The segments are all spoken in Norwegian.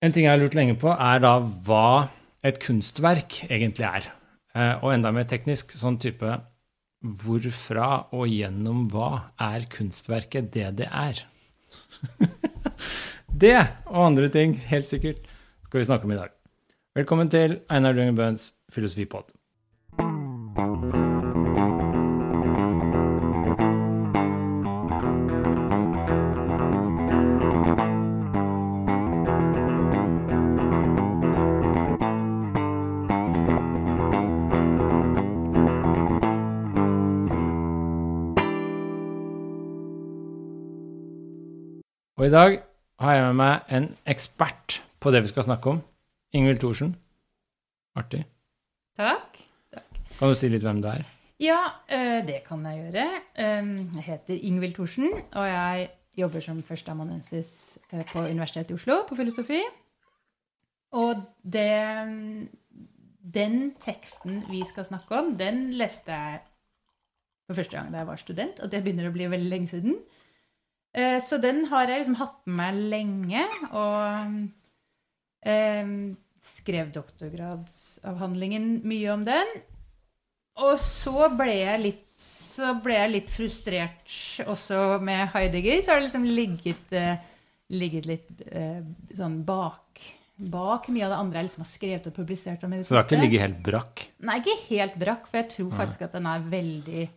En ting jeg har lurt lenge på, er da hva et kunstverk egentlig er. Eh, og enda mer teknisk, sånn type hvorfra og gjennom hva er kunstverket det det er? det og andre ting, helt sikkert, skal vi snakke om i dag. Velkommen til Einar Dungen Bøhns filosofipod. I dag har jeg med meg en ekspert på det vi skal snakke om. Ingvild Thorsen. Artig. Takk. Kan du si litt hvem du er? Ja, eh, det kan jeg gjøre. Jeg heter Ingvild Thorsen, og jeg jobber som førsteamanuensis eh, på Universitetet i Oslo på filosofi. Og det, den teksten vi skal snakke om, den leste jeg for første gang da jeg var student, og det begynner å bli veldig lenge siden. Eh, Så den har jeg liksom hatt med meg lenge, og eh, skrev doktorgradsavhandlingen mye om den. Og så ble jeg litt, så ble jeg litt frustrert også med Heidegger. Så har det liksom ligget, eh, ligget litt eh, sånn bak, bak mye av det andre jeg liksom har skrevet og publisert om i det Så det har ikke ligget helt brakk? Nei, ikke helt brakk, for jeg tror faktisk at den er veldig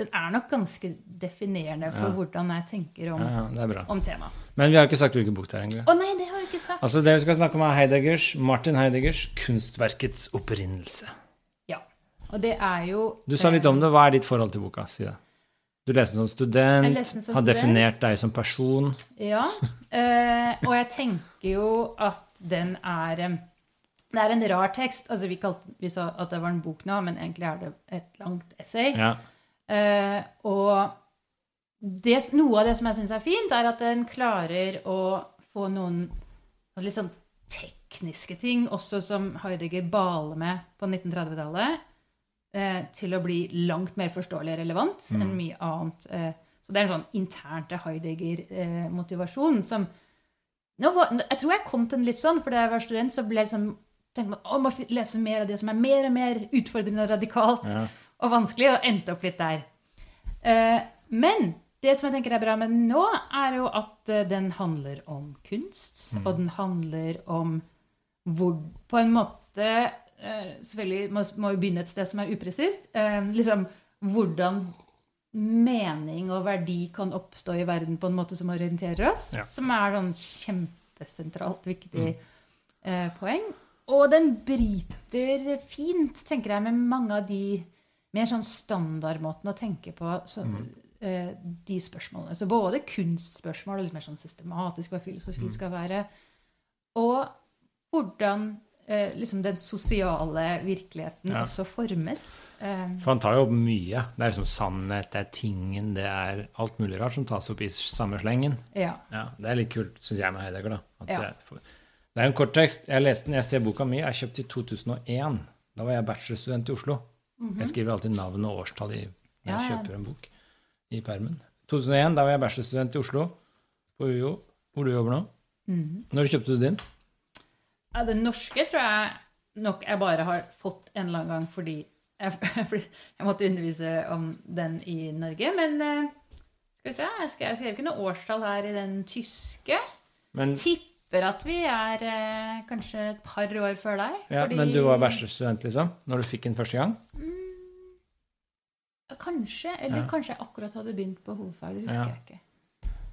Den er nok ganske definerende for Ja. hvordan jeg tenker om, Ja, ja, om temaet. Men vi har ikke sagt hvilken bok det er egentlig. Å nei, det har vi ikke sagt. Altså, det vi skal snakke om, er Heideggers, Martin Heideggers 'Kunstverkets opprinnelse'. Ja. Og det er jo Du sa litt om det. Hva er ditt forhold til boka? Si det. Du leste den som student, den som har student. definert deg som person. Ja. Eh, og jeg tenker jo at den er Det er en rar tekst. Altså, vi, kalte, vi sa at det var en bok nå, men egentlig er det et langt essay. Ja. Eh, og det, noe av det som jeg syns er fint, er at den klarer å få noen litt sånn tekniske ting, også som Heidegger baler med på 1930-tallet, eh, til å bli langt mer forståelig og relevant enn mye annet. Eh, så det er en sånn intern til Heidegger-motivasjon som Jeg tror jeg kom til den litt sånn, for da jeg var student, så ble jeg liksom tenkte man, å, må lese mer av det som er mer og mer utfordrende og radikalt Ja. Og vanskelig, og endte opp litt der. Eh, men det som jeg tenker er bra med den nå, er jo at eh, den handler om kunst, og den handler om hvor På en måte eh, Selvfølgelig må, må vi begynne et sted som er upresist. Liksom hvordan mening og verdi kan oppstå i verden på en måte som orienterer oss. Ja. Som er sånn kjempesentralt viktig eh, poeng. Og den bryter fint, tenker jeg, med mange av de mer sånn standardmåten å tenke på så, eh, de spørsmålene. Så både kunstspørsmål og litt mer sånn systematisk hva filosofi skal være, og hvordan eh, liksom den sosiale virkeligheten Ja. også formes. Eh, For han tar jo opp mye. Det er liksom sannhet, det er tingen, det er alt mulig rart som tas opp i samme slengen. ja. Ja, Det er litt kult, syns jeg, med Heidegger. da. At Ja. får- Det er en kort tekst. Jeg leste den, jeg ser boka mi. Jeg kjøpte i 2001. Da var jeg bachelorstudent i Oslo. Jeg skriver alltid navn og årstall i, når. Ja, jeg kjøper en bok i permen. 2001, da var jeg bachelorstudent i Oslo, på UiO, hvor du jobber nå. Mhm. Når kjøpte du din? Ja, den norske tror jeg nok jeg bare har fått en eller annen gang fordi jeg, jeg måtte undervise om den i Norge. Men eh, skal vi se, jeg skrev, jeg skrev ikke noe årstall her i den tyske. Men, Tipper at vi er eh, kanskje et par år før deg. ja, fordi- men du var bachelorstudent, liksom? Når du fikk den første gang? Mm, Kanskje. Eller Ja. kanskje jeg akkurat hadde begynt på hovedfag. Det husker Ja. jeg ikke.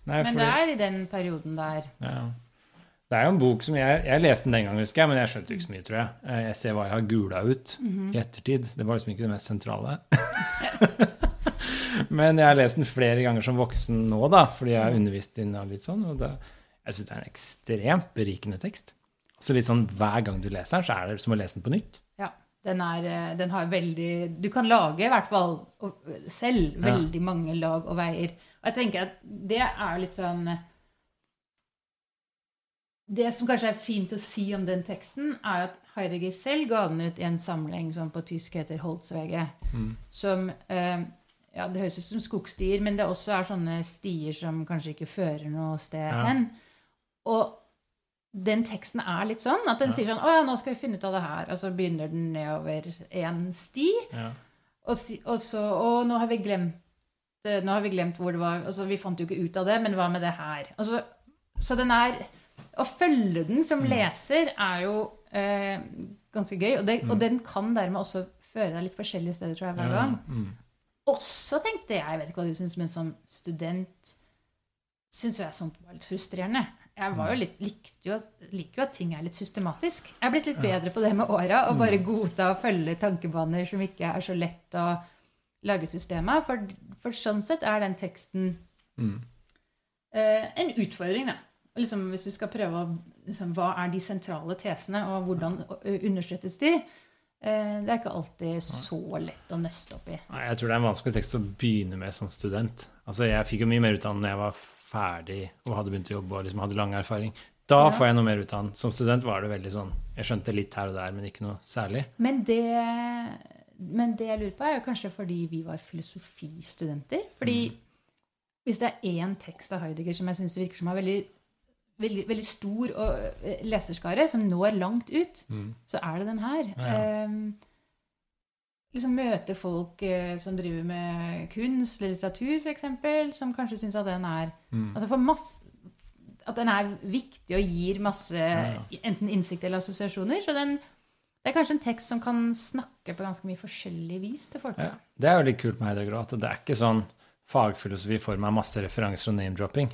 Nei, Men fordi- det er i den perioden der. Ja. Det er jo en bok som jeg, jeg leste den den gangen, husker jeg, men jeg skjønte ikke så mye, tror jeg. Eh, Jeg ser hva jeg har gula ut Mhm. i ettertid. Det var liksom ikke det mest sentrale. men jeg har lest den flere ganger som voksen nå, da, fordi jeg har undervist inn og litt sånn. Og det, jeg syns det er en ekstremt berikende tekst. Så litt sånn hver gang du leser den, så er det som å lese den på nytt. Ja. Den, er, eh, den har veldig Du kan lage i hvert fall selv, selv Ja. veldig mange lag og veier. Og jeg tenker at det er litt sånn Det som kanskje er fint å si om den teksten, er at Heidegger selv ga den ut i en samling som på tysk heter Holzwege. Som eh, Ja, det høres ut som skogstier, men det også er sånne stier som kanskje ikke fører noe sted Ja. Og den teksten er litt sånn at den sier sånn 'Å ja, nå skal vi finne ut av det her.' Og så begynner den nedover en sti. Ja. Og, og så Og nå har vi glemt eh, nå har vi glemt hvor det var altså, Vi fant jo ikke ut av det, men hva med det her? Altså, så den er Å følge den som leser er jo eh, ganske gøy. Og, det, og den kan dermed også føre deg litt forskjellige steder, tror jeg, hver gang. Mm. Også tenkte jeg, jeg vet ikke hva du syns, men som student syns jeg sånt var litt frustrerende. Jeg var jo litt, likte jo, liker jo at ting er litt systematisk. Jeg er blitt litt bedre på det med åra. Å bare godta å følge tankebaner som ikke er så lett å lage system av. For, for sånn sett er den teksten Mm. eh, en utfordring, da. Liksom, hvis du skal prøve å liksom, Hva er de sentrale tesene, og hvordan understøttes de? Eh, det er ikke alltid så lett å nøste opp i. Jeg tror det er en vanskelig tekst å begynne med som student. Altså, Jeg fikk jo mye mer ut av den når jeg var ferdig og hadde begynt å jobbe og liksom hadde lang erfaring. Da Ja. får jeg noe mer ut av den. Som student var det veldig sånn Jeg skjønte litt her og der, men ikke noe særlig. Men det, men det jeg lurer på, er jo kanskje fordi vi var filosofistudenter. Fordi hvis det er én tekst av Heidegger som jeg syns virker som har veldig, veldig, veldig stor og, eh, leserskare, som når langt ut, Mm. så er det den her. Ja, ja. Liksom møte folk eh, som driver med kunst eller litteratur, f.eks., som kanskje syns at den er Mm. Altså for masse At den er viktig og gir masse Ja, enten innsikt eller assosiasjoner. Så den, det er kanskje en tekst som kan snakke på ganske mye forskjellig vis til folk. Ja. Det er jo litt kult med Heidegger at det er ikke sånn fagfilosofi for meg, masse referanser og name-dropping.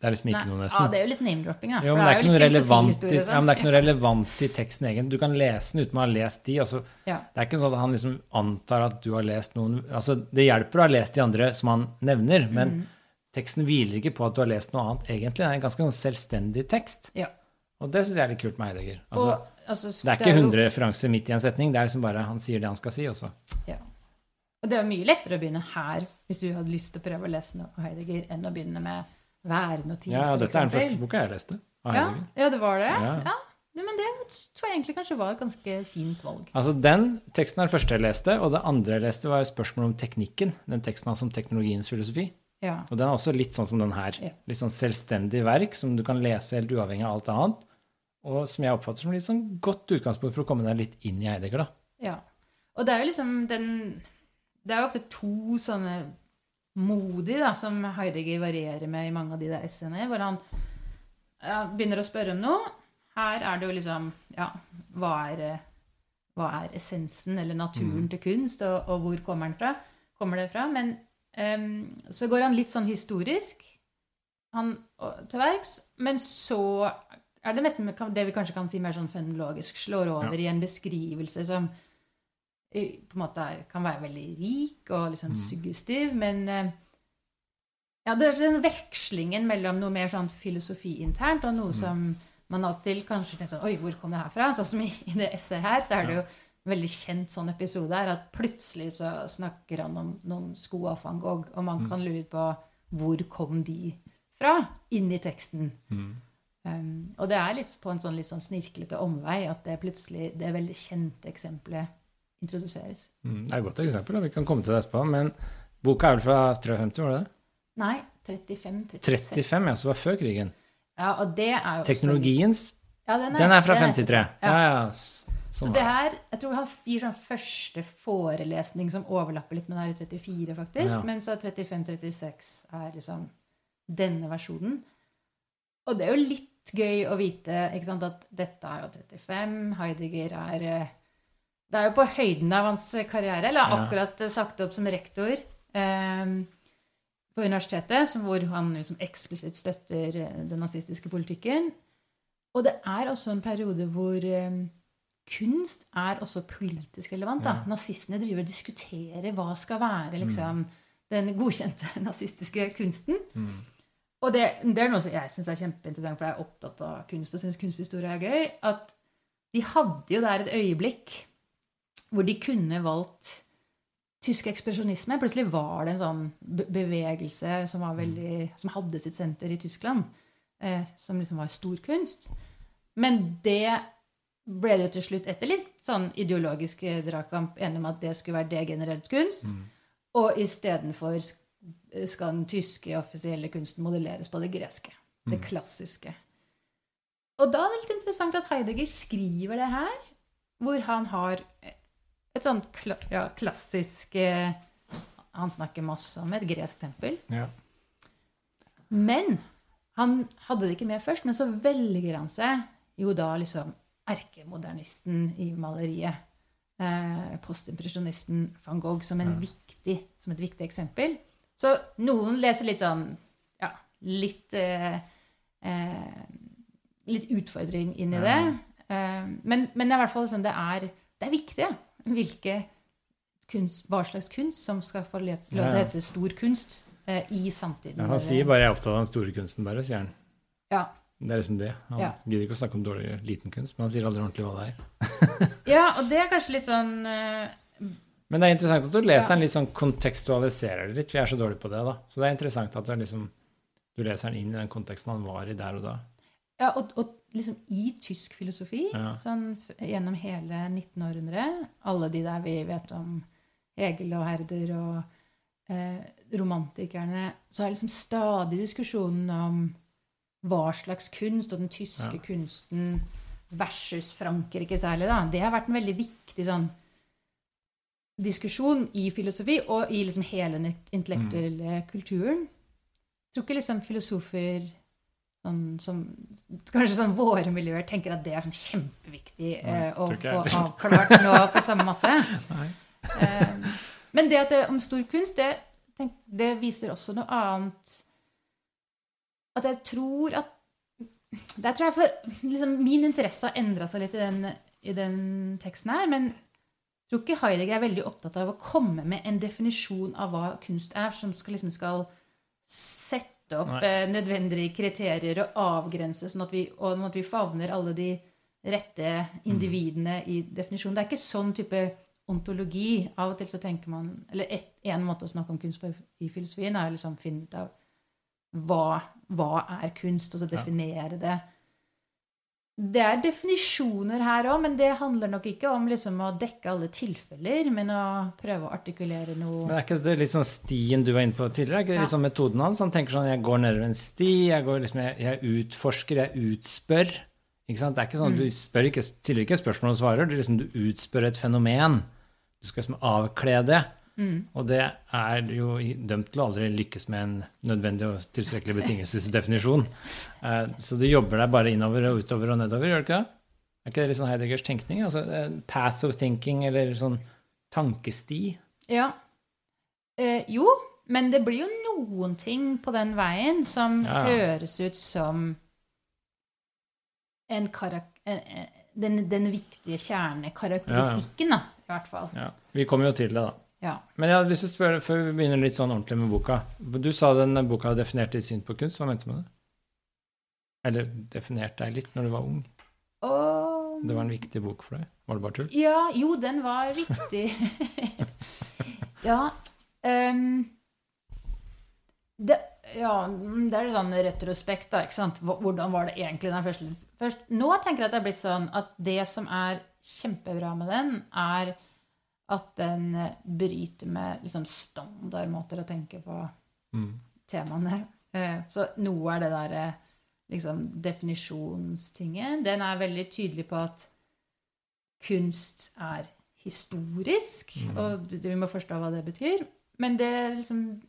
Det er liksom ikke Nei, noe, Ja, det er jo litt name-dropping, da. Jo, men det er, relevant i, ja, men det er ikke sånn. noe relevant i teksten egen. Du kan lese den uten å ha lest de. Altså, Ja. Det er ikke sånn at han liksom antar at du har lest noen altså, Det hjelper å ha lest de andre som han nevner, men Mm. teksten hviler ikke på at du har lest noe annet, egentlig. Det er en ganske sånn selvstendig tekst. Ja. Og det syns jeg er litt kult med Heidegger. Altså, Og, altså, det er ikke jo- 100 referanser midt i en setning, det er liksom bare han sier det han skal si, også. Ja. Og det er mye lettere å begynne her hvis du hadde lyst til å prøve å lese noe Heidegger, enn å begynne med Ja, og for dette er den første boka jeg leste Ja, ja, det var det? Ja. Ja. ja. Men det tror jeg egentlig kanskje var et ganske fint valg. Altså Den teksten er den første jeg leste, og det andre jeg leste, var spørsmålet spørsmål om teknikken. Den teksten hans om teknologiens filosofi. Ja. Og den er også litt sånn som den her. Ja. Litt sånn selvstendig verk som du kan lese helt uavhengig av alt annet. Og som jeg oppfatter som litt sånn godt utgangspunkt for å komme deg litt inn i Heidegger, da. Ja. Og det er jo liksom den Det er jo ofte to sånne modi da, som Heidegger varierer med i mange av de der essayene, hvor han ja, begynner å spørre om noe. Her er det jo liksom Ja, hva er, eh, hva er essensen eller naturen til kunst, og, og hvor kommer den fra? Kommer det fra? Men um, så går han litt sånn historisk han, til verks, men så er det nesten det vi kanskje kan si mer sånn fenomenologisk, slår over i en beskrivelse som på en måte er, kan være veldig rik og liksom suggestiv, men eh, ja, det er den vekslingen mellom noe mer sånn filosofi internt og noe som man alltid kanskje tenker sånn Oi, hvor kom det her fra? Sånn som i, i det esset her, så er det jo en veldig kjent sånn episode her at plutselig så snakker han om noen sko av van Gogh, og man kan lure på hvor kom de fra inn i teksten. Um, og det er litt på en sånn litt sånn snirklete omvei at det plutselig det veldig kjente eksempelet introduseres. Mm, det er et godt eksempel, og vi kan komme til det etterpå. Men boka er vel fra 53, var det det? Nei, 35-36. 35, ja, så det var før krigen. Ja, og det er jo Teknologiens, ja, den er fra den 53. Ja, ja. ja Så Sånn det det. her, jeg tror han gir sånn første forelesning som overlapper litt med den her i 34, faktisk. Ja. Men så 35-36 er liksom denne versjonen. Og det er jo litt gøy å vite sant, at dette er jo 35, Heidegger er eh, Det er jo på høyden av hans karriere. Eller akkurat eh, sagt opp som rektor eh, på universitetet, hvor han liksom eksplisitt støtter eh, den nazistiske politikken. Og det er også en periode hvor eh, kunst er også politisk relevant. Da. Nazistene driver og diskuterer hva skal være liksom, den godkjente nazistiske kunsten. Mm. Og det, det er noe som jeg syns er kjempeinteressant, for jeg er opptatt av kunst og syns kunsthistorie er gøy. At de hadde jo der et øyeblikk hvor de kunne valgt tysk ekspresjonisme. Plutselig var det en sånn bevegelse som, var veldig, som hadde sitt senter i Tyskland, eh, som liksom var storkunst. Men det ble det jo til slutt, etter litt sånn ideologisk eh, dragkamp, enig om at det skulle være degenerert kunst. Og istedenfor sk- skal den tyske offisielle kunsten modelleres på det greske. Det klassiske. og da er det litt interessant at Heidegger skriver det her, hvor han har et sånt kla ja, klassisk eh, Han snakker masse om et gresk tempel. Ja. Men han hadde det ikke med først, men så velger han seg jo da liksom erkemodernisten i maleriet. Eh, postimpresjonisten van Gogh som, en Ja. viktig, som et viktig eksempel. Så noen leser litt sånn Ja, litt eh, eh, Litt utfordring inn i det. Eh, men, men det er i hvert fall sånn det er, det er viktig hvilke kunst, hva slags kunst som skal få lov til å hete stor kunst eh, i samtiden. Ja, han sier bare 'jeg er opptatt av den store kunsten', bare, sier han. Ja. Det er liksom det. Han Ja. gidder ikke å snakke om dårlig liten kunst, men han sier aldri ordentlig hva det er. ja, og det er kanskje litt sånn uh, Men det er interessant at du leser den litt sånn kontekstualiserer det litt. Vi er så dårlige på det, da. Så det er interessant at du, liksom, du leser den inn i den konteksten han var i der og da. Ja, og, og liksom i tysk filosofi, Ja. sånn gjennom hele 1900-århundret Alle de der vi vet om Egil og Herder og eh, romantikerne Så er liksom stadig diskusjonen om hva slags kunst, og den tyske Ja. kunsten versus Frankrike særlig, da. Det har vært en veldig viktig sånn diskusjon i filosofi og i liksom hele den intellektuelle kulturen. Jeg tror ikke liksom filosofer sånn, som Kanskje sånn våre miljøer tenker at det er sånn kjempeviktig eh, å få avklart nå på samme måte. Eh, men det at det om stor kunst, det, tenk, det viser også noe annet At jeg tror at Der tror jeg for liksom, Min interesse har endra seg litt i den, i den teksten her. Men jeg tror ikke Heidegger er veldig opptatt av å komme med en definisjon av hva kunst er, som skal, liksom, skal sette opp Nei. eh, nødvendige kriterier og avgrense, sånn at vi, og sånn at vi favner alle de rette individene i definisjonen. Det er ikke sånn type ontologi. Av og til så tenker man Eller et, en måte å snakke om kunst på i filosofien er å liksom finne ut av hva, hva er kunst, og så Ja. definere det. Det er definisjoner her òg, men det handler nok ikke om liksom å dekke alle tilfeller, men å prøve å artikulere noe Men er ikke det sånn stien du var inne på tidligere? Er ikke det Ja. sånn metoden hans? Han tenker sånn jeg går nedover en sti, jeg, går liksom, jeg, jeg utforsker, jeg utspør. Ikke sant? Det er ikke sånn, Du spør ikke, stiller ikke spørsmål og svarer, du, liksom, du utspør et fenomen. Du skal liksom avkle det. Og det er jo dømt til å aldri lykkes med en nødvendig og tilstrekkelig betingelsesdefinisjon. Eh, Så du jobber deg bare innover og utover og nedover, gjør du ikke det? Er ikke det litt sånn Heideggers tenkning? Altså eh, path of thinking, eller sånn tankesti? Ja. Eh, jo, men det blir jo noen ting på den veien som Ja. høres ut som en, den, den viktige kjernekarakteristikken, da, i hvert fall. Ja, Vi kommer jo til det, da. Ja. Men jeg hadde lyst til å spørre, før vi begynner litt sånn ordentlig med boka Du sa den boka definerte ditt syn på kunst. Hva mente du med det? Eller definerte deg litt når du var ung? Um, Det var en viktig bok for deg? Var det bare tull? Ja, jo, den var viktig. ja. Um, det, ja, det er sånn retrospekt, da. ikke sant? Hvordan var det egentlig den første, først, Nå tenker jeg at det er blitt sånn at det som er kjempebra med den, er at den eh, bryter med liksom standardmåter å tenke på Mm. temaene. Eh, Så noe er det derre liksom definisjonstingen. Den er veldig tydelig på at kunst er historisk, Mm. og vi må forstå hva det betyr. Men det liksom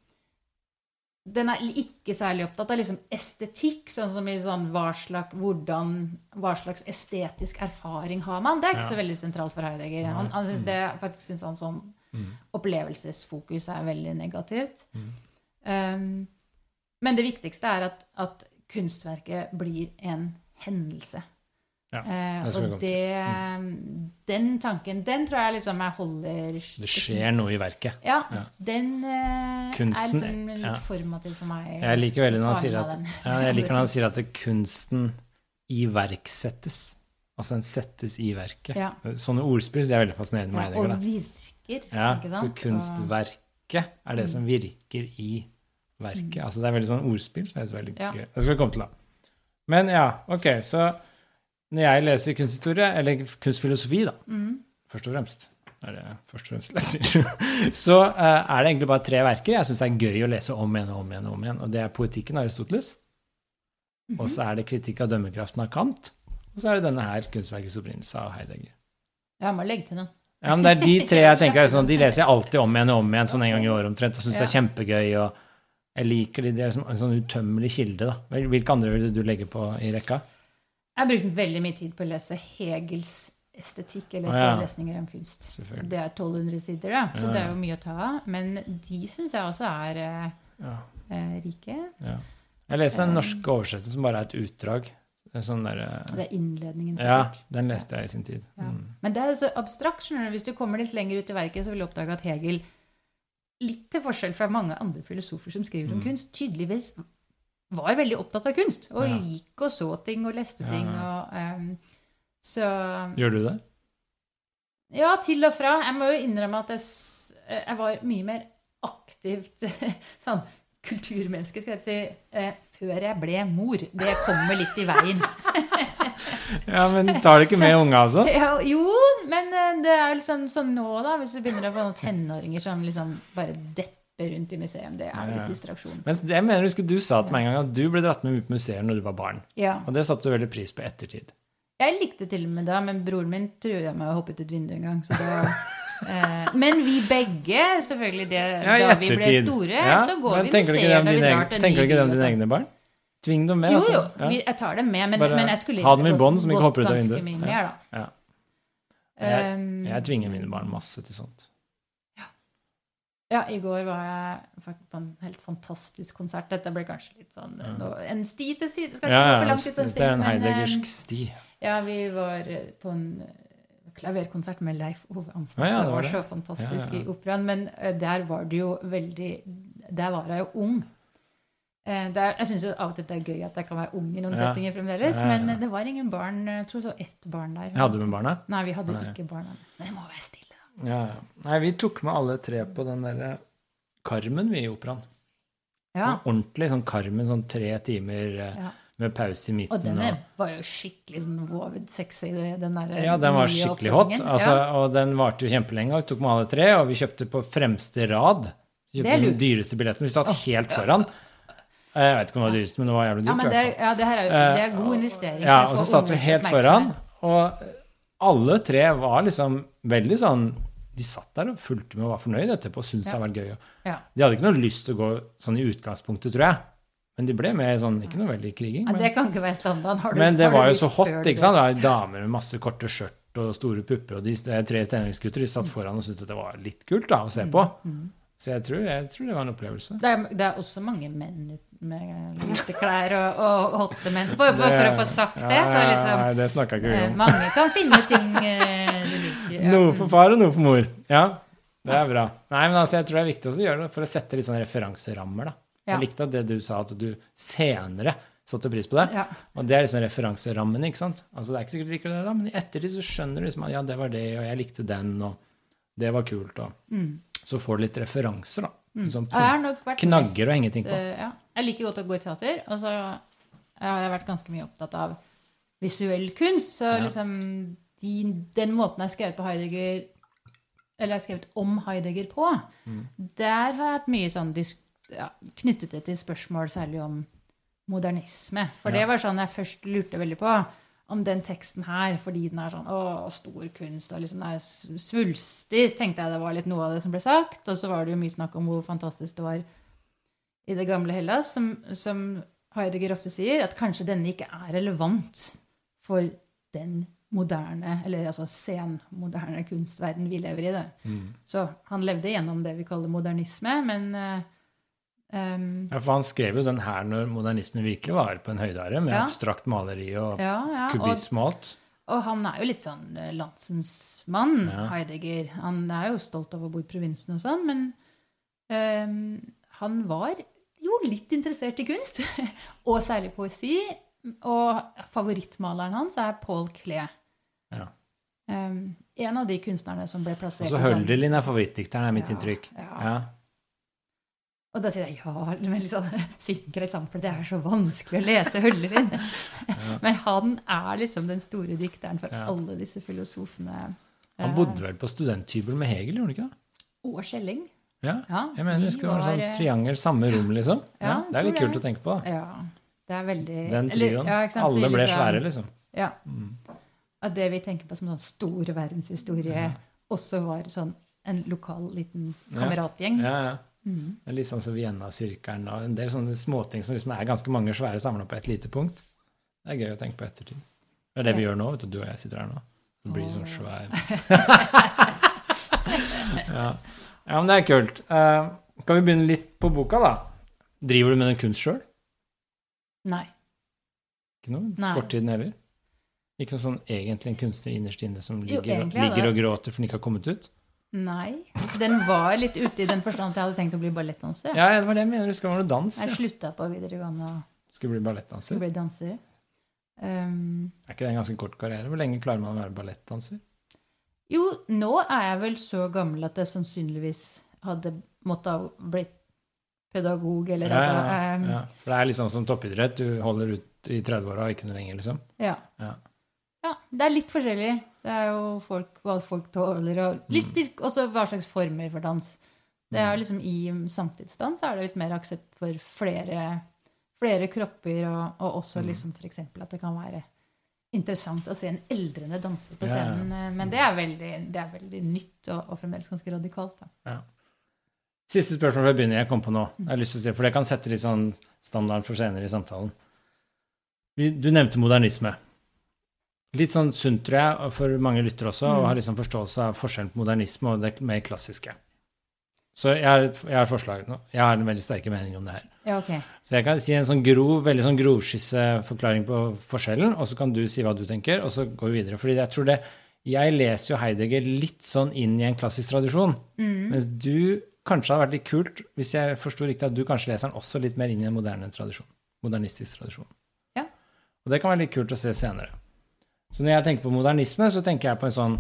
Den er ikke særlig opptatt av liksom estetikk, sånn som i sånn hva slags, hvordan, hva slags estetisk erfaring har man. Det er ikke Ja. så veldig sentralt for Heidegger. Han, han synes det, faktisk syns han sånn Mm. opplevelsesfokus er veldig negativt. Mm. Um, men det viktigste er at, at kunstverket blir en hendelse. Ja, Eh, og det, den tanken, den tror jeg liksom jeg holder Det skjer noe i verket. Ja, Ja. den eh, Kunsten, er liksom litt ja. formativ for meg. Jeg liker veldig når han sier at, jeg liker når han sier at kunsten iverksettes. Altså den settes i verket. Ja. Sånne ordspill det er veldig fascinerende med Ja, og virker, Ja, ikke så kunstverket er det som virker i verket. Altså det er veldig sånn ordspill som er veldig Ja. gøy. Det skal vi komme til, da. Men ja, ok, så når jeg leser kunsthistorie, eller kunstfilosofi, da, Mm. først og fremst er det først og fremst leser, så uh, er det egentlig bare tre verker jeg syns er gøy å lese om igjen og om igjen. Og om igjen, og det er poetikken av Aristoteles. Mhm. Og så er det kritikk av dømmekraften av Kant. Og så er det denne her, 'Kunstverkets opprinnelse' av Heidegger. Ja, må legge til noe. Ja, men det er de tre jeg tenker er sånn, De leser jeg alltid om igjen og om igjen, sånn en gang i året omtrent, og syns det er kjempegøy. og Jeg liker de, de er en sånn utømmelig kilde. da. Hvilke andre vil du legge på i rekka? Jeg har brukt veldig mye tid på å lese Hegels estetikk, eller Å, ja. forelesninger om kunst. Det er 1200 sider, da, så Ja, det er jo mye å ta av. Men de syns jeg også er eh, Ja, eh, rike. ja. Jeg leste den norske oversettelsen som bare er et utdrag. Sånn der, Det er innledningen. ja, den leste jeg i sin tid. Ja. Mm. Men det er så abstrakt. skjønner du. Hvis du kommer litt lenger ut i verket, så vil du oppdage at Hegel, litt til forskjell fra mange andre filosofer som skriver om Mm. kunst, tydeligvis var veldig opptatt av kunst. Og Ja. gikk og så ting og leste ting. ja. Og, um, så Gjør du det? Ja, til og fra. Jeg må jo innrømme at jeg, jeg var mye mer aktivt sånn kulturmenneske, skal jeg si, eh, før jeg ble mor. Det kommer litt i veien. Ja, men tar du ikke med unga, altså? Ja, jo, men eh, det er liksom sånn nå, da, hvis du begynner å få noen tenåringer som liksom bare depper rundt i museum, det er litt distraksjon. Men jeg mener husker du sa til meg en gang at du ble dratt med ut på museer når du var barn. Ja. Og det satte du veldig pris på i ettertid. Jeg likte til og med da, men broren min trua meg å hoppe ut et vindu en gang. Så da, eh, men vi begge, selvfølgelig, det, Ja, da vi ble store, Ja, så går vi museer når vi drar til en Tenker du ikke det om dine sånn. egne barn? Tving dem med, Jo, altså. jo, Ja. jeg tar det med, men, bare men jeg skulle ha dem i bånd, de ikke hopper ut av vinduet. mye mer, da. Jeg, Um, jeg tvinger mine barn masse til sånt. Ja, i går var jeg faktisk på en helt fantastisk konsert. Dette ble kanskje litt sånn ja. en sti til side. Skal ikke Ja, gå for langt ut av det er en heidegersk eh, sti. Ja, vi var eh, på en eh, klaverkonsert med Leif Ove Ansnes. Ja, det var det. så fantastisk i operaen. Men der var det jo veldig Der var jeg jo ung. Det er, jeg syns av og til det er gøy at jeg kan være ung i noen Ja. settinger fremdeles. Men det var ingen barn. Jeg tror det var ett barn der. Hadde du med barna? Nei, vi hadde Nei. ikke barna. Men det må være stille. Ja. Nei, vi tok med alle tre på den derre Carmen, vi, i operaen. Ja. Ordentlig sånn Carmen, sånn tre timer eh, ja. med pause i midten. Og og- var jo skikkelig sånn vovet sexy, den der Ja, den var skikkelig hot. Altså, Ja. Og den varte jo kjempelenge. Og vi tok med alle tre, og vi kjøpte på fremste rad. Vi kjøpte den dyreste billetten. Vi satt helt foran. Jeg vet ikke om det var dyrest, men det var jævlig dyrt. Ja, men det, ja, det her er jo det er god investering. Ja, og så satt vi helt foran, og alle tre var liksom veldig sånn De satt der og fulgte med og var fornøyd etterpå og syntes det Ja. hadde vært gøy. Ja. De hadde ikke noe lyst til å gå sånn i utgangspunktet, tror jeg. Men de ble med sånn, ikke noe veldig kriging. Ja, det kan ikke være standard. Har du, men det var jo så hot, ikke sant? Det var damer med masse korte skjørt og store pupper, og de det tre tenåringsgutter de satt foran og syntes det var litt kult da, å se på. Mm, Så jeg tror, jeg tror det var en opplevelse. Det er, det er også mange menn med lite klær og, og hotte menn. For, for, for å få sagt det, så er liksom Nei, det snakka ikke vi eh, om. Mange kan finne ting du liker. Ja. Noe for far og noe for mor. Ja, det er bra. Nei, men altså, jeg tror det er viktig å gjøre det for å sette litt sånne referanserammer. da. Ja. Jeg likte at det du sa, at du senere satte pris på det. Ja. Og det er liksom referanserammene, ikke sant. Altså, Det er ikke sikkert du liker det, da, men i ettertid så skjønner du liksom at ja, det var det, og jeg likte den, og det var kult, og Mm. Så får du litt referanser, da. Sånn, nok vært Knagger å henge ting på. eh, Ja. Jeg liker godt å gå i teater, og så har jeg vært ganske mye opptatt av visuell kunst. Så Ja. liksom de, den måten jeg har skrevet på Heidegger eller jeg har skrevet om Heidegger på, Mm. der har jeg hatt mye sånn ja, knyttet det til spørsmål særlig om modernisme. For det var sånn jeg først lurte veldig på. Om den teksten her, fordi den er sånn å, stor kunst og liksom det er svulstig, tenkte jeg det var litt noe av det som ble sagt. Og så var det jo mye snakk om hvor fantastisk det var i det gamle Hellas, som, som Heidegger ofte sier, at kanskje denne ikke er relevant for den moderne, eller altså senmoderne kunstverden vi lever i. det. Mm. Så han levde gjennom det vi kaller modernisme, men em, Ja, for han skrev jo den her når modernismen virkelig var på en høydare, med Ja. abstrakt maleri og ja, ja, kubisme og alt. og han er jo litt sånn eh, landsens mann. Heidegger. Han er jo stolt av å bo i provinsen og sånn, men um, han var jo litt interessert i kunst, og særlig poesi. Og favorittmaleren hans er Paul Klee. Ja. Um, en av de kunstnerne som ble plassert Og så sånn- er favorittdikteren, er mitt inntrykk. ja. Ja. Og da sier jeg ja, men sånn synker litt sammen, for det er så vanskelig å lese Høllervin. Men han er liksom den store dikteren for Ja. alle disse filosofene. Han bodde vel på studenthybel med Hegel, gjorde han ikke det? Og Skjelling. Ja. Ja, Jeg mener de det skulle være var, sånn eh, triangel, samme rom, liksom. Ja, Ja, det er litt kult det. å tenke på. da. Ja, det er veldig Den trioen. ja, Alle ble liksom- svære, liksom. Ja. At det vi tenker på som sånn stor verdenshistorie, også var sånn en lokal liten kameratgjeng. Ja, ja. Det er litt sånn som Vienna-sirkelen og en del sånne småting som liksom er ganske mange svære samla på et lite punkt. Det er gøy å tenke på ettertid. Det er det vi gjør nå. vet du, Du og jeg sitter her nå. Det blir sånn svær ja. ja, men det er kult. Uh, kan vi begynne litt på boka, da? Driver du med den kunst sjøl? Nei. Ikke noe Nei. fortiden heller? Ikke noe sånn egentlig en kunstner innerst inne som Jo, ligger, egentlig er ligger og gråter for den ikke har kommet ut? Nei. Den var litt ute i den forstand at jeg hadde tenkt å bli ballettdanser. Ja, det var det jeg mener. Du skal være dans. Jeg slutta på videregående og skulle bli skulle ballettdanser. bli danser. Um, Er ikke det en ganske kort karriere? Hvor lenge klarer man å være ballettdanser? jo, nå er jeg vel så gammel at jeg sannsynligvis hadde måttet ha blitt pedagog, eller Ja, altså um, ja. For det er litt sånn som toppidrett. Du holder ut i 30-åra og ikke noe lenger, liksom. ja. Ja. Ja, det er litt forskjellig. Det er jo folk, hva folk tåler, og litt, Mm. også hva slags former for dans. Det er liksom I samtidsdans er det litt mer aksept for flere, flere kropper, og, og også Mm. liksom f.eks. at det kan være interessant å se en eldrende danser på Ja, ja. scenen. eh, Men det er veldig, det er veldig nytt og, og fremdeles ganske radikalt. Ja. Siste spørsmål før jeg begynner, jeg kom på nå. Jeg har lyst til å si, for det kan sette litt sånn standarden for senere i samtalen. Du nevnte modernisme. Litt sånn sunt, tror jeg, for mange lyttere også, Mm. og har liksom forståelse av forskjellen på modernisme og det mer klassiske. Så jeg har, et, jeg har et forslag nå. Jeg har en veldig sterke mening om det her. Ja, okay. Så jeg kan si en sånn grov, veldig sånn grovskisse forklaring på forskjellen, og så kan du si hva du tenker, og så går vi videre. Fordi jeg tror det Jeg leser jo Heidegger litt sånn inn i en klassisk tradisjon. Mens du kanskje hadde vært litt kult, hvis jeg forsto riktig, at du kanskje leser den også litt mer inn i en moderne tradisjon. Modernistisk tradisjon. Ja. Og det kan være litt kult å se senere. Så når jeg tenker på modernisme, så tenker jeg på en sånn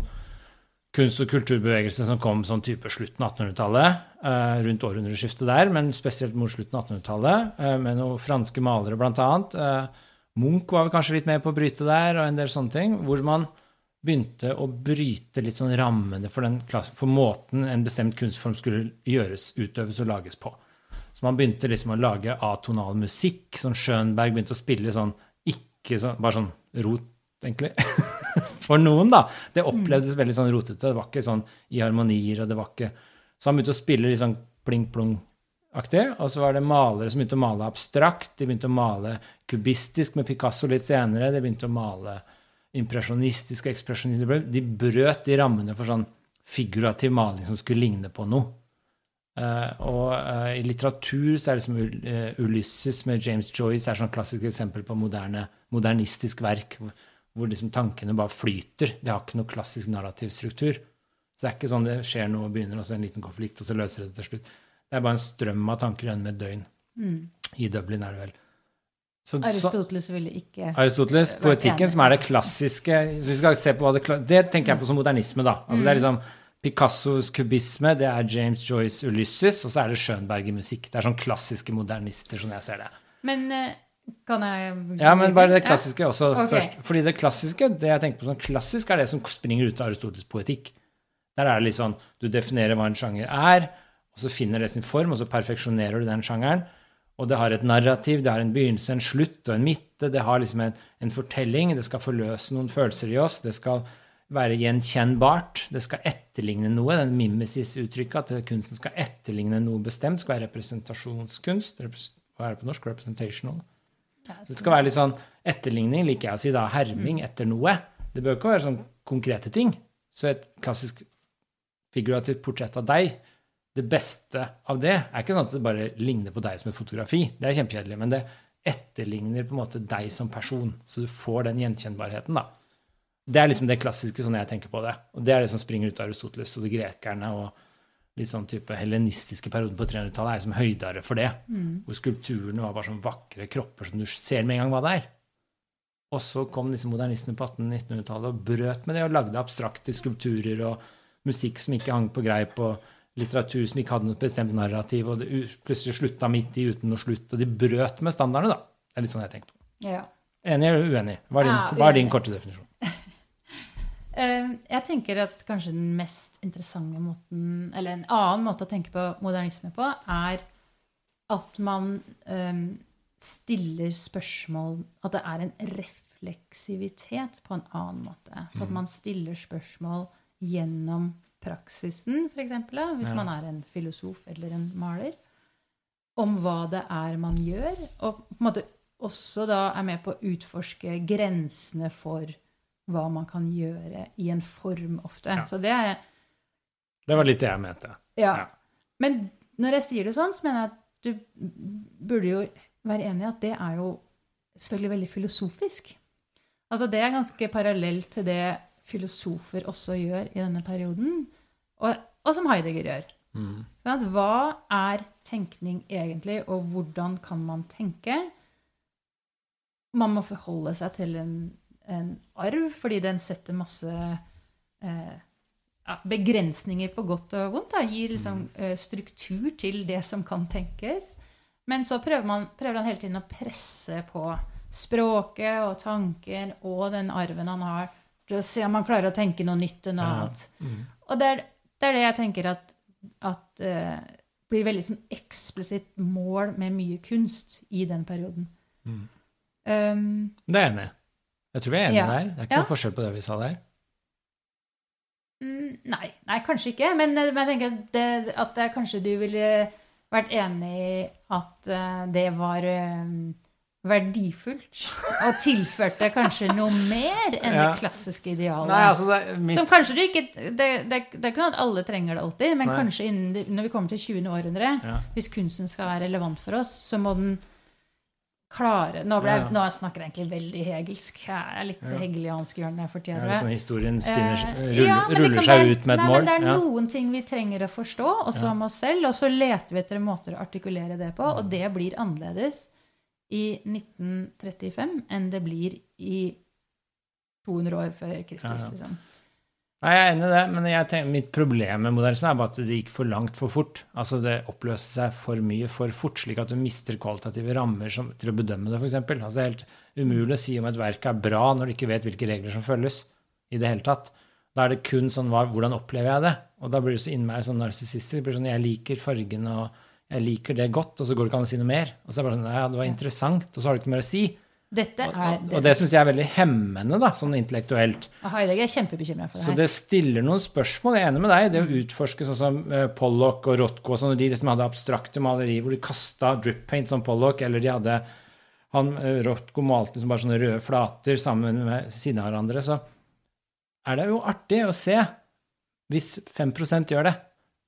kunst- og kulturbevegelse som kom sånn type slutten av 1800-tallet, eh, rundt århundreskiftet der, men spesielt mot slutten av 1800-tallet, eh, med noen franske malere blant annet. Eh, Munch var vel kanskje litt med på å bryte der, og en del sånne ting, hvor man begynte å bryte litt sånn rammene for, den, klass- for måten en bestemt kunstform skulle gjøres, utøves og lages på. Så man begynte liksom å lage atonal musikk. Sånn Schönberg begynte å spille sånn ikke sånn, bare sånn rot, egentlig. For noen, da. Det opplevdes veldig sånn rotete. Det var ikke sånn i harmonier, og det var ikke Så han begynte å spille litt sånn pling-plong-aktig. Og så var det malere som begynte å male abstrakt. De begynte å male kubistisk med Picasso litt senere. De begynte å male impresjonistisk og ekspresjonistisk. De brøt de rammene for sånn figurativ maling som skulle ligne på noe. Uh, og uh, i litteratur så er det som eh, Ulysses med James Joyce er sånn klassisk eksempel på moderne, modernistisk verk, hvor liksom tankene bare flyter. Det har ikke noe klassisk narrativ struktur. Så det er ikke sånn det skjer noe og begynner, og så en liten konflikt, og så løser det til slutt. Det er bare en strøm av tanker gjennom et døgn. I Dublin er det vel. Så, Aristoteles ville ikke Aristoteles, poetikken, som er det klassiske så vi skal se på hva Det det tenker jeg på som modernisme. da. Altså Det er liksom Picassos kubisme, det er James Joyce Ulysses, og så er det Schönberg i musikk. Det er sånn klassiske modernister, som jeg ser det. Men eh, kan jeg Ja, men bare det klassiske også okay. først. Fordi det klassiske, det jeg tenker på som klassisk, er det som springer ut av Aristoteles poetikk. Der er det litt sånn du definerer hva en sjanger er, og så finner det sin form, og så perfeksjonerer du den sjangeren. Og det har et narrativ, det har en begynnelse, en slutt og en midte. Det har liksom en, en fortelling, det skal forløse noen følelser i oss. Det skal være gjenkjennbart. Det skal etterligne noe. Den mimesis-uttrykket at kunsten skal etterligne noe bestemt, skal være representasjonskunst. Repres- Hva er det på norsk? Representational. Det skal være litt sånn etterligning, liker jeg å si da, herming etter noe. Det bør ikke være sånn konkrete ting. Så et klassisk figurativt portrett av deg, det beste av det, er ikke sånn at det bare ligner på deg som et fotografi. Det er kjempekjedelig, men det etterligner på en måte deg som person, så du får den gjenkjennbarheten, da. Det er liksom det klassiske, sånn jeg tenker på det. Og det er det som springer ut av Aristoteles og de grekerne og litt sånn type helenistiske perioden på 300-tallet er liksom høydere for det. Hvor skulpturene var bare sånn vakre kropper som du ser med en gang hva det er. Og så kom disse modernistene på 1800-1900-tallet og brøt med det og lagde abstrakte skulpturer og musikk som ikke hang på greip, og litteratur som ikke hadde noe bestemt narrativ, og det plutselig slutta midt i uten noe slutt. Og de brøt med standardene, da. Det er litt sånn jeg tenker på. Ja. Enig eller uenig? Hva er din, Ja, hva er din korte definisjon? Eh, Jeg tenker at kanskje den mest interessante måten, eller en annen måte å tenke på modernisme på, er at man eh, stiller spørsmål At det er en refleksivitet på en annen måte. Så at man stiller spørsmål gjennom praksisen, f.eks. Hvis Ja. man er en filosof eller en maler. Om hva det er man gjør. Og på en måte også da er med på å utforske grensene for hva man kan gjøre i en form ofte. Ja. Så det er Det var litt det jeg mente. ja. Ja. Men når jeg sier det sånn, så mener jeg at du burde jo være enig i at det er jo selvfølgelig veldig filosofisk. Altså det er ganske parallelt til det filosofer også gjør i denne perioden, og, og som Heidegger gjør. Mm. Sånn hva er tenkning egentlig, og hvordan kan man tenke? Man må forholde seg til en, en arv, fordi den setter masse eh, ja, begrensninger på godt og vondt. Da. Gir liksom eh, struktur til det som kan tenkes. Men så prøver man prøver han hele tiden å presse på språket og tanken og den arven han har, til å se om han klarer å tenke noe nytt og noe Ja. annet. Mm. Og det er, det er det jeg tenker at, at eh, blir veldig sånn eksplisitt mål med mye kunst i den perioden. Mm. Um, Det er jeg enig i. Jeg tror vi er enige Ja. der. Det er ikke Ja. noe forskjell på det vi sa der. mm, nei, nei, kanskje ikke. Men, eh, men jeg tenker det, at det, kanskje du ville vært enig i at uh, det var um, verdifullt. Og tilførte kanskje noe mer enn Ja. det klassiske idealet. Nei, altså det, mitt, Som kanskje du ikke det, det, det er ikke noe at alle trenger det alltid, men Nei. kanskje innen, når vi kommer til 20. århundre, Ja. hvis kunsten skal være relevant for oss, så må den klare Nå, ble, Ja. nå snakker jeg egentlig veldig hegelsk. Jeg er litt Ja. hegeliansk hjørne for tida, ja, liksom historien spinner, uh, ruller, ja, ruller liksom seg ut med et nei, mål. Men det er Ja. noen ting vi trenger å forstå, også Ja. om oss selv, og så leter vi etter måter å artikulere det på, og det blir annerledes i 1935 enn det blir i 200 år før Kristus. Ja, ja. Liksom. Nei, jeg er enig i det, men tenker, mitt problem med modernisme er bare at det gikk for langt for fort. Altså Det oppløste seg for mye for fort, slik at du mister kvalitative rammer som, til å bedømme det, f.eks. Altså, det er helt umulig å si om et verk er bra når du ikke vet hvilke regler som følges. i det hele tatt. Da er det kun sånn hva, hvordan opplever jeg det? Og da blir det så innmari sånn narsissistisk. Sånn jeg liker fargen, og jeg liker det godt, og så går det ikke an å si noe mer. Og så er det bare sånn ja, det var interessant, og så har du ikke mer å si. Dette Og, er dette. og det syns jeg er veldig hemmende, da, sånn intellektuelt. Heidegger er kjempebekymra for det Så det stiller noen spørsmål. Jeg er enig med deg. Det å utforske sånn som eh, Pollock og Rothko, sånn, de liksom hadde abstrakte malerier hvor de kasta drip paint som Pollock, eller de hadde han, eh, Rothko malte liksom bare sånne røde flater sammen med siden av hverandre, så er det jo artig å se hvis 5% gjør det.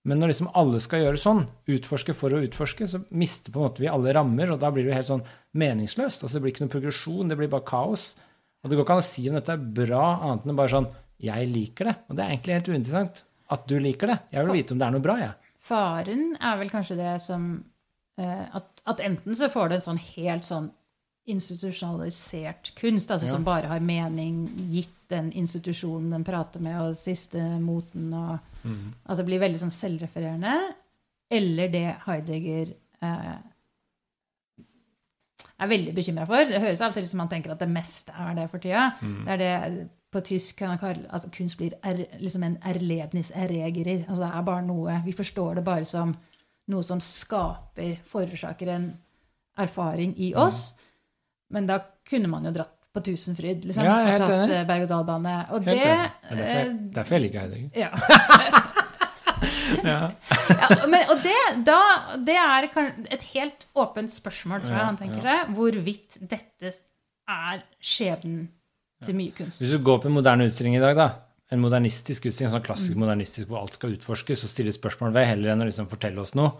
Men når liksom alle skal gjøre sånn, utforske for å utforske, så mister på en måte vi alle rammer, og da blir det jo helt sånn meningsløst. Altså Det blir ikke noen progresjon, det blir bare kaos. Og det går ikke an å si om dette er bra, annet enn bare sånn Jeg liker det. Og det er egentlig helt uinteressant at du liker det. Jeg vil vite om det er noe bra, jeg. Faren er vel kanskje det som eh, at, at enten så får du en sånn helt sånn institusjonalisert kunst, altså Ja. som bare har mening gitt den institusjonen den prater med, og siste moten, og altså blir veldig sånn selvrefererende. Eller det Heidegger eh, er veldig bekymra for. Det høres av og til ut som han tenker at det meste er det for tida. Det er det på tysk kan kalle at kunst blir er, liksom en erlebnis erregerer. Altså det er bare noe Vi forstår det bare som noe som skaper, forårsaker en erfaring i oss. Men da kunne man jo dratt på Tusenfryd, liksom. Ja, jeg er helt og enig. eh, berg-og-dal-bane. Og Helt det er derfor jeg, derfor jeg liker Heidegger. ja. Ja. ja, men, og det, da, det er et helt åpent spørsmål, tror jeg Ja, han tenker seg, hvorvidt dette er skjebnen til mye kunst. Hvis du går på en moderne utstilling i dag, da, en modernistisk utstilling, sånn klassisk modernistisk hvor alt skal utforskes og stilles spørsmål ved, heller enn å liksom fortelle oss noe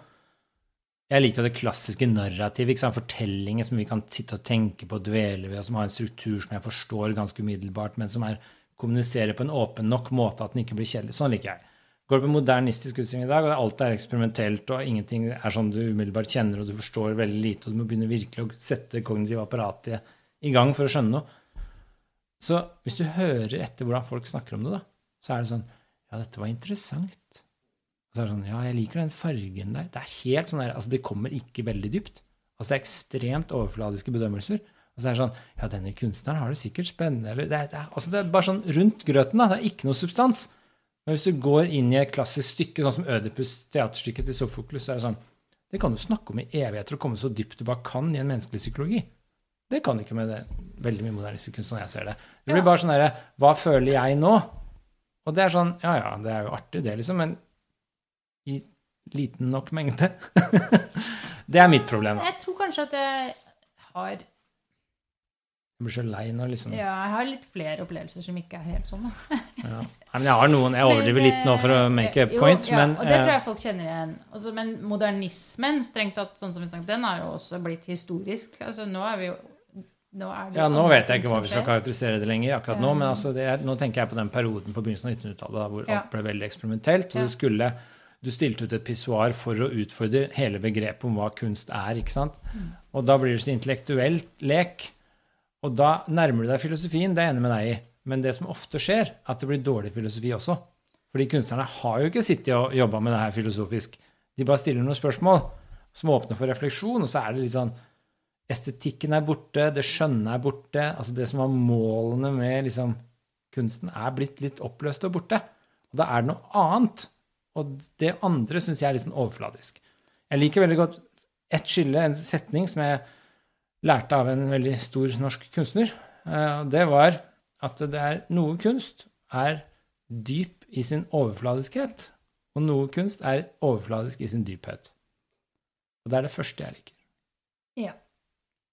Jeg liker det klassiske narrativet, fortellinger som vi kan sitte og tenke på og dvele ved, og som har en struktur som jeg forstår ganske umiddelbart, men som er kommuniserer på en åpen nok måte at den ikke blir kjedelig. Sånn liker jeg. Går du på modernistisk utstilling i dag, og alt er eksperimentelt, og ingenting er sånn du umiddelbart kjenner, og du forstår veldig lite, og du må begynne virkelig å sette kognitiv apparatet i gang for å skjønne noe, så hvis du hører etter hvordan folk snakker om det, da, så er det sånn Ja, dette var interessant. Og så er det sånn Ja, jeg liker den fargen der. Det er helt sånn der, altså Det kommer ikke veldig dypt. Altså Det er ekstremt overfladiske bedømmelser. Og så er det sånn Ja, denne kunstneren har det sikkert spennende. Eller det er, det er, altså det er bare sånn rundt grøten. da, Det er ikke noe substans. Men hvis du går inn i et klassisk stykke, sånn som Ødipus, teaterstykket til Sofoklus, så er det sånn Det kan du snakke om i evigheter og komme så dypt du bare kan i en menneskelig psykologi. Det kan ikke med det veldig mye modernistisk kunst, sånn jeg ser det. Det blir bare sånn herre Hva føler jeg nå? Og det er sånn Ja ja, det er jo artig, det, liksom, men i liten nok mengde. det er mitt problem. Jeg tror kanskje at jeg har Jeg blir så lei nå, liksom Ja, jeg har litt flere opplevelser som ikke er helt sånn. da. ja. Men jeg har noen Jeg overdriver Men, litt nå for å eh, make a jo, point, ja, men Og det tror eh, jeg folk kjenner igjen. Også, men modernismen, strengt tatt, sånn som vi snakket, den har jo også blitt historisk. Altså, nå er vi jo nå det Ja, nå vet jeg ikke hva vi skal karakterisere det lenger akkurat nå, men altså det er, nå tenker jeg på den perioden på begynnelsen av 1900-tallet hvor Ja. alt ble veldig eksperimentelt. Og det skulle, du stilte ut et pissoar for å utfordre hele begrepet om hva kunst er. ikke sant? Mm. Og da blir det så intellektuelt lek. Og da nærmer du deg filosofien, det er jeg enig med deg i. Men det som ofte skjer, er at det blir dårlig filosofi også. Fordi kunstnerne har jo ikke sittet og jobba med det her filosofisk. De bare stiller noen spørsmål som åpner for refleksjon, og så er det litt sånn Estetikken er borte, det skjønne er borte. altså Det som var målene med liksom, kunsten, er blitt litt oppløst og borte. Og da er det noe annet. Og det andre syns jeg er litt sånn overfladisk. Jeg liker veldig godt ett skille, en setning som jeg lærte av en veldig stor norsk kunstner. eh, og Det var at det er noe kunst er dyp i sin overfladiskhet, og noe kunst er overfladisk i sin dyphet. Og det er det første jeg liker. Ja.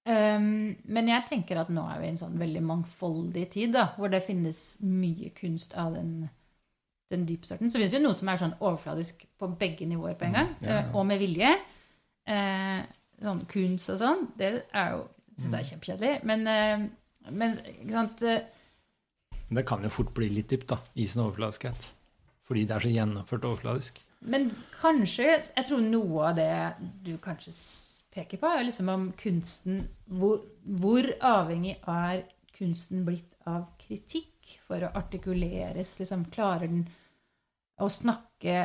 Um, men jeg tenker at nå er vi i en sånn veldig mangfoldig tid, da, hvor det finnes mye kunst av den, den dype sorten. Så finnes det jo noe som er sånn overfladisk på begge nivåer på en gang, Mm, ja, ja. og med vilje. Eh, sånn kunst og sånn, det er jo synes Mm. jeg er kjempekjedelig. Men, eh, men ikke sant eh, Men det kan jo fort bli litt dypt da, i sin overfladiskhet. Fordi det er så gjennomført overfladisk. Men kanskje Jeg tror noe av det du kanskje peker på, er liksom om kunsten Hvor, hvor avhengig er kunsten blitt av kritikk for å artikuleres? Liksom, klarer den å snakke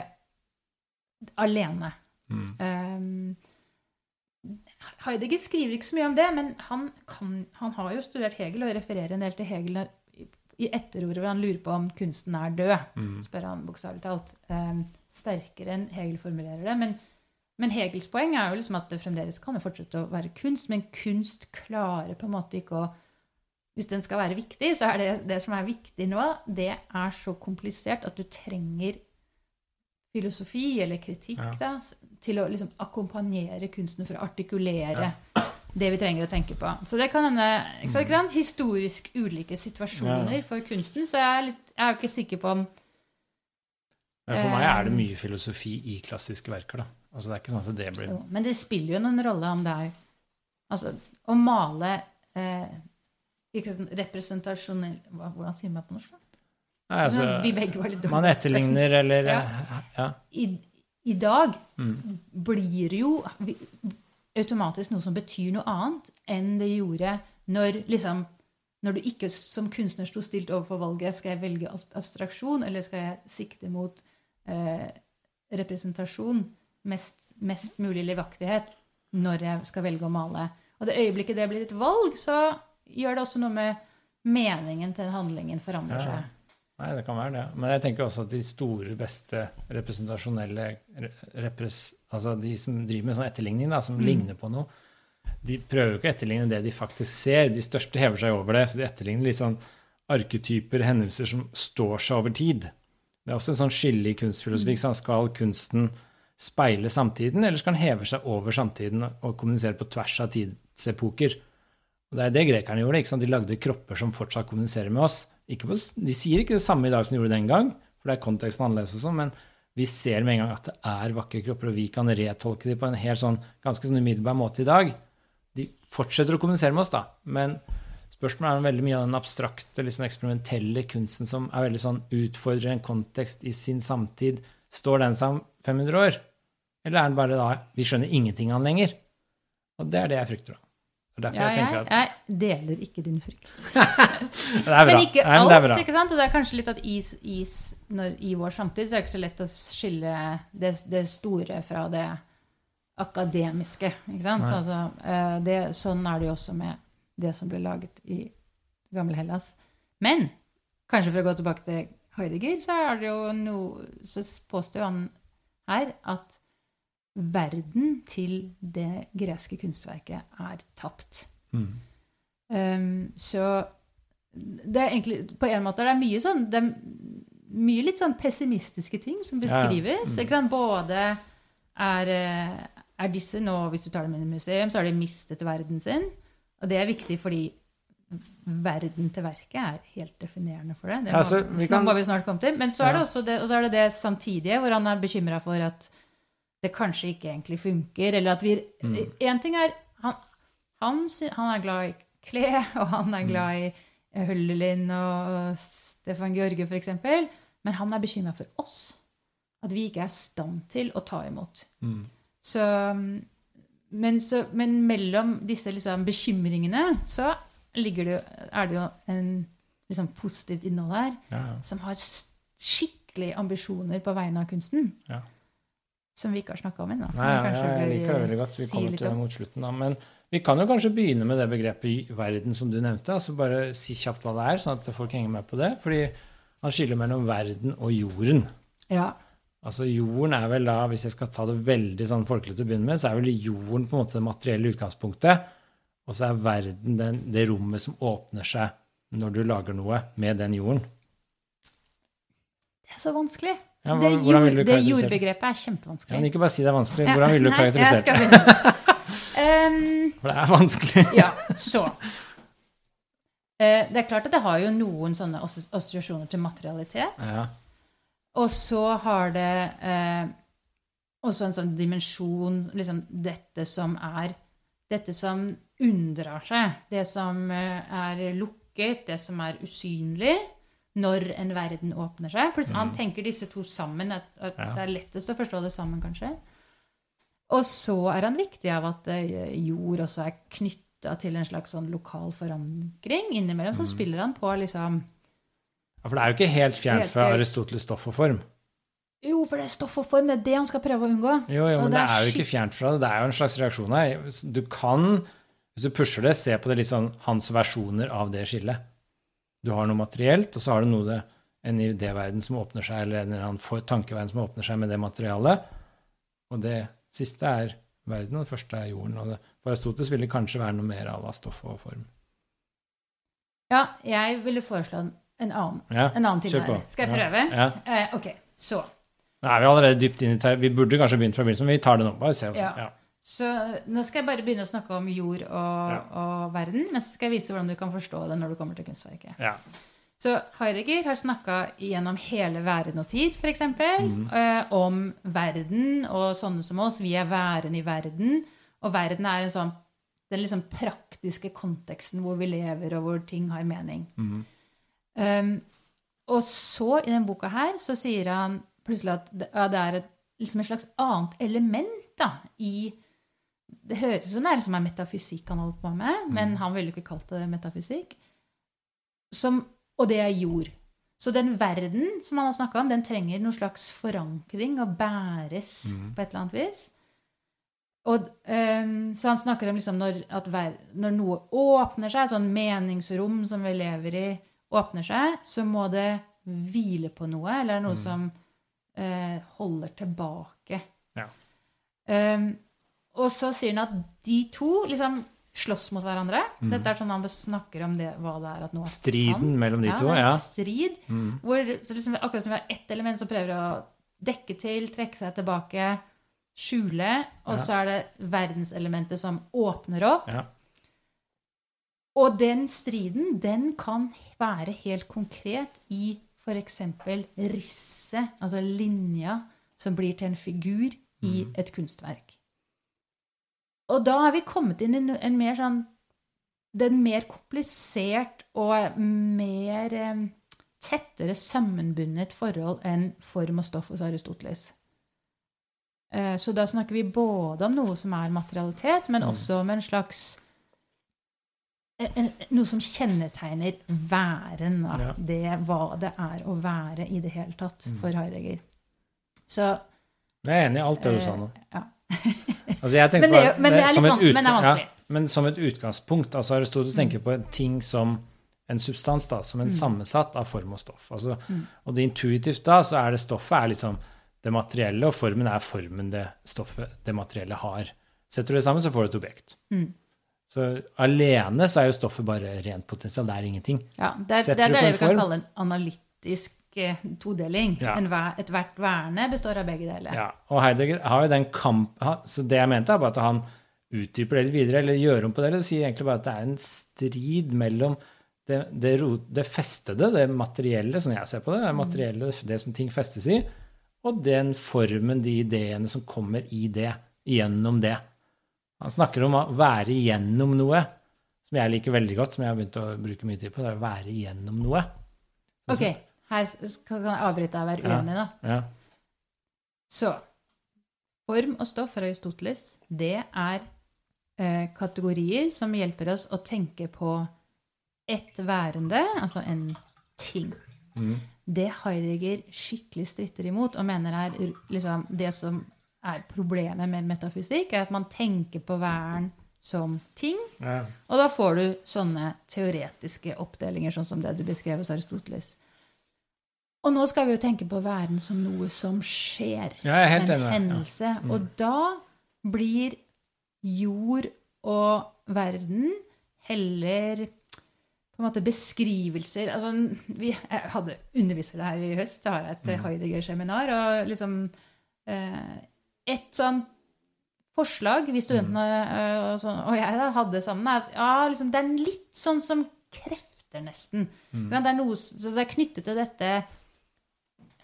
alene? Um, Heidegger skriver ikke så mye om det, men han, kan, han har jo studert Hegel og refererer en del til Hegel i- i etterordet hvor han lurer på om kunsten er død spør han bokstavelig talt. Um, sterkere enn Hegel formulerer det. Men, men Hegels poeng er jo liksom at det fremdeles kan jo fortsette å være kunst, men kunst klarer på en måte ikke å Hvis den skal være viktig, så er det det som er viktig nå, det er så komplisert at du trenger filosofi eller kritikk Ja. da, til å liksom akkompagnere kunsten for å artikulere det vi trenger å tenke på. Så det kan hende ikke sant, ikke sant? historisk ulike situasjoner Ja. for kunsten. Så jeg er, litt, jeg er ikke sikker på om Men for meg er det Eh. mye filosofi i klassiske verker. da. Altså Det er ikke sånn at det blir Jo, men det spiller jo noen rolle om det er Altså, å male eh, ikke sånn representasjonell Hvordan sier man på norsk? da? Nei, altså, Vi begge var litt dårlige. Man etterligner eller Ja. eh, ja. I, I dag Mm. blir jo automatisk noe som betyr noe annet enn det gjorde når liksom når du ikke som kunstner sto stilt overfor valget skal jeg velge abstraksjon eller skal jeg sikte mot eh, representasjon, mest, mest mulig livaktighet, når jeg skal velge å male. Og det øyeblikket det blir et valg, så gjør det også noe med meningen til handlingen forandrer Ja. Nei, det kan være det. Men jeg tenker også at de store, beste representasjonelle repres, Altså de som driver med sånn etterligning, da, som Mm. ligner på noe, de prøver jo ikke å etterligne det de faktisk ser. De største hever seg over det. Så de etterligner litt sånn arketyper, hendelser som står seg over tid. Det er også en sånn skille i kunstfilosofi. Mm. Skal kunsten speile samtiden, eller skal den heve seg over samtiden og kommunisere på tvers av tidsepoker? Og Det er det grekerne gjorde. ikke sant? De lagde kropper som fortsatt kommuniserer med oss. På, de sier ikke det samme i dag som de gjorde den gang, for det er konteksten annerledes og sånn, men vi ser med en gang at det er vakre kropper, og vi kan retolke dem på en helt sånn, ganske sånn umiddelbar måte i dag. De fortsetter å kommunisere med oss, da, men spørsmålet er om veldig mye av den abstrakte, sånn eksperimentelle kunsten som er veldig sånn utfordrer en kontekst i sin samtid. Står den seg om 500 år? Eller er den bare da Vi skjønner ingenting av den lenger. Og det er det jeg frykter, da. Ja, jeg jeg, deler ikke din frykt. Men ikke alt, ikke sant? Og det er kanskje litt at is, is når, i vår samtid så er det ikke så lett å skille det, det store fra det akademiske. Ikke sant? Så, altså, eh, det, sånn er det jo også med det som ble laget i gamle Hellas. Men kanskje for å gå tilbake til Heidegger, så er det jo noe Så påstår han her at verden til det greske kunstverket er tapt. Mm. Um, så det er egentlig På en måte det er mye sånn det er mye litt sånn pessimistiske ting som beskrives. ja. Mm. Både er, eh, er disse nå, hvis du tar dem inn i museum, så har de mistet verden sin. Og det er viktig fordi verden til verket er helt definerende for det. Det må, Ja, så vi kan- må vi snart komme til. Men så er det også det, og så er det, det samtidige, hvor han er bekymra for at det kanskje ikke egentlig funker. Eller at vi Mm. En ting er han, han, han er glad i Kle, og han er glad i Høllelin og Stefan George f.eks. Men han er bekymra for oss. At vi ikke er i stand til å ta imot. Mm. Så, men, så, men mellom disse liksom, bekymringene så ligger det, jo- er det jo en liksom, positivt innhold her Ja, ja. som har skikkelig ambisjoner på vegne av kunsten. Ja. Som vi ikke har snakka om ennå. Nei, ja, jeg liker det veldig godt. Vi si kommer litt til det mot slutten. da, Men vi kan jo kanskje begynne med det begrepet verden som du nevnte. altså Bare si kjapt hva det er, sånn at folk henger med på det. Fordi han skiller mellom verden og jorden. Ja. Altså Jorden er vel da, hvis jeg skal ta det veldig sånn folkelig til å begynne med, så er vel jorden på en måte det materielle utgangspunktet. Og så er verden den, det rommet som åpner seg når du lager noe med den jorden. Det er så vanskelig. Ja, hva- det, jord, det jordbegrepet er Ja, kjempevanskelig. men ikke bare si det er vanskelig. Hvordan vil du nei, skal det? begynne. For det er vanskelig. ja, så Eh, Det er klart at det har jo noen sånne assosiasjoner til materialitet. Ja. Og så har det eh, også en sånn dimensjon liksom Dette som er Dette som unndrar seg. Det som eh, er lukket, det som er usynlig. Når en verden åpner seg. Plutselig, Han tenker disse to sammen. At, at Ja. Det er lettest å forstå det sammen, kanskje. Og så er han viktig av at eh, jord også er knytta til en slags sånn lokal forankring. Innimellom så spiller han på liksom Ja, For det er jo ikke helt fjernt fra. Aristoteles stoff og form. Jo, for det er stoff og form. Det er det han skal prøve å unngå. Jo, jo, men det det er er jo ikke fjernt fra det. Det er jo en slags reaksjon her. Du kan, hvis du pusher det, se på det litt sånn hans versjoner av det skillet. Du har noe materielt, og så har du noe det, en idéverden som åpner seg, eller en eller annen tankeverden som åpner seg med det materialet. Og det siste er verden, og det første er jorden. Og det, for Aristoteles ville det kanskje være noe mer à la stoff og form. Ja, jeg ville foreslå en, en annen, Ja, en annen tilnærming. Skal jeg prøve? Ja. Eh, ok, så. Nå er vi allerede dypt inn i ter Vi burde kanskje begynt fra begynnelsen, men vi tar det nå. Bare se. Ja. Så nå skal jeg bare begynne å snakke om jord og, Ja. og verden, men så skal jeg vise hvordan du kan forstå det når du kommer til kunstverket. Ja. Så Heidegger har snakka gjennom hele væren og tid, f.eks., mm. eh, om verden og sånne som oss. Vi er væren i verden, og verden er en sånn, den liksom praktiske konteksten hvor vi lever, og hvor ting har mening. Mm. Um, og så, i denne boka her, så sier han plutselig at det, ja, det er et, liksom et slags annet element da, i Det høres ut som det er liksom metafysikk han holder på med, men han ville ikke kalt det metafysikk. Som, og det er jord. Så den verden som han har snakka om, den trenger noen slags forankring og bæres mm. på et eller annet vis. Og, um, så han snakker om liksom når, ver når noe åpner seg, sånn meningsrom som vi lever i, åpner seg, så må det hvile på noe, eller noe som uh, holder tilbake. Ja. Ehm, og så sier han at de to liksom slåss mot hverandre. Dette er sånn han snakker om det, hva det er at noe er Striden sant. mellom de ja, to, ja. Strid. Mm. Hvor, så liksom, akkurat som vi har ett element som prøver å dekke til, trekke seg tilbake, skjule, og Ja. så er det verdenselementet som åpner opp. Ja. Og den striden, den kan være helt konkret i f.eks. risset, altså linja, som blir til en figur i Mhm. et kunstverk. Og da har vi kommet inn i en, mer sånn Den mer komplisert og mer eh, tettere sammenbundet forhold enn form og stoff hos Aristoteles. Eh, så da snakker vi både om noe som er materialitet, men Mm. også om en slags en, Noe som kjennetegner væren. Da. Ja. Det hva det er å være i det hele tatt Mm. for Heidegger. Så Jeg er enig i alt det du sa nå. eh, ja. Altså jeg tenker Men det på- men det er litt et van- men det er vanskelig. Ja, men som et utgangspunkt. altså Aristoteles Mm. tenker på en ting som en substans, da, som en sammensatt av form og stoff. Altså, Mm. Og det intuitivt da, så er det stoffet er liksom det materielle, og formen er formen det stoffet, det materielle har. Setter du det sammen, så får du et objekt. Mm. Så alene så er jo stoffet bare rent potensial. Det er ingenting. Ja, det, er- det er det vi kan form? kalle en analytisk todeling. Ja. Ethvert verne består av begge deler. Ja, og Heidegger har jo den kamp... Så det jeg mente, er bare at han utdyper det litt videre, eller gjør om på det. eller sier egentlig bare at det er en strid mellom det, det, det festede, det materielle, som jeg ser på det, det materielle, det som ting festes i, og den formen, de ideene som kommer i det, gjennom det. Han snakker om å være igjennom noe, som jeg liker veldig godt, som jeg har begynt å bruke mye tid på. Det er å være igjennom noe. Ok, her kan jeg avbryte og være uenig, da. Ja. Så form og stoff fra Aristoteles, det er eh, kategorier som hjelper oss å tenke på ett værende, altså en ting. Mm. Det Heidegger skikkelig stritter imot og mener er liksom, det som er problemet med metafysikk, er at man tenker på væren som ting. Ja. Og da får du sånne teoretiske oppdelinger, sånn som det du beskrev hos Aristoteles. Og nå skal vi jo tenke på væren som noe som skjer. Ja, jeg er helt en enig. Ja. hendelse. Og da blir jord og verden heller på en måte beskrivelser altså, vi, Jeg hadde underviser det her i høst, så har jeg et Heidegger-seminar. Og liksom eh, Et sånn forslag vi studentene eh, og, sånn, og jeg hadde sammen, er at ja, liksom, det er litt sånn som krefter, nesten. Det, er noe, det er knyttet til dette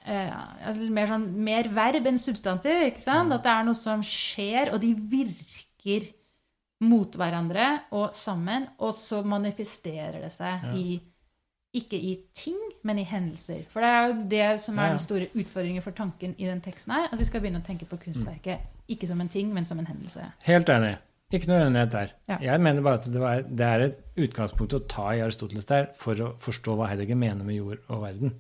eh, altså mer, sånn, mer verb enn substantiv. ikke sant? At det er noe som skjer, og de virker mot hverandre og sammen, og så manifesterer det seg Ja. i ikke i ting, men i hendelser. For det er jo det som er den store utfordringen for tanken i den teksten her. At vi skal begynne å tenke på kunstverket ikke som en ting, men som en hendelse. Helt enig. Ikke noe uenighet der. Ja. Jeg mener bare at det, var, det er et utgangspunkt å ta i Aristoteles der for å forstå hva Heidegger mener med jord og verden.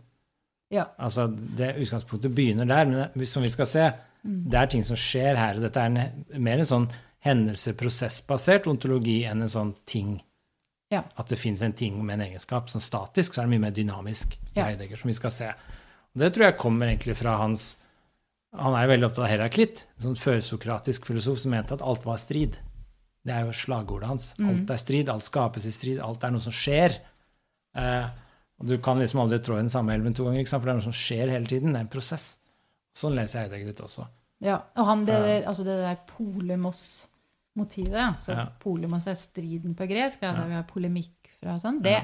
Ja. Altså, det Utgangspunktet begynner der, men som vi skal se, det er ting som skjer her. og Dette er en, mer en sånn hendelse-prosessbasert ontologi enn en sånn ting. Ja. At det fins en ting med en egenskap. Sånn statisk så er det mye mer dynamisk Ja. Heidegger, som vi skal se. Og det tror jeg kommer egentlig fra hans Han er jo veldig opptatt av Heraklit, en sånn førsokratisk filosof som mente at alt var strid. Det er jo slagordet hans. Alt er strid, alt skapes i strid, alt er noe som skjer. Eh, du kan liksom aldri trå i den samme elven to ganger, for det er noe som skjer hele tiden. Det er en prosess. Sånn leser jeg Heidegger ut også. Ja, og han, det, der, altså det der polemos-motivet, så Ja. polemos er striden på gresk, ja, der vi har polemikk fra og sånn, det,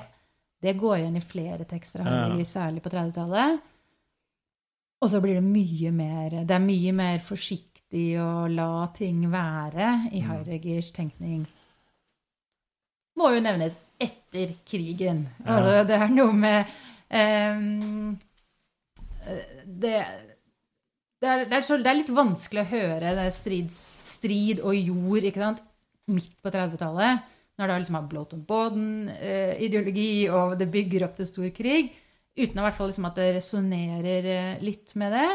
det går igjen i flere tekster av. Heidegger, særlig på 30-tallet. Og så blir det mye mer Det er mye mer forsiktig å la ting være i Heidegers tenkning. Må jo nevnes etter krigen. Altså, det er noe med um, det, det, er, det, er så, det er litt vanskelig å høre det strid, strid og jord ikke sant? midt på 30-tallet, når det liksom har blått om båten-ideologi, og det bygger opp til stor krig, uten å hvert fall liksom at det resonnerer eh, litt med det.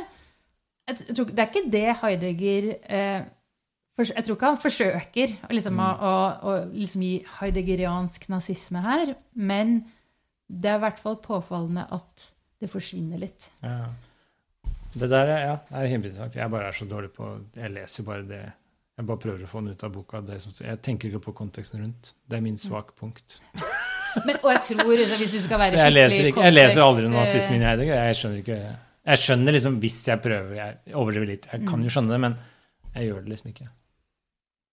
Jeg, jeg tror, det er ikke det Heidegger eh, Jeg tror ikke han forsøker liksom, å, å, å liksom gi heideggeriansk nazisme her, men det er i hvert fall påfallende at det forsvinner litt. Ja. Det der er, ja, det er kjempeinteressant. Jeg bare er så dårlig på Jeg leser bare det Jeg bare prøver å få den ut av boka. Som, jeg tenker ikke på konteksten rundt. Det er min svake punkt. Men, og jeg tror, hvis du skal være skikkelig jeg leser, ikke, jeg leser aldri kontekst, nazisme nazismen i Heidegger. Jeg skjønner ikke Jeg skjønner liksom hvis jeg prøver Jeg overdriver litt. Jeg Mm. kan jo skjønne det, men jeg gjør det liksom ikke.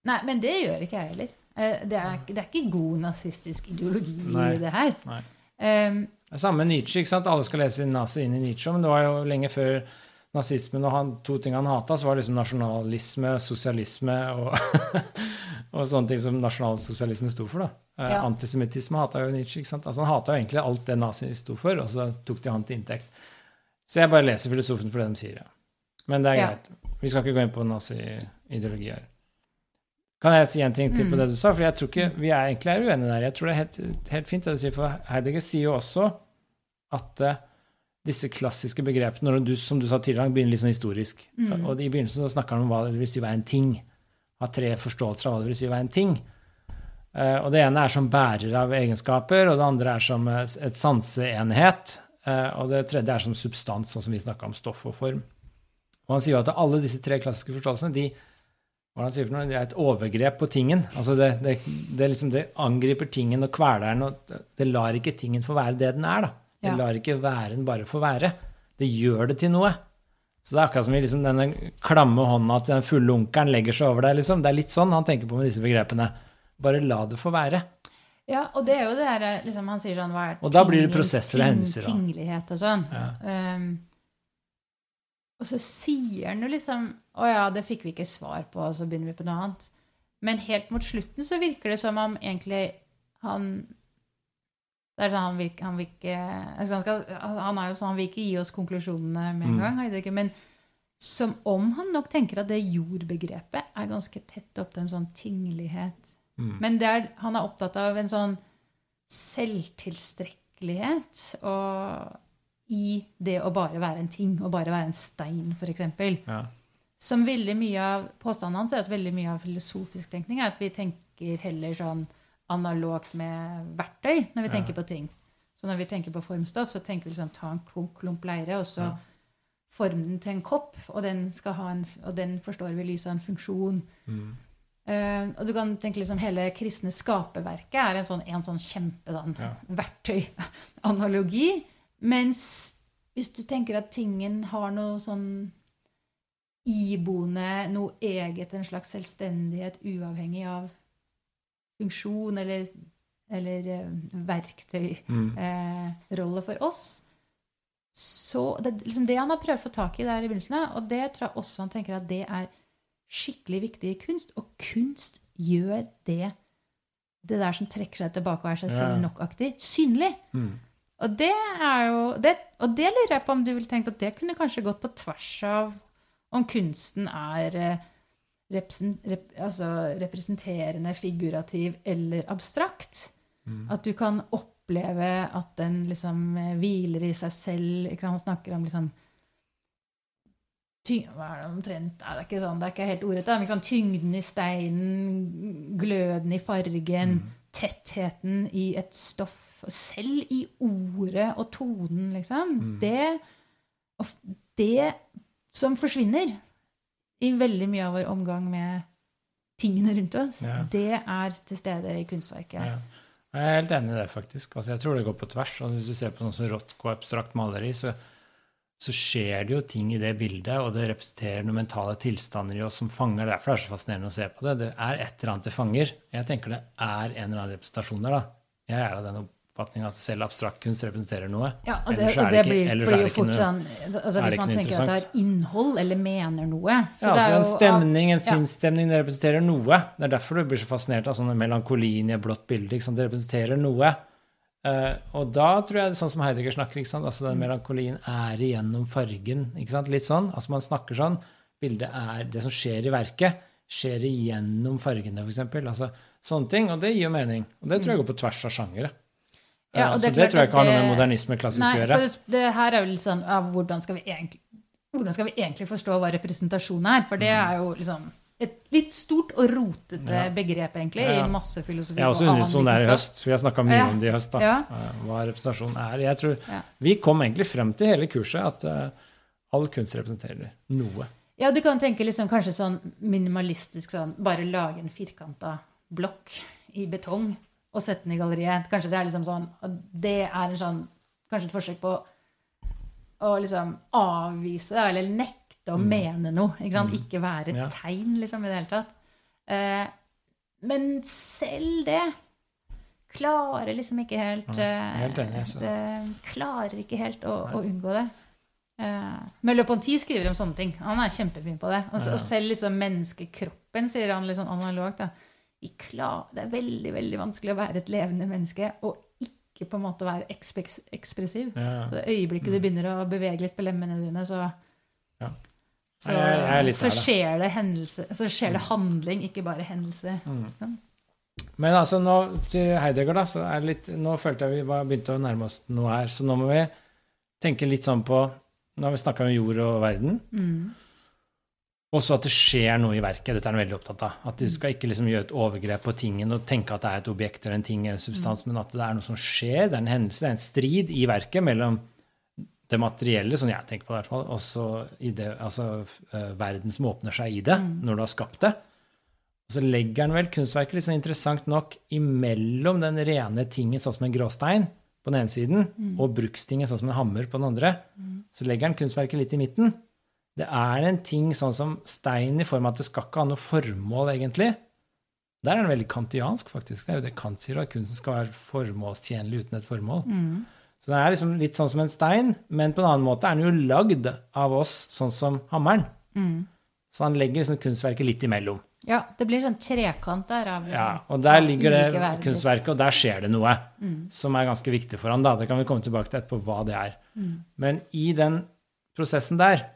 Nei, men det gjør ikke jeg heller. Eh, Det er, det er ikke god nazistisk ideologi Nei. i det her. Nei. Um, Det er samme Nietzsche. ikke sant? Alle skal lese nazi inn i Nietzsche, men det var jo lenge før nazismen og han, to ting han hata, så var det liksom nasjonalisme, sosialisme og, og sånne ting som nasjonalsosialisme sto for. da. Eh, Ja. Antisemittisme hata jo Nietzsche. ikke sant? Altså Han hata jo egentlig alt det nazi sto for, og så tok de han til inntekt. Så jeg bare leser filosofen for det de sier. ja. Men det er Ja. greit. Vi skal ikke gå inn på nazi-ideologi her. Kan jeg si en ting til på Mm. det du sa? For jeg tror ikke vi er egentlig er uenige der. Jeg tror det er helt, helt fint det du sier, for Heidegger sier jo også at uh, disse klassiske begrepene, når du, som du sa tidligere, begynner litt sånn historisk. Mm. Og i begynnelsen så snakker han om hva det vil si å være en ting. Ha tre forståelser av hva det vil si å være en ting. Uh, og det ene er som bærer av egenskaper, og det andre er som eh, et sanseenhet. Uh, og det tredje er som substans, sånn som vi snakka om stoff og form. Og han sier jo at alle disse tre klassiske forståelsene de, hva han sier noe, det er et overgrep på tingen. Altså det, det, det, liksom, det angriper tingen og kveler den. og Det lar ikke tingen få være det den er. da. Det Ja. lar ikke væren bare få være. Det gjør det til noe. Så det er akkurat som i liksom denne klamme hånda til den fulle onkelen legger seg over deg. Liksom. Det er litt sånn han tenker på med disse begrepene. Bare la det få være. Ja, og det er jo det der liksom, Han sier sånn hva er Og da blir det prosesser og hendelser. Tinglighet og sånn. Ja. Um, og så sier han jo liksom Å ja, det fikk vi ikke svar på, og så begynner vi på noe annet. Men helt mot slutten så virker det som om egentlig han det er sånn, han, virker, han, virker, altså han, er jo sånn, han vil ikke gi oss konklusjonene med en Mm. gang. Mm. Men som om han nok tenker at det jordbegrepet er ganske tett opp til en sånn tinglighet. Mm. Men er, han er opptatt av en sånn selvtilstrekkelighet og i det å bare være en ting, og bare være en stein, f.eks. Ja. Som veldig mye av påstanden hans er at veldig mye av filosofisk tenkning er at vi tenker heller sånn analogt med verktøy når vi Ja. tenker på ting. Så når vi tenker på formstoff, så tenker vi liksom ta en klump, klump leire, og så Ja. forme den til en kopp, og den, skal ha en, og den forstår vi i lys av en funksjon. Mm. Uh, og du kan tenke liksom hele kristne skaperverket er en sånn, en sånn kjempe sånn Ja. verktøyanalogi. Mens hvis du tenker at tingen har noe sånn iboende, noe eget, en slags selvstendighet uavhengig av funksjon eller, eller eh, verktøyrolle Mm. for oss, så det liksom det han har prøvd å få tak i der i begynnelsen, og det tror jeg også han tenker at det er skikkelig viktig i kunst. Og kunst gjør det det der som trekker seg tilbake og er seg selv nok-aktig, synlig. Mm. Og det er jo det, Og det lurer jeg på om du ville tenkt at det kunne kanskje gått på tvers av om kunsten er represent, rep, altså representerende, figurativ eller abstrakt. Mm. At du kan oppleve at den liksom eh, hviler i seg selv. Han snakker om liksom Tyng, Hva er det omtrent Nei, det er ikke sånn, det er ikke helt ordrett. sant, Tyngden i steinen, gløden i fargen, Mm. tettheten i et stoff. Selv i ordet og tonen, liksom. Mm. Det, det som forsvinner i veldig mye av vår omgang med tingene rundt oss, Ja. det er til stede i kunstverket. Ja. Jeg er helt enig i det, faktisk. Altså, jeg tror det går på tvers. Og hvis du ser på noe som Rothko abstrakt maleri, så, så skjer det jo ting i det bildet, og det representerer noen mentale tilstander i oss som fanger. Derfor er det så fascinerende å se på det. Det er et eller annet det fanger. Jeg tenker det er en eller annen representasjon der, da. Jeg er av den oppfatning at selv abstrakt kunst representerer noe. Ja, og det, og det ikke- blir, blir jo fort sånn altså Hvis man tenker at det har innhold eller mener noe så Ja, det altså En stemning, en sinnsstemning, det representerer noe. Det er derfor du blir så fascinert av sånne melankolien i et blått bilde. Det representerer noe. Uh, og da tror jeg det er sånn som Heidegger snakker, altså den Mm. melankolien er igjennom fargen. Litt sånn. altså Man snakker sånn. Bildet er Det som skjer i verket, skjer igjennom fargene, f.eks. Altså, sånne ting. Og det gir jo mening. Og det tror jeg går på tvers av sjangere. Ja, og så det det tror jeg ikke har noe med modernisme klassisk å så gjøre. det, det her er jo litt sånn ja, hvordan, skal vi egentlig, hvordan skal vi egentlig forstå hva representasjon er? For det er jo liksom et litt stort og rotete Mm. Ja. begrep, egentlig, Ja, ja. i masse filosofi Jeg har også og annen unisson her i høst. Vi har snakka mye om det i høst. da, eh, Hva representasjon er. Jeg tror. Vi kom egentlig frem til hele kurset at uh, all kunst representerer noe. Ja, du kan tenke liksom kanskje sånn minimalistisk sånn Bare lage en firkanta blokk i betong og sette den i galleriet. Kanskje det er liksom sånn Det er en sånn Kanskje et forsøk på å liksom avvise det, eller nekte å mene noe. Ikke sant? Ikke være et Mm. Tegn, liksom, i det hele tatt. Eh, men selv det klarer liksom ikke helt eh, helt enig, så. det Klarer ikke helt å, å unngå det. Uh, Merleau-Ponty skriver om sånne ting. Han er kjempefin på det. Og, Ja. og selv liksom menneskekroppen, sier han litt sånn analogt. Da. Klar, det er veldig veldig vanskelig å være et levende menneske og ikke på en måte være ekspres, ekspressiv. Ja. Så det øyeblikket du begynner å bevege litt på lemmene dine, så, Ja. så, Jeg- jeg er så, der, skjer det hendelse, så skjer det handling, ikke bare hendelse. Mm. Men altså nå til Heidegger, da, så er det litt Nå følte jeg vi var, begynte å nærme oss noe her, så nå må vi tenke litt sånn på Nå har vi snakka om jord og verden. Mm. Også at det skjer noe i verket. Dette er han veldig opptatt av. At du skal ikke liksom gjøre et overgrep på tingen og tenke at det er et objekt eller en ting eller en substans, men at det er noe som skjer. Det er en hendelse, det er en strid i verket mellom det materielle, som jeg tenker på i hvert fall, og så altså, eh, verden som åpner seg i det, når du har skapt det. Og så legger han vel kunstverket litt sånn interessant nok imellom den rene tingen, sånn som en gråstein på den ene siden, og brukstingen, sånn som en hammer på den andre. Så legger han kunstverket litt i midten. Det er en ting sånn som stein i form av at det skal ikke ha noe formål, egentlig. Der er den veldig kantiansk, faktisk. Det er jo det Kant sier, at kunsten skal være formålstjenlig uten et formål. Så den er liksom litt sånn som en stein, men på en annen måte er den jo lagd av oss sånn som hammeren. Så han legger liksom kunstverket litt imellom. Ja, det blir sånn trekant der av liksom, Ja, og der ligger det kunstverket, og der skjer det noe som er ganske viktig for han. da. Det kan vi komme tilbake til etterpå hva det er. Men i den prosessen der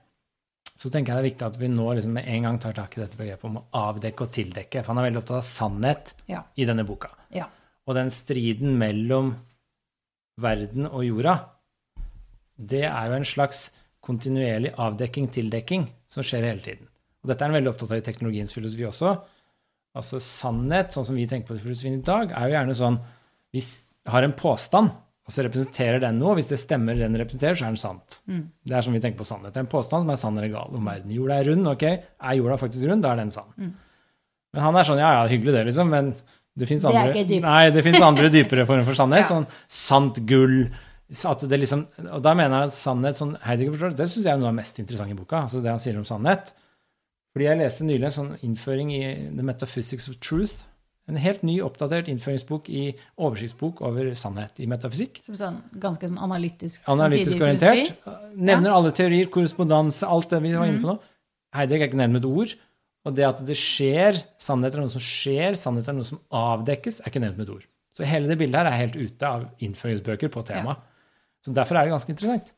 så tenker jeg det er viktig at vi nå liksom med en gang tar tak i dette begrepet om å avdekke og tildekke. For han er veldig opptatt av sannhet Ja. i denne boka. Ja. Og den striden mellom verden og jorda, det er jo en slags kontinuerlig avdekking-tildekking som skjer hele tiden. Og dette er han veldig opptatt av i teknologiens filosofi også. Altså sannhet, sånn som vi tenker på det i filosofien i dag, er jo gjerne sånn Vi har en påstand, og så representerer den noe. Hvis det stemmer den representerer, så er den sant. Det er som vi tenker på sannhet. En påstand som er sann eller gal om verden. Jorda er rund, ok. Er jorda faktisk rund, da er den sann. Men han er sånn, ja ja, hyggelig det, liksom, men det fins andre, nei, andre dypere former for sannhet. Ja. Sånn sant gull. At det liksom, og da mener jeg at sannhet, sånn Heidegger forstår, det syns jeg er noe av det mest interessante i boka. altså det han sier om sannhet. Fordi jeg leste nylig en sånn innføring i The Metaphysics of Truth. En helt ny, oppdatert innføringsbok i oversiktsbok over sannhet i metafysikk. Som sånn, ganske sånn analytisk. Analytisk orientert. Nevner alle teorier, korrespondanse, alt det vi var inne på nå. Heidegger er ikke nevnt med et ord. Og det at det skjer, sannhet er noe som skjer, sannhet er noe som avdekkes, er ikke nevnt med et ord. Så hele det bildet her er helt ute av innføringsbøker på temaet. Så derfor er det ganske interessant.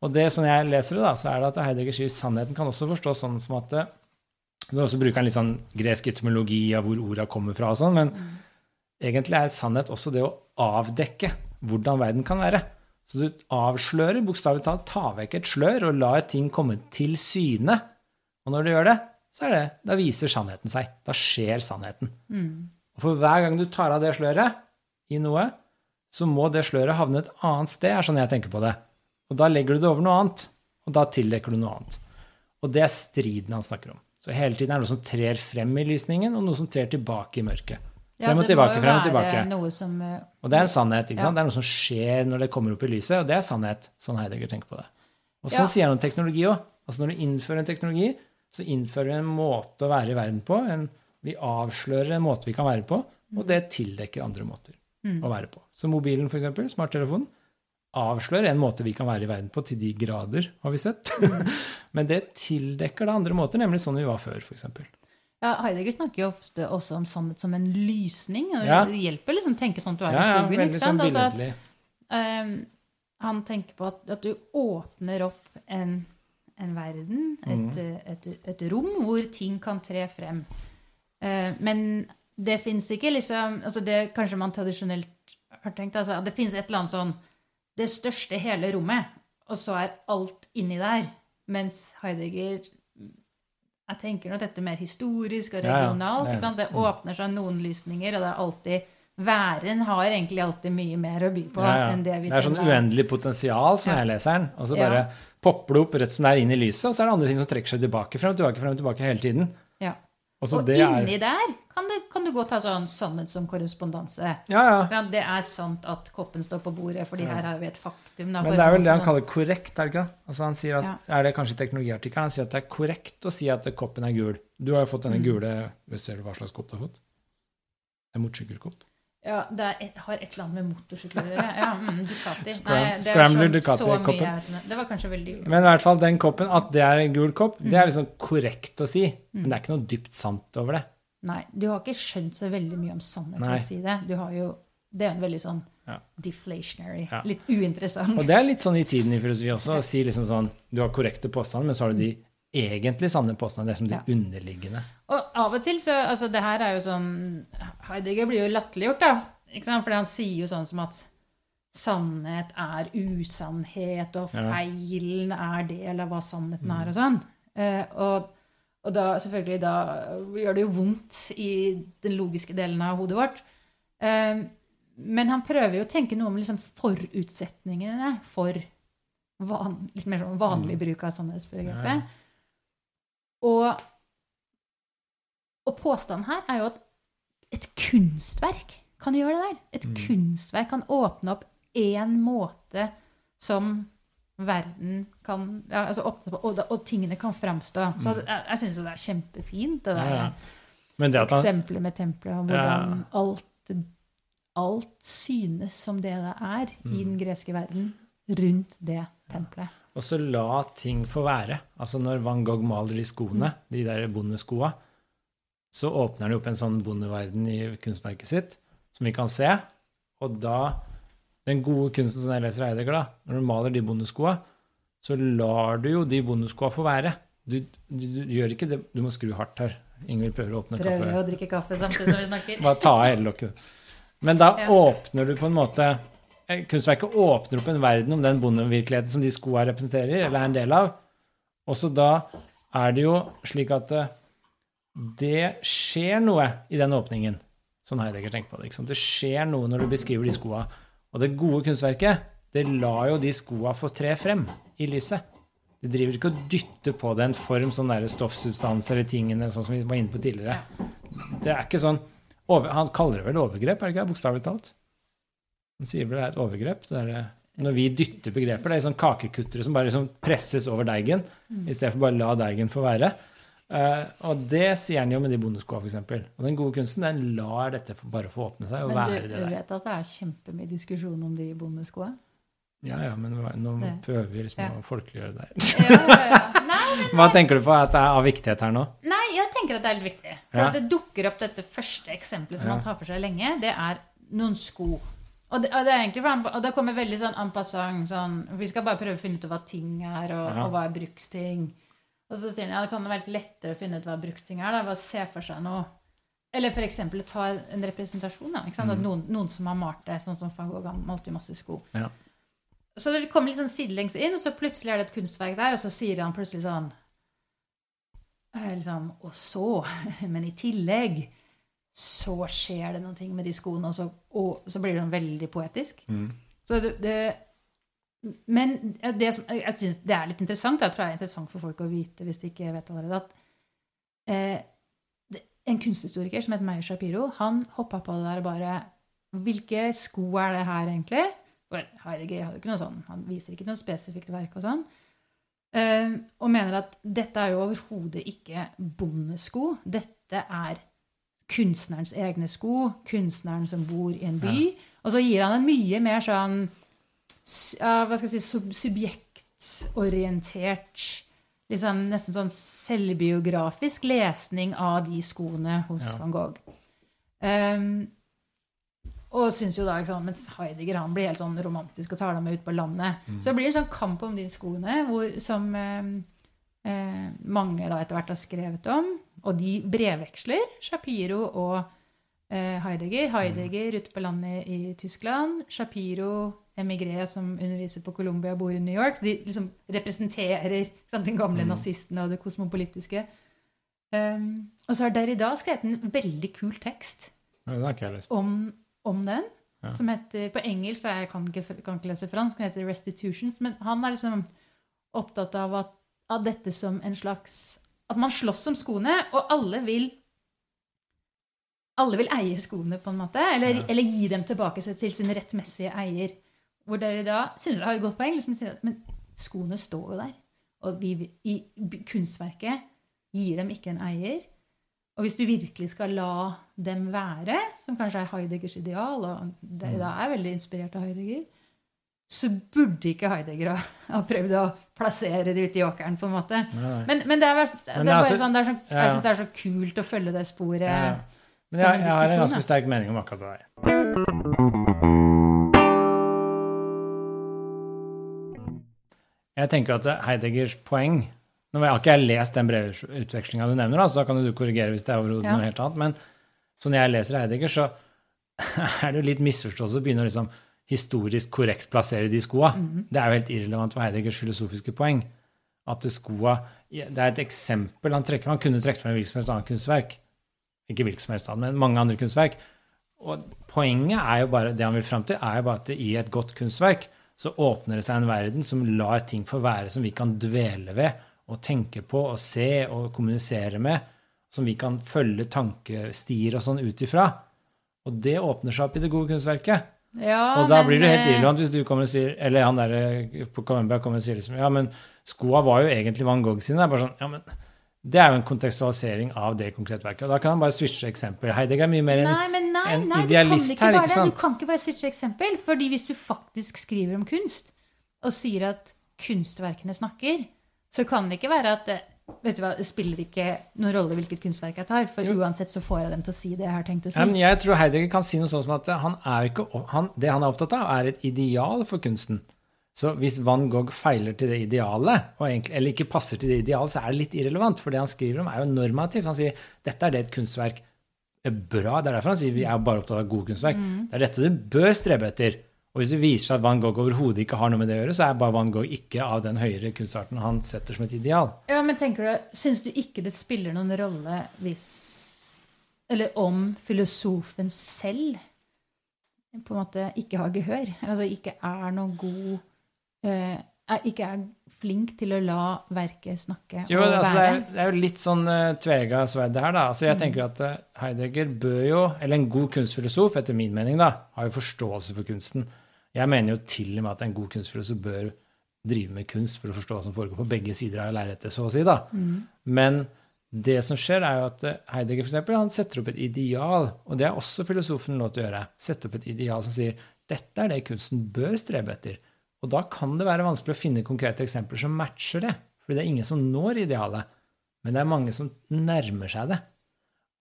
Og det som jeg leser det, da, så er det at Heidegger sier sannheten kan også forstås sånn som at det, Nå også bruker han litt sånn gresk etymologi av hvor orda kommer fra og sånn, men egentlig er sannhet også det å avdekke hvordan verden kan være. Så du avslører, bokstavelig talt, tar vekk et slør og lar ting komme til syne. Og når du gjør det, så er det, da viser sannheten seg. Da skjer sannheten. Og for hver gang du tar av det sløret i noe, så må det sløret havne et annet sted, er sånn jeg tenker på det. Og da legger du det over noe annet, og da tildekker du noe annet. Og det er striden han snakker om. Så hele tiden er det noe som trer frem i lysningen, og noe som trer tilbake i mørket. Frem og tilbake, frem og tilbake. Eh, Og det er en sannhet. ikke sant? Det er noe som skjer når det kommer opp i lyset, og det er sannhet. Sånn Heidegger tenker på det. Og sånn sier han om teknologi òg. Altså når du innfører en teknologi, så innfører du en måte å være i verden på. En, vi avslører en måte vi kan være på, og det tildekker andre måter Mm. å være på. Så mobilen, eksempel, smarttelefonen, avslører en måte vi kan være i verden på, til de grader, har vi sett. Men det tildekker da andre måter, nemlig sånn vi var før, eksempel. ja, Heidegger snakker jo ofte også om sannhet som en lysning. og Ja. Det hjelper liksom tenke sånn at du er Ja, i skogen. Ja, ikke sånn sant? Altså, billedlig. Ehm, han tenker på at, at du åpner opp en, en verden, et, Mm. et, et, rom hvor ting kan tre frem. Uh, men det fins ikke liksom altså Det kanskje man tradisjonelt har tenkt. Altså, det fins et eller annet sånn Det største hele rommet, og så er alt inni der. Mens Heidegger Jeg tenker nå dette mer historisk og Ja, ja. regionalt. Det. Mm. åpner seg noen lysninger, og det er alltid Væren har egentlig alltid mye mer å by på Ja, ja. enn det vi Det er sånn uendelig potensial, som Ja. jeg leser den. Og så Ja. bare popper det opp rett som det er inn i lyset, og så er det andre ting som trekker seg tilbake. Frem og tilbake, frem og tilbake hele tiden. Ja. Og så Og det er inni der kan, det, kan du godt ta sånn sannhet som korrespondanse. Ja, ja. Ja, det er sant at koppen står på bordet, fordi her har vi et faktum. Da, Men det er vel det han kaller korrekt, er det ikke? Altså han sier at, Ja. Er det kanskje teknologiartikkelen? Han sier at det er korrekt å si at koppen er gul. Du har jo fått denne Mm. gule Ser du hva slags kopp du har fått? En motorsykkelkopp. Ja, det et, har et eller annet med motorsykler å gjøre. Ja, mm, Ducati. Nei, det er Scrambler sånn- så Ducati-koppen. mye det. Det var kanskje veldig Men i hvert fall den koppen, at det er en gul kopp, det Mm. er liksom korrekt å si. Men det er ikke noe dypt sant over det. Nei, du har ikke skjønt så veldig mye om sannhet Nei. å si det. Du har jo, det er en veldig sånn Ja. deflationary. Ja. Litt uinteressant. Og det er litt sånn i tiden i filosofi også, å si liksom sånn Du har korrekte påstander, men så har du de egentlig sanne påstander, det som de Ja. underliggende. Og av og til så Altså, det her er jo sånn Heidegger blir jo latterliggjort, da. Ikke sant? Fordi han sier jo sånn som at sannhet er usannhet, og feilen er del av hva sannheten er, og sånn. Eh, og, og da selvfølgelig da gjør det jo vondt i den logiske delen av hodet vårt. Eh, men han prøver jo å tenke noe om liksom forutsetningene for van, litt mer sånn vanlig bruk av sannhetsbegrepet. Og, og påstanden her er jo at et kunstverk kan gjøre det der. Et Mm. kunstverk kan åpne opp én måte som verden kan ja, altså på, og, og tingene kan framstå. Så jeg, jeg syns jo det er kjempefint, det der Ja, ja. Men det eksempelet med tempelet, og hvordan alt, alt synes som det det er Mm. i den greske verden rundt det tempelet. Og så la ting få være. Altså når Van Gogh maler de skoene, de der bondeskoa, så åpner han opp en sånn bondeverden i kunstverket sitt, som vi kan se. Og da Den gode kunsten som jeg leser Heidegger, da, når du maler de bondeskoa, så lar du jo de bondeskoa få være. Du, du, du gjør ikke det Du må skru hardt her. Ingvild prøver å åpne Prøver kaffe. å drikke kaffe samtidig som vi snakker. Bare ta av hele lokket. Men da Ja. åpner du på en måte Kunstverket åpner opp en verden om den bondevirkeligheten som de skoa representerer, eller er en del av. Og så da er det jo slik at eh, det skjer noe i den åpningen. Sånn Heidegger tenker på det. ikke sant? Det skjer noe når du beskriver de skoa. Og det gode kunstverket, det lar jo de skoa få tre frem i lyset. Det driver ikke og dytter på det en form, sånn der stoffsubstans eller tingene, sånn som vi var inne på tidligere. Det er ikke sånn over, Han kaller det vel overgrep, er det ikke? Bokstavelig talt. Han sier vel det er et overgrep. Det er, når vi dytter begreper, det er sånn kakekuttere som bare liksom presses over deigen, i stedet for bare la deigen få være. Uh, og det sier han jo med de bondeskoa, f.eks. Og den gode kunsten den lar dette bare få åpne seg og Men være der men du vet at det er kjempemye diskusjon om de bondeskoa? Ja, ja, men nå Det- prøver vi liksom ja. å folkeliggjøre det der. Ja, ja. Nei, Hva tenker du på at det er av viktighet her nå? Nei, jeg tenker at det er litt viktig. For det dukker opp dette første eksempelet som han tar for seg lenge. Det er noen sko. Og det, og det er egentlig for og det kommer veldig sånn en passant sånn Vi skal bare prøve å finne ut hva ting er, og, Ja. og hva er bruksting. Og så sier han ja, det kan være litt lettere å finne ut hva bruksting er. da, ved å se for seg noe. Eller eksempel ta en representasjon. Da? At noen, noen som har malt det, sånn som van Gogh han malte jo masse sko. Ja. Så det kommer litt sånn sidelengs inn, og så plutselig er det et kunstverk der, og så sier han plutselig sånn eh, liksom, Og så, men i tillegg, så skjer det noe med de skoene, og så, og så blir det veldig poetisk. Mm. Så det, det Men det som jeg syns det er litt interessant, jeg tror det er interessant for folk å vite hvis de ikke vet allerede, at eh, det, en kunsthistoriker som heter Meyer Shapiro, han hoppa på det der og bare Hvilke sko er det her, egentlig? For Heidegger hadde ikke noe sånn, han viser ikke noe spesifikt verk og sånn. Eh, og mener at dette er jo overhodet ikke bondesko. Dette er kunstnerens egne sko, kunstneren som bor i en by. Og så gir han en mye mer sånn hva skal jeg si, sub subjektorientert liksom Nesten sånn selvbiografisk lesning av de skoene hos Ja. van Gogh. Um, og synes jo da, sant, Mens Heidegger han blir helt sånn romantisk og tar dem med ut på landet. Så det blir en sånn kamp om de skoene hvor, som eh, eh, mange da etter hvert har skrevet om. Og de brevveksler, Shapiro og eh, Heidegger. Heidegger ute på landet i Tyskland. Shapiro emigré som underviser på Colombia, bor i New York. Så de liksom representerer sant, den gamle nazisten og det kosmopolitiske. Um, og så har Derrida skrevet en veldig kul tekst Ja, om, om den. Ja. Som heter, På engelsk jeg kan ikke, kan ikke lese fransk, men heter 'Restitutions'. Men han er liksom opptatt av, at, av dette som en slags At man slåss om skoene, og alle vil alle vil eie skoene, på en måte. Eller, Ja. eller gi dem tilbake til sin rettmessige eier. Hvor dere da synes dere har et godt poeng. Liksom, men skoene står jo der. Og vi, i kunstverket gir dem ikke en eier. Og hvis du virkelig skal la dem være, som kanskje er Heideggers ideal, og dere da er veldig inspirert av Heidegger, så burde ikke Heidegger ha, prøvd å plassere det ute i åkeren, på en måte. Men, men det er, det er Men bare sånn, er sånn, ja. jeg syns det er så kult å følge det sporet. Ja. Men som jeg, jeg har en ganske sterk mening om akkurat det der. Jeg tenker at Heideggers poeng Nå har ikke jeg lest den brevutvekslinga du nevner, så da kan du korrigere hvis det er overhodet Ja. noe helt annet. Men sånn jeg leser Heidegger, så er det jo litt misforståelse å begynne å liksom historisk korrekt plassere de skoa. Mhm. Det er jo helt irrelevant for Heideggers filosofiske poeng. At det skoa Det er et eksempel han trekker. Han kunne trukket frem hvilket som helst annet kunstverk. Ikke hvilket som helst annet, men mange andre kunstverk. Og poenget er jo bare, det han vil fram til, er jo bare at i et godt kunstverk så åpner det seg en verden som lar ting få være som vi kan dvele ved og tenke på og se og kommunisere med. som vi kan følge tankestier og sånn ut ifra. Og det åpner seg opp i det gode kunstverket. Ja, og da men, blir det helt eh, irrelevant hvis du kommer og sier Eller han der på Columbia kommer og sier liksom Ja, men skoa var jo egentlig Van Gogh sine. Det er bare sånn Ja, men det er jo en kontekstualisering av det konkrete verket. Og da kan han bare switche eksempel. Heidegger er mye mer en Nei, men nei, en nei, du idealist her, ikke sant? Du kan ikke bare switche eksempel. fordi hvis du faktisk skriver om kunst, og sier at kunstverkene snakker, så kan det ikke være at eh, Vet du hva, Det spiller ikke noen rolle hvilket kunstverk jeg tar, for uansett så får jeg dem til å si det jeg har tenkt å si. Ja, men jeg tror Heidegger kan si noe sånn som at han er ikke, han, det han er opptatt av, er et ideal for kunsten. Så hvis Van Gogh feiler til det idealet, og egentlig, eller ikke passer til det idealet, så er det litt irrelevant. For det han skriver om, er jo normativt. Han sier dette er det et kunstverk er bra. Det er derfor han sier vi er bare opptatt av gode kunstverk. Det er dette det bør strebe etter. Og hvis det viser seg at Van Gogh overhodet ikke har noe med det å gjøre, så er bare Van Gogh ikke av den høyere kunstarten han setter som et ideal. Ja, men tenker du, Syns du ikke det spiller noen rolle hvis Eller om filosofen selv på en måte ikke har gehør? Altså ikke er noen god eh, Ikke er flink til å la verket snakke Jo, og det, være. det, er, det er jo litt sånn uh, tvega sverd, det her. da. Altså, jeg tenker at uh, Heidegger bør jo, eller en god kunstfilosof, etter min mening, da, har jo forståelse for kunsten. Jeg mener jo til og med at en god kunstfilosof bør drive med kunst for å forstå hva som foregår på begge sider av lerretet, så å si. da. Men det som skjer, er jo at uh, Heidegger for eksempel, han setter opp et ideal, og det er også filosofen lov til å gjøre. Sette opp et ideal som sier dette er det kunsten bør strebe etter. Og da kan det være vanskelig å finne konkrete eksempler som matcher det. Fordi det er ingen som når idealet. Men det er mange som nærmer seg det.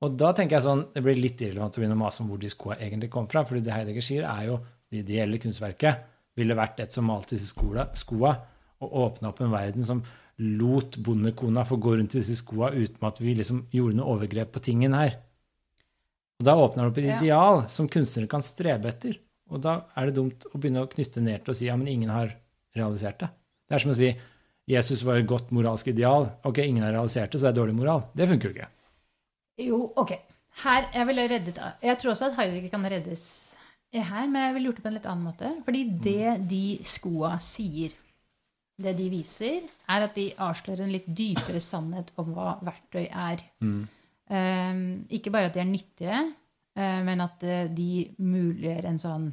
Og da tenker jeg sånn, det blir litt irrelevant å begynne å mase om hvor de skoa egentlig kom fra. fordi det Heidegger sier, er jo det ideelle kunstverket ville vært et som malte disse skoa, og åpna opp en verden som lot bondekona få gå rundt i disse skoa uten at vi liksom gjorde noe overgrep på tingen her. Og da åpner det opp et Ja. ideal som kunstnere kan strebe etter. Og da er det dumt å begynne å knytte ned til å si ja, men ingen har realisert det. Det er som å si Jesus var et godt moralsk ideal. Ok, ingen har realisert det, så det er dårlig moral. Det funker jo ikke. Jo, ok. Her, jeg ville reddet Jeg tror også at Heidegger kan reddes her, men jeg ville gjort det på en litt annen måte. Fordi det de skoa sier, det de viser, er at de avslører en litt dypere sannhet om hva verktøy er. Um, ikke bare at de er nyttige, uh, men at eh, de muliggjør en sånn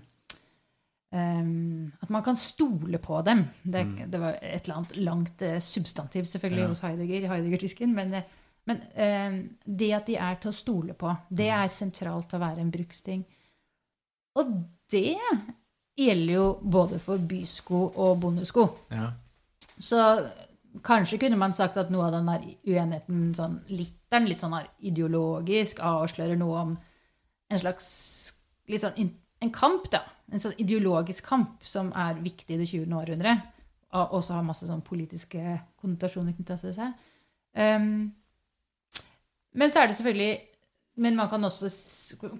um, At man kan stole på dem. Det, det var et eller annet langt uh, substantiv selvfølgelig Ja. hos Heidegger, Heidegger-tysken, men, eh, men eh, det at de er til å stole på, det er sentralt til å være en bruksting. Og det gjelder jo både for bysko og bondesko. Ja. Så kanskje kunne man sagt at noe av den uenigheten sånn litt, den litt sånn ideologisk avslører noe om en slags litt sånn en kamp, da. En sånn ideologisk kamp som er viktig i det 20. århundre. Og også har masse sånn politiske konnotasjoner knytta til seg. Um, men så er det selvfølgelig Men man kan også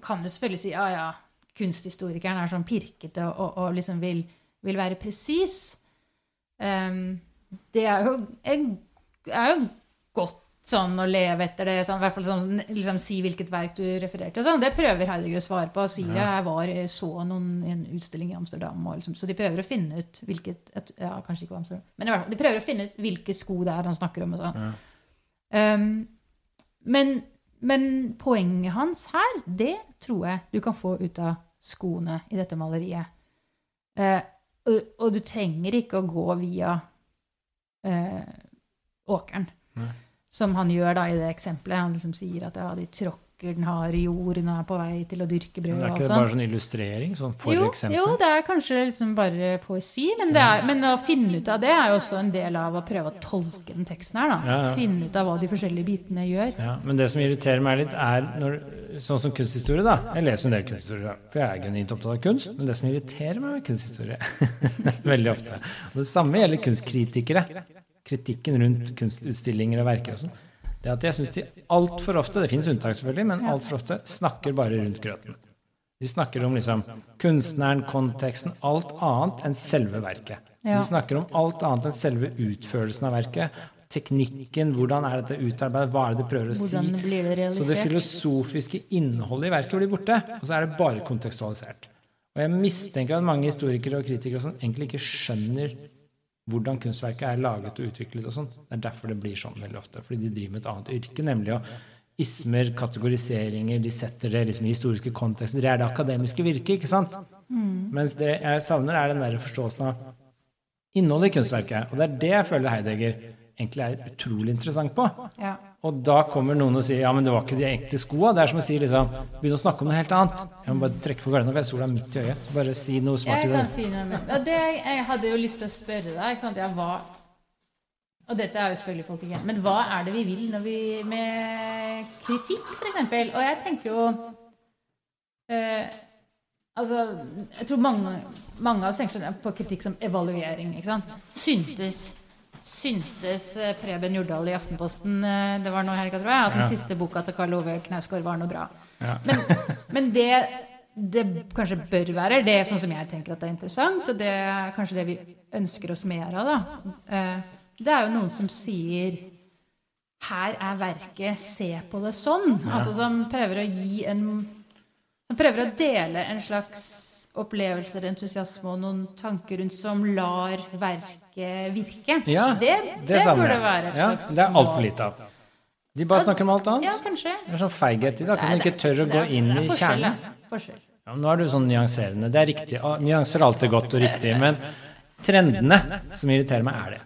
kan jo selvfølgelig si ja, ja, kunsthistorikeren er sånn pirkete og, og, liksom vil, vil være presis. Um, det er jo, er, er jo godt sånn å leve etter det. Sånn, i hvert fall sånn, liksom, Si hvilket verk du refererte til. Sånn. Det prøver Heidegger å svare på. og sier Ja. jeg var, så noen i en utstilling i Amsterdam. Og liksom, så de prøver å finne ut hvilket et, ja, kanskje ikke var Amsterdam, men i hvert fall, de prøver å finne ut hvilke sko det er han snakker om. og sånn. Um, men, men poenget hans her, det tror jeg du kan få ut av skoene i dette maleriet. Eh, og, og du trenger ikke å gå via eh, åkeren, Nei. som han gjør da i det eksempelet. Han liksom sier at ja, de tråkker den i jorden og er på vei til å dyrke brød. Men er og ikke det bare sånn illustrering? Sånn for Jo, eksempel? jo, det er kanskje liksom bare poesi, men, det er, men å finne ut av det er jo også en del av å prøve å tolke den teksten her. Ja, ja. Finne ut av hva de forskjellige bitene gjør. Ja, men det som irriterer meg litt, er når, sånn som kunsthistorie, da. Jeg leser en del kunsthistorie, for jeg er genuint opptatt av kunst. Men det som irriterer meg med kunsthistorie, veldig ofte Og det samme gjelder kunstkritikere. Kritikken rundt kunstutstillinger og verker og sånn. Det at jeg syns de altfor ofte, det finnes unntak selvfølgelig, men altfor ofte snakker bare rundt grøten. De snakker om liksom kunstneren, konteksten, alt annet enn selve verket. De snakker om alt annet enn selve utførelsen av verket. Teknikken, hvordan er dette utarbeidet, hva er det de prøver å si? Det Så det filosofiske innholdet i verket blir borte, og så er det bare kontekstualisert. Og jeg mistenker at mange historikere og kritikere og sånn egentlig ikke skjønner hvordan kunstverket er laget og utviklet og sånn. Det er derfor det blir sånn veldig ofte. Fordi de driver med et annet yrke, nemlig å ismer, kategoriseringer, de setter det liksom i historiske kontekster. Det er det akademiske virket, ikke sant? Mens det jeg savner, er den der forståelsen av innholdet i kunstverket. Og det er det jeg føler Heidegger egentlig er utrolig interessant på. Ja. Og da kommer noen og sier ja, men det var ikke de ekte skoa. Det er som å si liksom, begynne å snakke om noe helt annet. Jeg må bare trekke på gardina, for jeg sola midt i øyet. Så bare si noe smart Jeg i det. kan si noe. Ja, det, jeg hadde jo lyst til å spørre deg ikke sant? Ja, hva, Og dette er jo selvfølgelig folk igjen. Men hva er det vi vil når vi, med kritikk, f.eks.? Og jeg tenker jo øh, Altså, jeg tror mange, mange av oss tenker sånn på kritikk som evaluering. ikke sant? Syntes Syntes eh, Preben Jordal i Aftenposten eh, det var nå i helga, tror jeg, at den Ja. siste boka til Karl Ove Knausgård var noe bra. Ja. Men, men det det kanskje bør være, det er sånn som jeg tenker at det er interessant, og det er kanskje det vi ønsker oss mer av, da. Eh, Det er jo noen som sier her er verket, se på det sånn. Altså som prøver å gi en Som prøver å dele en slags opplevelser, entusiasme og noen tanker rundt som lar verket virke. Ja, det, det, savner burde være et ja, Det er altfor lite av. De bare snakker om alt annet. Ja, kanskje. Det er sånn feighet i det. Kan man ikke tørre å gå inn i kjernen? ja. Forskjell. Ja, nå er du sånn nyanserende. Det er riktig. Ah, Nyanser er alltid godt og riktig. Men trendene som irriterer meg, er det.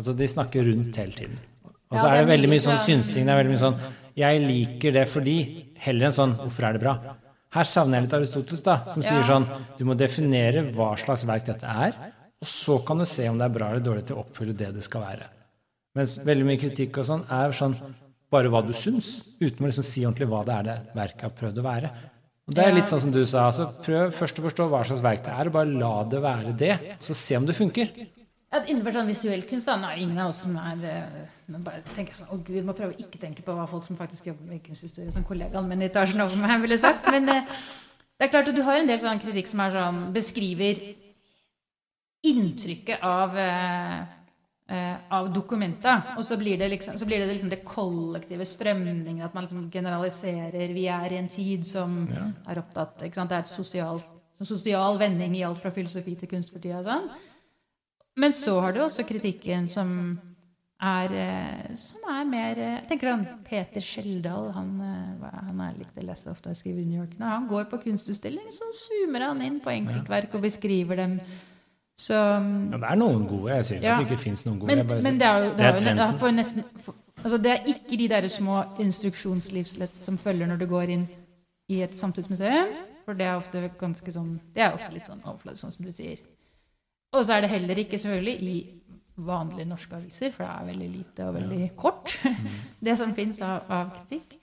Altså, de snakker rundt hele tiden. Og så er det det veldig mye mye sånn sånn- synsing. Det er veldig mye sånn Jeg liker det fordi Heller enn sånn Hvorfor er det bra? Her savner jeg litt Aristoteles, da, som sier sånn Du må definere hva slags verk dette er, og så kan du se om det er bra eller dårlig til å oppfylle det det skal være. Mens veldig mye kritikk og sånn er sånn bare hva du syns, uten å liksom si ordentlig hva det er det verket har prøvd å være. Og det er litt sånn som du sa, altså prøv først å forstå hva slags verk det er, og bare la det være det, og så se om det funker. At innenfor sånn visuell kunst da, nei, ingen av oss som er eh, men bare tenker sånn, å Gud, må prøve å ikke tenke på hva folk som faktisk jobber med kunsthistorie, som kollegaen min i etasjen over meg ville sagt. Men eh, det er klart at du har en del sånn kritikk som er sånn, beskriver inntrykket av eh, eh, av dokumenta, og så blir det liksom, så blir det, liksom det kollektive strømningen, at man liksom generaliserer. Vi er i en tid som er opptatt? Det er et sosialt, sånn sosial vending i alt fra filosofi til kunst for tida. og Sånn. Men så har du også kritikken som er, eh, som er mer eh, Jeg tenker han Peter Skjeldal han, eh, han er litt å lese ofte og skriver i New York. Når han går på kunstutstilling, så zoomer han inn på enkeltverk og beskriver dem. Så Ja, det er noen gode, jeg sier Ja. at det ikke fins noen gode. men, bare men det er jo, det er jo det er for nesten, altså det er ikke de der små instruksjonslivslett som følger når du går inn i et samtidsmuseum. For det er ofte ganske sånn Det er ofte litt sånn overfladisk, sånn som du sier. Og så er det heller ikke selvfølgelig i vanlige norske aviser, for det er veldig lite og veldig kort, det som fins av, av kritikk.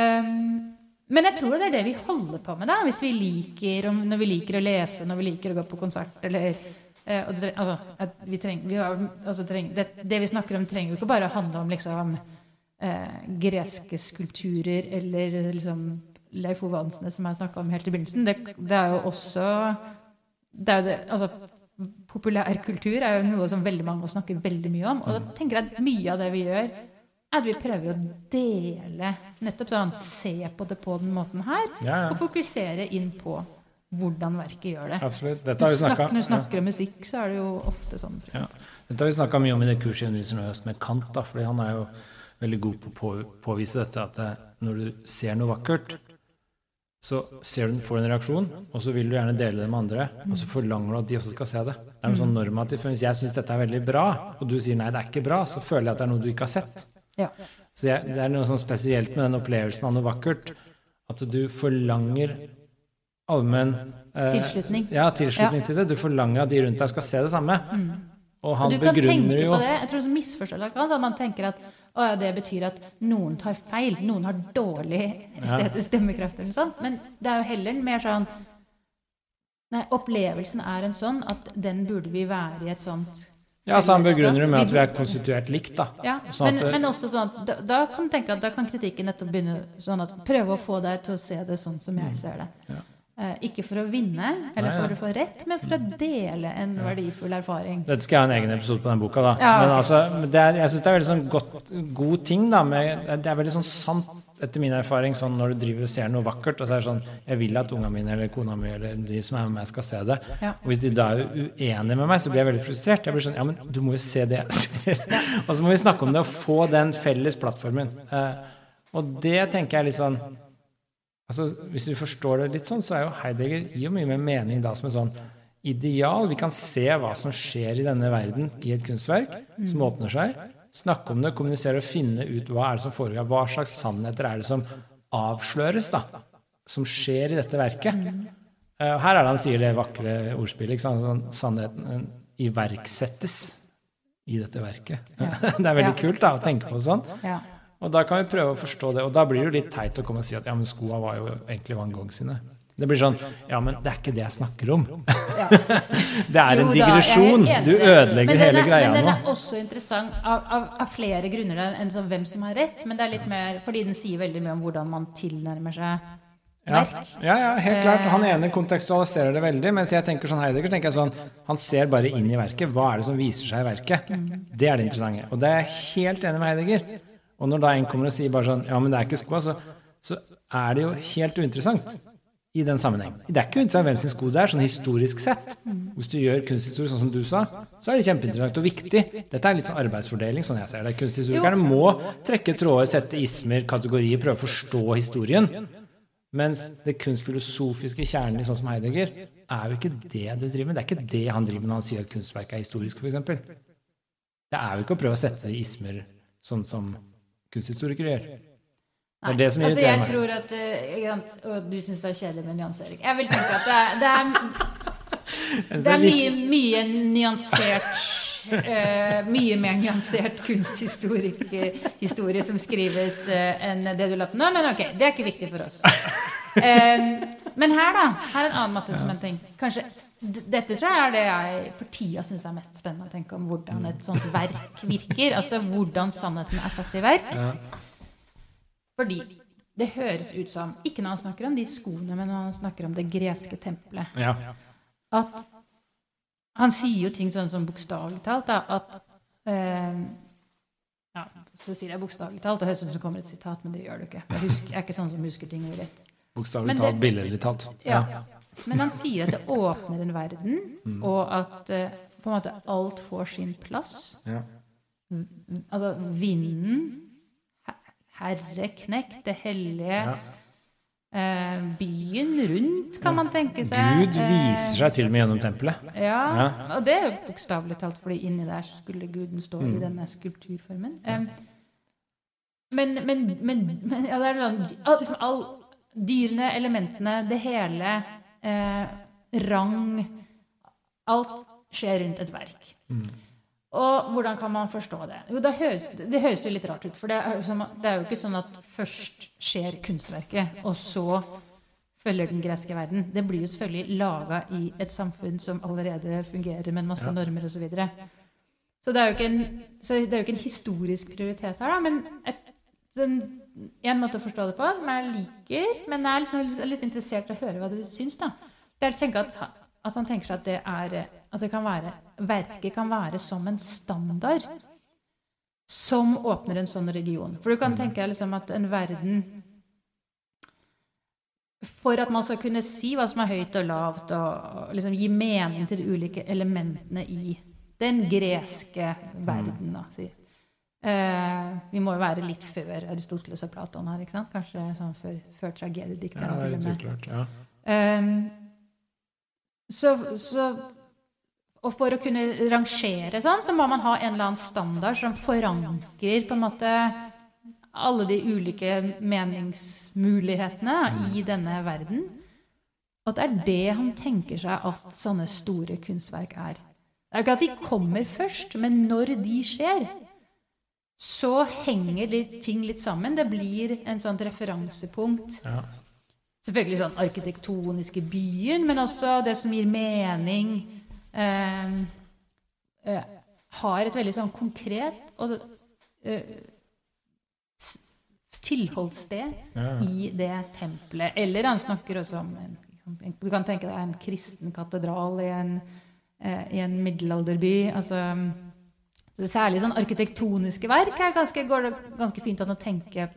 Um, men jeg tror det er det vi holder på med, da, hvis vi liker, om, når vi liker å lese, når vi liker å gå på konsert, eller eh, det, altså, vi treng, vi har, altså, treng, det, det vi snakker om, trenger jo ikke bare å handle om liksom, eh, greske skulpturer eller liksom Leif Ove Ansnes, som jeg snakka om helt i begynnelsen. Det, det er jo også det er jo det, altså, Populærkultur er jo noe som veldig mange snakker veldig mye om. Og da tenker jeg at mye av det vi gjør, er at vi prøver å dele nettopp sånn Se på det på den måten her, Ja, ja. og fokusere inn på hvordan verket gjør det. Absolutt. Dette har vi snakker, når du snakker om musikk, så er det jo ofte sånn. Ja. Dette har vi snakka mye om i det kurset jeg underviser nå i høst med Kant. da, fordi han er jo veldig god på å påvise dette at eh, når du ser noe vakkert, så ser du, får du en reaksjon, og så vil du gjerne dele det med andre, og så forlanger du at de også skal se det. Det er noe sånn normativt. Hvis jeg syns dette er veldig bra, og du sier nei, det er ikke bra, så føler jeg at det er noe du ikke har sett. Ja. Så jeg, det er noe sånn spesielt med den opplevelsen av noe vakkert, at du forlanger allmenn eh, Tilslutning. Ja, tilslutning til det. Du forlanger at de rundt deg skal se det samme. Og Og han du kan tenke begrunner jo på det. Jeg tror det er Kant, at man tenker at ja, det betyr at noen tar feil. Noen har dårlig estetisk stemmekraft eller noe sånt. Men det er jo heller mer sånn Nei, opplevelsen er en sånn at den burde vi være i et sånt Ja, så han begrunner det med at vi er konstituert likt, da. Ja, Sånn men, men også sånn at da, da kan tenke at da kan kritikken nettopp begynne sånn at prøve å få deg til å se det sånn som jeg ser det. Eh, ikke for å vinne eller for å få rett, men for å dele en verdifull erfaring. Dette skal jeg ha en egen episode på den boka, da. Ja, Men altså, det er, jeg syns det er veldig sånn godt, god ting, da. Med, det er veldig sånn sant, etter min erfaring, sånn når du driver og ser noe vakkert, og så er det sånn Jeg vil at ungene mine eller kona mi eller de som er med meg, skal se det. Ja. Og hvis de da er uenige med meg, så blir jeg veldig frustrert. Jeg blir sånn Ja, men du må jo se det jeg ser. og så må vi snakke om det og få den felles plattformen. Eh, Og det tenker jeg litt sånn altså Hvis du forstår det litt sånn, så er jo Heidegger gir jo mye mer mening da som en sånn ideal. Vi kan se hva som skjer i denne verden i et kunstverk som åpner seg. Snakke om det, kommunisere og finne ut hva er det som foregår. Hva slags sannheter er det som avsløres, da? Som skjer i dette verket. Uh, her er det han sier det vakre ordspillet. ikke? Sånn, sannheten iverksettes i dette verket. Ja. det er veldig Ja. kult da, å tenke på det sånn. Ja. Og da kan vi prøve å forstå det. Og da blir det jo litt teit å komme og si at ja, men skoa var jo egentlig Van Gogh sine. Det blir sånn Ja, men det er ikke det jeg snakker om. Ja. Det er en Jo digresjon. Du ødelegger er, hele greia nå. Men den er også interessant av, av, av flere grunner enn sånn hvem som har rett. Men det er litt mer fordi den sier veldig mye om hvordan man tilnærmer seg Ja, ja, ja, helt klart. Han ene kontekstualiserer det veldig. Mens jeg tenker sånn Heidegger tenker jeg sånn Han ser bare inn i verket. Hva er det som viser seg i verket? Det er det interessante. Og det er jeg helt enig med Heidegger. Og når da en kommer og sier bare sånn Ja, men det er ikke skoa, så, så er det jo helt uinteressant i den sammenheng. Det er ikke uinteressant hvem sin sko det er, sånn historisk sett. Hvis du gjør kunsthistorie sånn som du sa, så er det kjempeinteressant og viktig. Dette er litt sånn arbeidsfordeling, sånn jeg ser det. Kunsthistorikerne må trekke tråder, sette ismer, kategorier, prøve å forstå historien. Mens det kunstfilosofiske kjernen i sånn som Heidegger er jo ikke det du driver med. Det er ikke det han driver med når han sier at kunstverket er historisk, f.eks. Det er jo ikke å prøve å sette ismer sånn som kunsthistorikere gjør. Det er det som altså, irriterer jeg meg. tror at eh, Og du syns det er kjedelig med nyansering. Jeg vil tenke at det er, det er, det er mye, mye nyansert uh, Mye mer nyansert kunsthistorie som skrives uh, enn det du la på nå, men ok, det er ikke viktig for oss. Eh, men her, da. Her er en annen matte som en ting. Kanskje dette tror jeg er det jeg for tida syns er mest spennende å tenke om hvordan et sånt verk virker. Altså hvordan sannheten er satt i verk. Fordi det høres ut som, ikke når han snakker om de skoene, men når han snakker om det greske tempelet, Ja. at han sier jo ting sånn som bokstavelig talt, da, at eh, ja, Så sier jeg bokstavelig talt, det høres ut som det kommer et sitat, men det gjør det ikke. Jeg, husker, jeg er ikke sånn som husker ting ordrett. Bokstavelig talt, billedlig talt. ja. Ja. Men han sier at det åpner en verden, Mm. og at eh, på en måte alt får sin plass. Ja. Altså vinden, herre herreknekt, det hellige, Ja. eh, byen rundt, kan man tenke seg. Gud viser seg til og med gjennom tempelet. Eh, ja, Ja. og det er jo bokstavelig talt, fordi inni der skulle guden stå Mm. i denne skulpturformen. Eh, men, men, men, men ja, det er sånn all, liksom all Dyrene, elementene, det hele, eh, rang Alt skjer rundt et verk. Og hvordan kan man forstå det? Jo, det høres, det høres jo litt rart ut. For det er, det er jo ikke sånn at først skjer kunstverket, og så følger den greske verden. Det blir jo selvfølgelig laga i et samfunn som allerede fungerer med en masse normer osv. Så, videre. så det er jo ikke en, så det er jo ikke en historisk prioritet her, da, men et, en, en måte å forstå det på som jeg liker, men jeg er liksom litt, interessert i å høre hva du syns. da. Det er å at, at han tenker seg at det er at det kan være, verket kan være som en standard som åpner en sånn region. For du kan tenke deg liksom at en verden For at man skal kunne si hva som er høyt og lavt, og, og liksom gi mening til de ulike elementene i den greske verden, da, si. Eh, vi må jo være litt før Aristoteles og Platon her, ikke sant? Kanskje sånn før, før Ja, tragediedikterne er til og med. Klart, Ja. Ehm, så, så Og for å kunne rangere sånn, så må man ha en eller annen standard som forankrer på en måte alle de ulike meningsmulighetene i denne verden. Og det er det han tenker seg at sånne store kunstverk er. Det er ikke at de kommer først, men når de skjer, så henger de ting litt sammen. Det blir en sånt referansepunkt Ja. selvfølgelig sånn arkitektoniske byen, men også det som gir mening. Eh, eh, har et veldig sånn konkret og eh, tilholdssted Ja. i det tempelet. Eller han snakker også om en, Du kan tenke deg en kristen katedral i en, eh, i en middelalderby. altså så Særlig sånn arkitektoniske verk er ganske, går det ganske fint an å tenke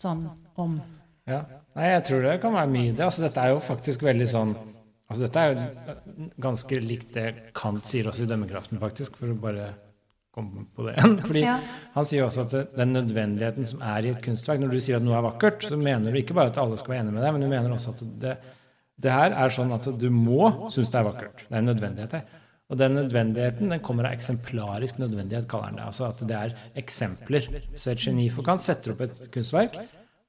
sånn om. Ja. Nei, jeg tror det kan være mye det. Altså, dette er jo faktisk veldig sånn altså, Dette er jo ganske likt det Kant sier også i dømmekraften, faktisk, for å bare komme på det igjen. Fordi Ja. Han sier også at den nødvendigheten som er i et kunstverk Når du sier at noe er vakkert, så mener du ikke bare at alle skal være enig med deg, men du mener også at det, det her er sånn at du må synes det er vakkert. Det er en nødvendighet her. Og den nødvendigheten den kommer av eksemplarisk nødvendighet, kaller han det. Altså at det er eksempler. Så et geni for Kant setter opp et kunstverk,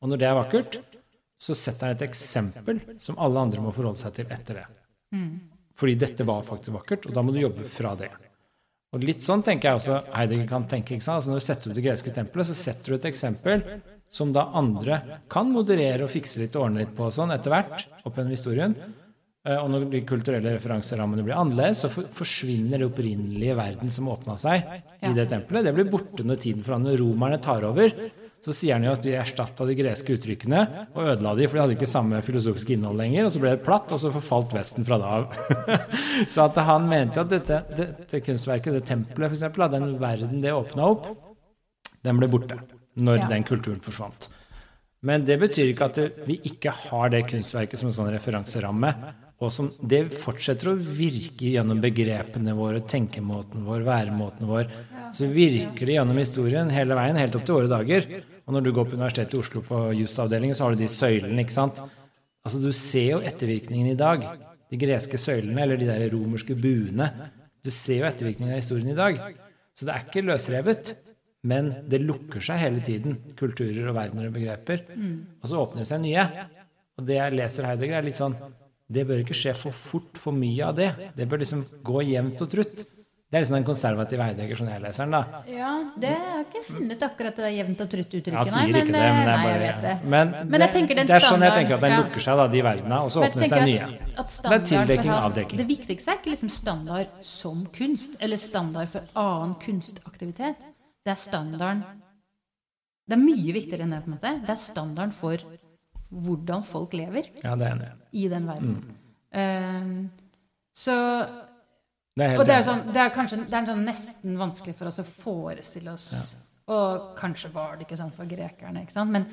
og når det er vakkert, så setter han et eksempel som alle andre må forholde seg til etter det. Fordi dette var faktisk vakkert, og da må du jobbe fra det. Og litt sånn tenker jeg også Heidegger kan tenke. ikke sant? Altså Når du setter opp det greske tempelet, så setter du et eksempel som da andre kan moderere og fikse litt og ordne litt på og sånn etter hvert opp gjennom historien. Eh, Og når de kulturelle referanserammene blir annerledes, så forsvinner det opprinnelige verden som åpna seg i det tempelet. Det blir borte når tiden fra Når romerne tar over, så sier han jo at de erstatta de greske uttrykkene og ødela de, for de hadde ikke samme filosofiske innhold lenger. Og så ble det platt, og så forfalt Vesten fra da av. så at han mente at dette, dette kunstverket, det tempelet da, den verden det åpna opp, den ble borte når den kulturen forsvant. Men det betyr ikke at vi ikke har det kunstverket som en sånn referanseramme. Og som det fortsetter å virke gjennom begrepene våre, tenkemåten vår, væremåten vår. Så virker det gjennom historien hele veien, helt opp til våre dager. Og når du går på Universitetet i Oslo på jusavdelingen, så har du de søylene, ikke sant. Altså Du ser jo ettervirkningen i dag. De greske søylene, eller de der romerske buene. Du ser jo ettervirkningen av historien i dag. Så det er ikke løsrevet. Men det lukker seg hele tiden, kulturer og verdener og begreper. Og så åpner det seg nye. Og det jeg leser Heidegger, er litt sånn Det bør ikke skje for fort for mye av det. Det bør liksom gå jevnt og trutt. Det er liksom den konservative Heidegger, som jeg leser den, da. Ja, det har jeg ikke funnet akkurat det jevnt og trutt uttrykket, sier nei. Men, det, men eh, nei, bare jeg vet det. Men, Men jeg det, den det er sånn jeg tenker at den lukker seg, da, de verdenene, og så åpner seg nye. Det er tildekking og avdekking. Det viktigste er ikke liksom standard som kunst, eller standard for annen kunstaktivitet. Det er standarden Det er mye viktigere enn det, på en måte. Det er standarden for hvordan folk lever Ja, det er enig. I den verden. Mm. Uh, så Det er Og det er, sånn, det er kanskje det er sånn nesten vanskelig for oss å forestille oss Og kanskje var det ikke sånn for grekerne. ikke sant? Men,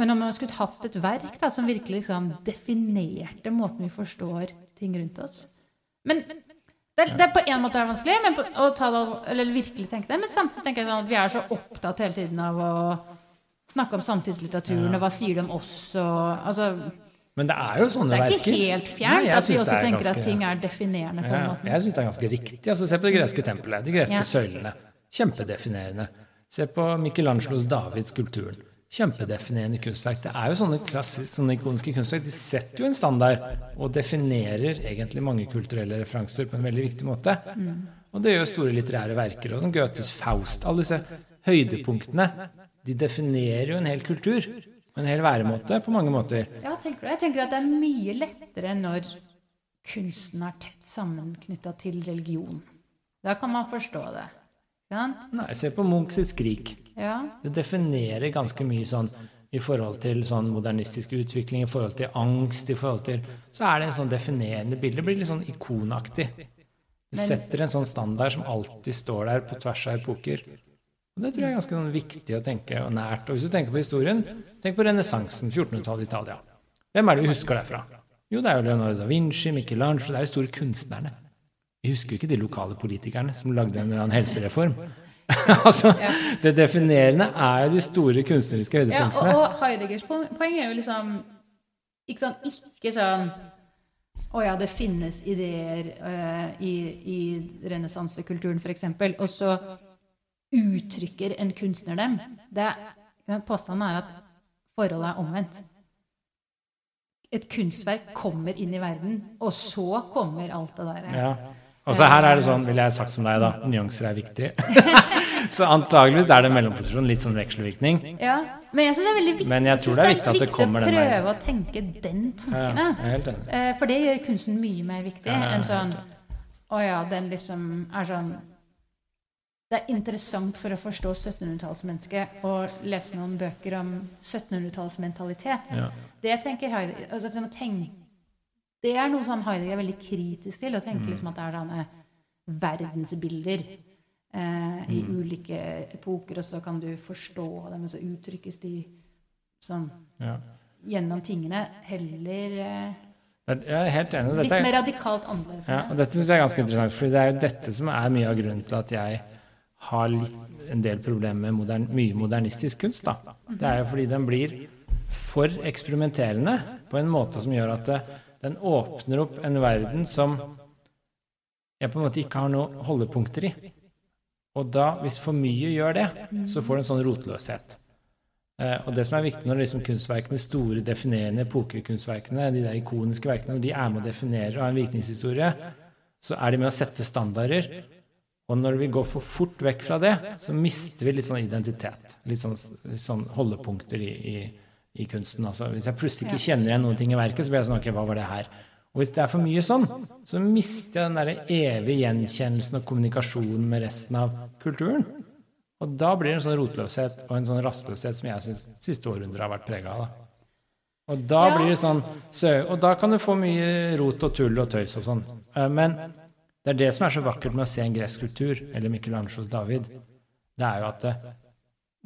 men om man skulle hatt et verk da, som virkelig liksom definerte måten vi forstår ting rundt oss Men det er, det er på en måte vanskelig men på, å ta det, eller virkelig tenke det. Men samtidig tenker jeg sånn at vi er så opptatt hele tiden av å snakke om samtidslitteraturen, og hva sier de om oss? Og, altså, Men det er jo sånne verker. det er ikke helt fjernt at vi også er tenker ganske- at ting er definerende på en Ja, måte. jeg syns det er ganske riktig. Altså, se på det greske tempelet, de greske Ja. søylene. Kjempedefinerende. Se på Michelangelos Davids skulpturen. Kjempedefinerende kunstverk. Det er jo sånne, klassisk, sånne ikoniske kunstverk. De setter jo en standard og definerer egentlig mange kulturelle referanser på en veldig viktig måte. Og det gjør store litterære verker. Og som Goethes Faust. Alle disse høydepunktene. De definerer jo en hel kultur. En hel væremåte på mange måter. Ja, tenker du? Jeg tenker at det er mye lettere når kunsten er tett sammenknytta til religion. Da kan man forstå det. Sant? Nei, se på Munch sitt Skrik. Ja. Det definerer ganske mye sånn i forhold til sånn modernistisk utvikling, i forhold til angst, i forhold til Så er det en sånn definerende bilde. Det blir litt sånn ikonaktig. Det setter en sånn standard som alltid står der på tvers av epoker. Og Det tror jeg er ganske sånn viktig å tenke og nært. Og hvis du tenker på historien, tenk på renessansen, 1400-tallet i Italia. Hvem er det vi husker derfra? Jo, det er jo Leonardo da Vinci, Michelangelo, det er de store kunstnerne. Vi husker jo ikke de lokale politikerne som lagde en eller annen helsereform. altså, Det definerende er jo de store kunstneriske høydepunktene. ja og, og Heideggers poeng er jo liksom ikke sånn, ikke sånn Å ja, det finnes ideer uh, i, i renessansekulturen, f.eks., og så uttrykker en kunstner dem. Det, den påstanden er at forholdet er omvendt. Et kunstverk kommer inn i verden, og så kommer alt det der. Ja. Og så her er det sånn, ville jeg sagt som deg, da, nyanser er viktig. så antageligvis er det en mellomposisjon, litt sånn vekselvirkning. Ja, men jeg synes det er veldig viktig, Men jeg tror det er viktig at det kommer den å prøve å tenke den tanken. Ja. Eh, For det gjør kunsten mye mer viktig enn sånn Å ja, den liksom er sånn Det er interessant for å forstå 1700-tallsmennesket å lese noen bøker om 1700-tallsmentalitet. Ja. Det tenker Heidegger altså, Det er noe som Heidegger er veldig kritisk til, å tenke Mm. liksom at det er sånne verdensbilder eh, i Mm. ulike epoker, og så kan du forstå dem, og så uttrykkes de sånn Ja. gjennom tingene. Heller eh, Jeg er helt enig. litt mer er, radikalt annerledes. ja, og dette syns jeg er ganske interessant, for det er jo dette som er mye av grunnen til at jeg har litt, en del problemer med modern, mye modernistisk kunst. Da. Det er jo fordi den blir for eksperimenterende på en måte som gjør at det, den åpner opp en verden som jeg på en måte ikke har noen holdepunkter i. Og da, hvis for mye gjør det, så får du en sånn rotløshet. Eh, og det som er viktig når liksom kunstverkene, store, definerende epokekunstverkene, de der ikoniske verkene, når de er med å definere og har en virkningshistorie, så er de med å sette standarder. Og når vi går for fort vekk fra det, så mister vi litt sånn identitet. Litt sånn, litt sånn holdepunkter i, i, i, kunsten. Altså, hvis jeg plutselig ikke kjenner igjen noen ting i verket, så blir jeg sånn Ok, hva var det her? Og hvis det er for mye sånn, så mister jeg den der evige gjenkjennelsen og kommunikasjonen med resten av kulturen. Og da blir det en sånn rotløshet og en sånn rastløshet som jeg syns siste århundre har vært prega av. Og da blir det sånn Og da kan du få mye rot og tull og tøys og sånn. Eh, men det er det som er så vakkert med å se en gresk kultur, eller Michelangelos David. Det er jo at det,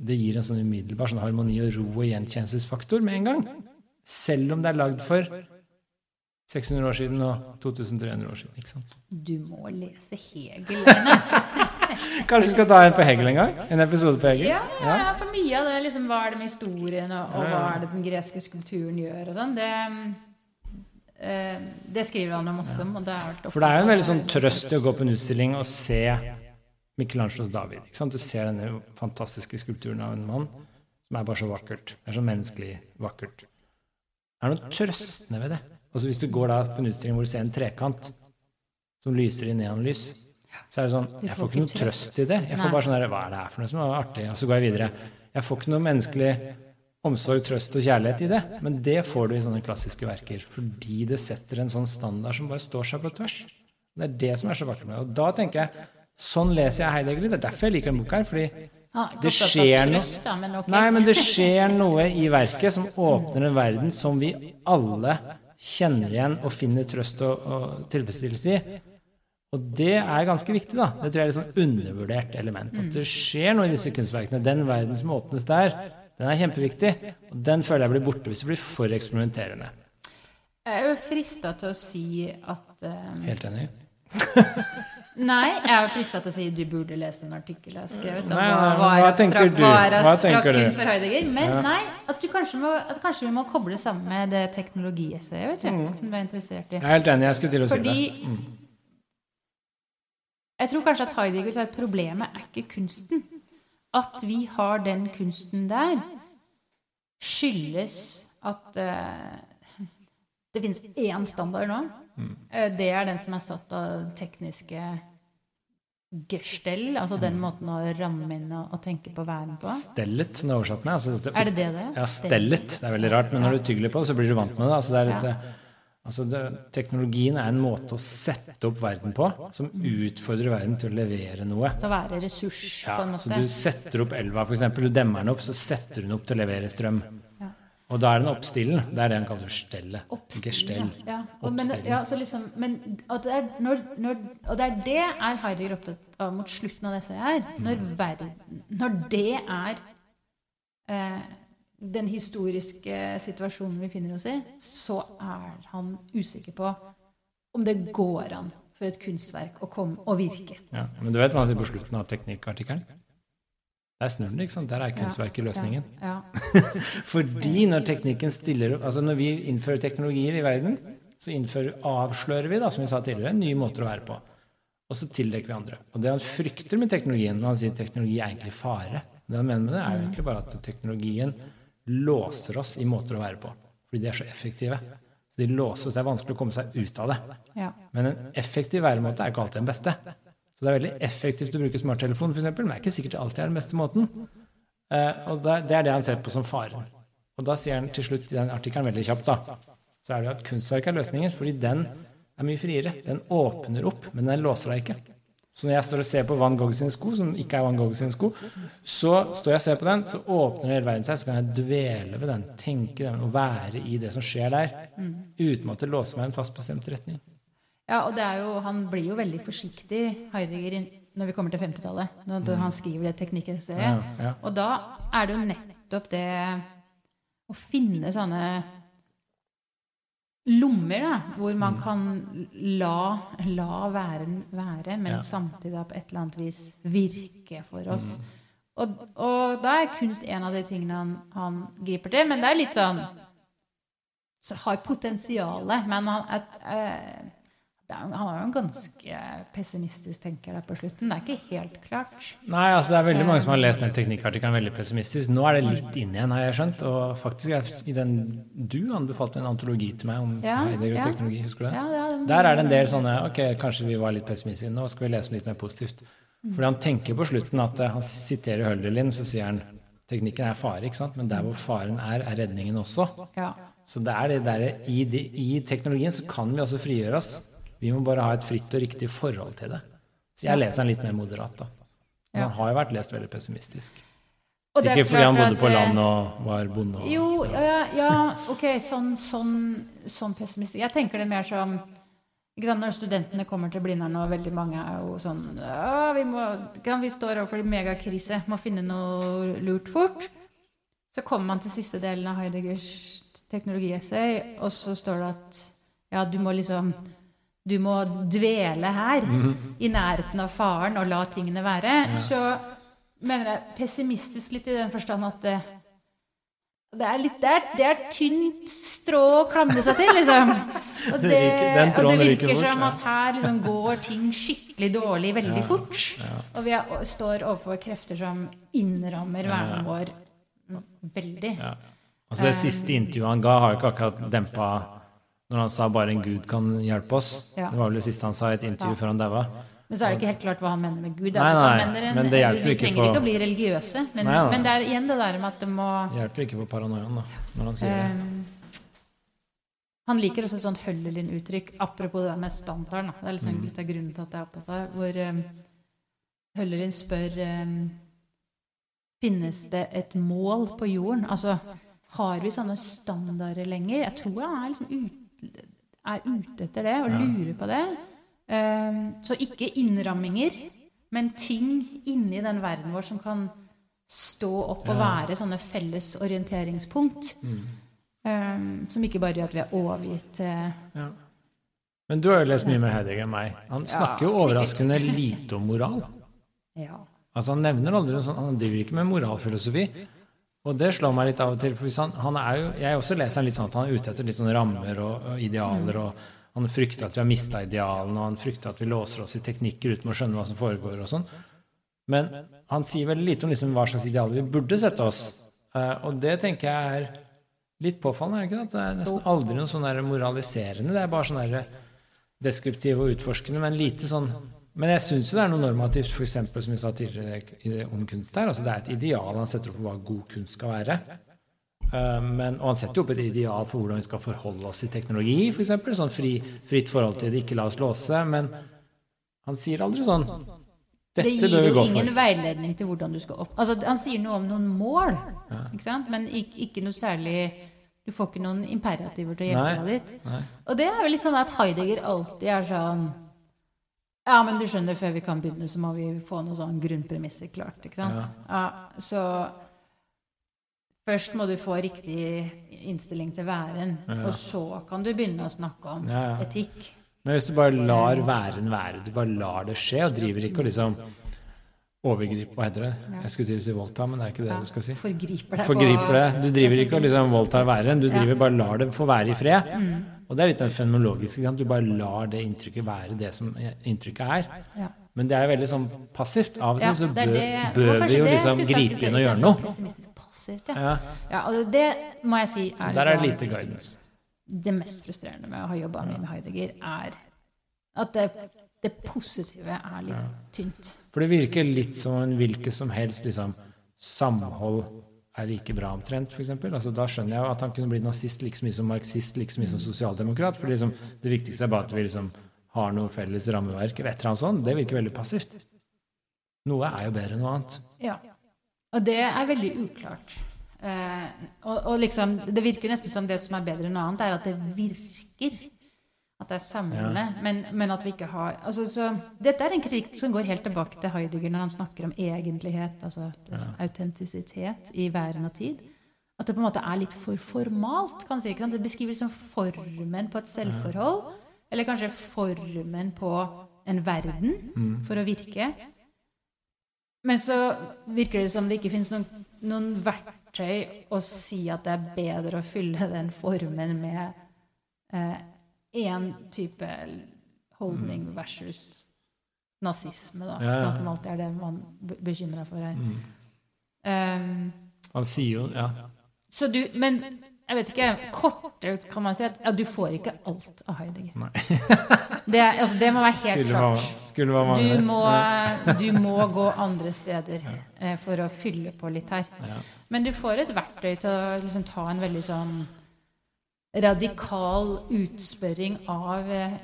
det gir en sånn umiddelbar sånn harmoni og ro og gjenkjennelsesfaktor med en gang. Selv om det er lagd for 600 år siden og 2300 år siden. ikke sant? Du må lese Hegel. Kanskje vi skal ta en på Hegel en gang? En episode på Hegel? Ja, ja for mye av det liksom, Hva er det med historien, og, og hva er det den greske skulpturen gjør, og sånn, det, det skriver han om også. Og det for det er jo en veldig sånn trøst i å gå på en utstilling og se Michelangelos David. Ikke sant? Du ser denne fantastiske skulpturen av en mann som er bare så vakkert. Det er så menneskelig vakkert. Det er noe trøstende ved det. Altså Hvis du går da på en utstilling hvor du ser en trekant som lyser i neonlys, så er det sånn Jeg får ikke noe trøst i det. Jeg får bare sånn Hva er det her for noe som er artig? Og så går jeg videre. Jeg får ikke noe menneskelig omsorg, trøst og kjærlighet i det. Men det får du i sånne klassiske verker. Fordi det setter en sånn standard som bare står seg på tvers. Det er det som er så vakkert med det. Og da tenker jeg Sånn leser jeg Heidegger. Det er derfor jeg liker denne boka her. fordi det skjer noe Nei, men det skjer noe i verket som åpner en verden som vi alle kjenner igjen og finner trøst og, og tilfredsstillelse i. Og det er ganske viktig. da. Det tror jeg er et sånn undervurdert element. At det skjer noe i disse kunstverkene. Den verden som åpnes der, den er kjempeviktig. Og den føler jeg blir borte hvis det blir for eksperimenterende. Jeg er jo frista til å si at um, Helt enig? nei, jeg er frista til å si at du burde lese en artikkel jeg har skrevet om nei, nei, hva, hva, abstrakt, hva er abstrakt kunst for Heidegger. Men ja. nei, at, kanskje må, at, kanskje vi må koble sammen med det teknologiessayet mm. som du er interessert i. Jeg er helt enig. Jeg skulle til å Fordi, si det. Mm. Jeg tror kanskje at Heidegger sier at problemet er ikke kunsten. At vi har den kunsten der, skyldes at uh, det finnes én standard nå. Mm. Uh, det er den som er satt av tekniske gestell, altså den måten å ramme inn og, og tenke på verden på. Stellet, som det er oversatt med. Altså dette, er det det det Ja, stellet. Det er veldig rart, men når du tygler på det, så blir du vant med det. Altså det er litt... Ja. Altså det, teknologien er en måte å sette opp verden på som utfordrer verden til å levere noe. Til å være ressurs, ja, på en måte. Så du setter opp elva, f.eks. Du demmer den opp, så setter hun opp til å levere strøm. Ja. Og da er den oppstillen. Det er det han kaller stellet. Gestell. Ja. Og, men, ja, liksom, men, og, det er, når, når, og det er det er Heidegger opptatt av mot slutten av dette her. Når, verden, når det er eh, den historiske situasjonen vi finner oss i, så er han usikker på om det går an for et kunstverk å komme og virke. Ja, men du vet hva han sier på slutten av teknikkartikkelen? Der snur den, ikke sant? Der er kunstverket løsningen. Ja, ja. Fordi når teknikken stiller opp Altså når vi innfører teknologier i verden, så innfører, avslører vi, da, som vi sa tidligere, nye måter å være på. Og så tildekker vi andre. Og det han frykter med teknologien når han sier teknologi er egentlig fare, det han mener med det, er jo egentlig bare at teknologien låser oss i måter å være på. Fordi de er så effektive. Så de låser seg. Det er vanskelig å komme seg ut av det. Ja. Men en effektiv væremåte er ikke alltid den beste. Så det er veldig effektivt å bruke smarttelefon, f.eks., men det er ikke sikkert det alltid er den beste måten. Uh, og det, det, er det han ser på som faren. Og da sier han til slutt i den artikkelen veldig kjapt da, så er det at kunstverk er løsningen, fordi den er mye friere. Den åpner opp, men den låser deg ikke. Så når jeg står og ser på Van Gogh sine sko, som ikke er Van Gogh sine sko, så står jeg og ser på den, så åpner hele verden seg, så kan jeg dvele ved den, tenke den og være i det som skjer der, mm. uten at det låser meg en fast bestemt retning. Ja, og det er jo, han blir jo veldig forsiktig, Heidegger, når vi kommer til 50-tallet. Når mm. han skriver det teknikkessayet. Ja, ja. Og da er det jo nettopp det å finne sånne lommer da, hvor man kan la, la væren være, men Ja. samtidig på et eller annet vis virke for oss. Og, og da er kunst en av de tingene han, han griper til. Men det er litt sånn så Har potensialet, men han er, eh, er, han er jo en ganske pessimistisk tenker der på slutten. Det er ikke helt klart. Nei, altså det er veldig mange som har lest den teknikkartikkelen veldig pessimistisk. Nå er det litt inn igjen, har jeg skjønt. Og faktisk er i den du anbefalte en antologi til meg om Ja, Heidegger og ja. teknologi, husker du det? Ja, det er- Der er det en del sånne Ok, kanskje vi var litt pessimistiske. Nå skal vi lese litt mer positivt. Fordi han tenker på slutten at eh, han siterer Hølderlin, så sier han teknikken er fare, ikke sant? men der hvor faren er, er redningen også. Ja. Så det er det der, i, de, I teknologien så kan vi også frigjøre oss. Vi må bare ha et fritt og riktig forhold til det. Så jeg leser den litt mer moderat, da. Men Ja. Har jo vært lest veldig pessimistisk. Er Sikkert fordi han bodde på landet land og var bonde. Og, Jo, ja, ja ok, sånn, sånn, sånn pessimistisk. Jeg tenker det mer som Når studentene kommer til Blindern, og veldig mange er jo sånn ja, vi, må, kan, vi står overfor en megakrise, må finne noe lurt fort. Så kommer man til siste delen av Heideggers teknologiessay, og så står det at ja, du må liksom du må dvele her, i nærheten av faren, og la tingene være. Så mener jeg pessimistisk litt i den forstand at det, det er, litt, det, er, det er tynt strå å klamre seg til, liksom. Og Det og det virker som at her liksom går ting skikkelig dårlig veldig fort. Og vi er, står overfor krefter som innrammer verden vår veldig. ja. Altså det siste intervjuet han ga, har jo ikke akkurat dempa når han sa 'bare en gud kan hjelpe oss'. Ja. Det var vel det siste han sa i et intervju Ja. før han daua. Men så er det ikke helt klart hva han mener med Gud. Nei, nei, en, men det hjelper vi ikke trenger på- ikke å bli religiøse, men, Nei, men det er igjen det der med at det må Hjelper ikke på paranoiaen, da, når han sier det. Ehm, han liker også et sånt Høllelin-uttrykk, apropos det der med standarden. Da. Det er liksom Mm. litt av grunnen til at jeg er opptatt av det. Hvor um, Høllelin spør um, Finnes det et mål på jorden? Altså, har vi sånne standarder lenger? Jeg tror han er, liksom ut, er ute etter det og lurer på det. Um, så ikke innramminger, men ting inni den verden vår som kan stå opp og være sånne felles orienteringspunkt. Mm. Um, som ikke bare gjør at vi er overgitt til Ja. Men du har jo lest mye mer Heidegger enn meg. Han snakker jo overraskende lite om moral. Ja. Altså Han nevner aldri sånt, han driver ikke med moralfilosofi. Og det slår meg litt av og til. for han, han er jo, Jeg også leser han litt sånn at han er ute etter litt sånne rammer og, og idealer. og Han frykter at vi har mista idealene, og han frykter at vi låser oss i teknikker uten å skjønne hva som foregår. og sånn. Men han sier veldig lite om liksom hva slags idealer vi burde sette oss. Eh, og det tenker jeg er litt påfallende. er det ikke det? At det er nesten aldri noe sånn moraliserende. Det er bare sånn der deskriptive og utforskende, men lite sånn Men jeg syns jo det er noe normativt, f.eks. som vi sa tidligere om kunst her. Altså det er et ideal han setter opp for hva god kunst skal være. Eh, men, og han setter jo opp et ideal for hvordan vi skal forholde oss til teknologi, f.eks. Sånn fri, fritt forhold til det, ikke la oss låse. Men han sier aldri sånn Det Dette gir bør vi jo ingen for. veiledning til hvordan du skal opp... Altså, han sier noe om noen mål, ikke sant? men ikke, ikke noe særlig Du får ikke noen imperativer til å hjelpe deg dit. Nei. Og det er jo litt sånn at Heidegger alltid er sånn Ja, men du skjønner, før vi kan begynne, så må vi få noen sånn grunnpremisser klart. ikke sant? Ja. så først må du få riktig innstilling til væren, og så kan du begynne å snakke om Ja, ja. etikk. Men hvis du bare lar væren være, du bare lar det skje, og driver ikke og liksom overgriper Hva heter det? Jeg skulle til å si voldta, men det er ikke det Ja, du skal si. Forgriper deg Forgriper det. Du driver ikke og liksom voldtar væren, du driver bare lar det få være i fred. Mm. Og det er litt den fenomenologiske. Du bare lar det inntrykket være det som inntrykket er. Ja. Men det er veldig sånn passivt. Av og til så bør, det- bør vi jo liksom gripe inn og gjøre noe. Passivt, ja. Ja. Og det må jeg si er der er det lite guidance. det mest frustrerende med å ha jobba mye med Heidegger, er at det, det positive er litt tynt. For det virker litt som en hvilket som helst liksom, samhold er like bra omtrent, f.eks. Altså, da skjønner jeg jo at han kunne bli nazist like mye som marxist, like mye som sosialdemokrat. For liksom, det viktigste er bare at vi liksom har noe felles rammeverk eller et eller annet sånt. Det virker veldig passivt. Noe er jo bedre enn noe annet. Ja. Og det er veldig uklart. Eh, og, og liksom, det virker nesten som det som er bedre enn noe annet, er at det virker. At det er samlende, men, men at vi ikke har altså, så, Dette er en kritikk som går helt tilbake til Heidegger når han snakker om egentlighet, altså autentisitet i væren og tid. at det på en måte er litt for formalt. kan du si? Det beskriver liksom formen på et selvforhold. Eller kanskje formen på en verden for å virke. Men så virker det som det ikke fins noen, noen verktøy å si at det er bedre å fylle den formen med én eh, type holdning versus nazisme, da. Ja, ja. Som alltid er det man bekymrer for her. Mm. Um, Han sier jo Ja. så du, men jeg vet ikke, kortere kan man si at ja, du får ikke alt av Heidegger. Det, altså, det må være helt klart. skulle man Du må, du må gå andre steder eh, for å fylle på litt her. Ja. Men du får et verktøy til å liksom, ta en veldig sånn radikal utspørring av eh,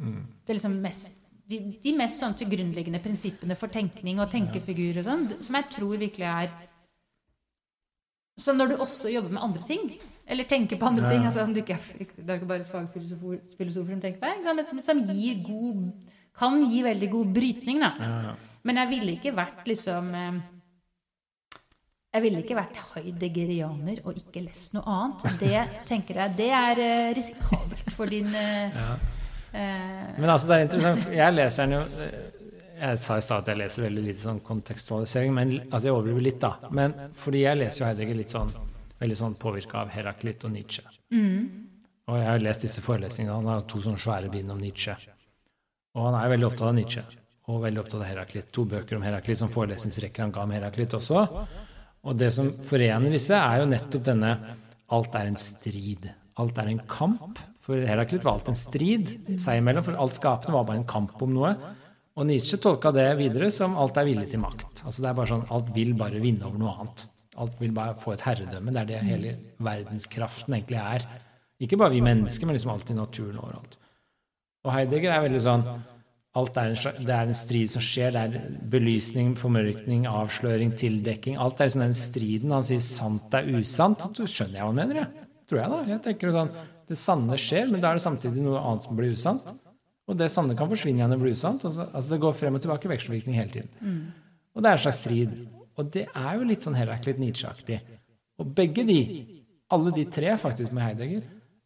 Mm. det liksom mest, de, de mest sånn til grunnleggende prinsippene for tenkning og tenkefigur og sånn, som jeg tror virkelig er Som når du også jobber med andre ting, eller tenker på andre Ja. ting altså om du ikke er, Det er ikke bare fagfilosofer som tenker på det, men som, som gir god kan gi veldig god brytning, da. Ja, ja. Men jeg ville ikke vært liksom eh, Jeg ville ikke vært heideggerianer og ikke lest noe annet. Det tenker jeg, det er eh, risikabelt for din eh, Ja. eh, Men altså, det er interessant. Jeg leser den jo eh, Jeg sa i stad at jeg leser veldig lite sånn kontekstualisering, men altså jeg overdriver litt, da. Men fordi jeg leser jo Heidegger litt sånn veldig sånn påvirka av Heraklit og Nietzsche. Og jeg har lest disse forelesningene. Han har to sånne svære bind om Nietzsche. Og han er veldig opptatt av Nietzsche og veldig opptatt av Heraklit. To bøker om Heraklit som forelesningsrekker han ga om Heraklit også. Og det som forener disse, er jo nettopp denne alt er en strid. Alt er en kamp. For Heraklit var alt en strid seg imellom, for alt skapende var bare en kamp om noe. Og Nietzsche tolka det videre som alt er villig til makt. Altså det er bare sånn, Alt vil bare vinne over noe annet. Alt vil bare få et herredømme. Det er det hele verdenskraften egentlig er. Ikke bare vi mennesker, men liksom alt i naturen overalt. Og Heidegger er veldig sånn alt er en, Det er en strid som skjer. Det er belysning, formørkning, avsløring, tildekking. Alt er liksom den striden. Han sier sant er usant. Så skjønner jeg hva han mener, jeg. Tror jeg, da. Jeg tenker sånn, Det sanne skjer, men da er det samtidig noe annet som blir usant. Og det sanne kan forsvinne igjen og bli usant. Altså, det går frem og tilbake, vekselvirkning hele tiden. Og det er en slags strid. Og det er jo litt sånn Heraklit Nietzsche-aktig. Og begge de, alle de tre faktisk med Heidegger,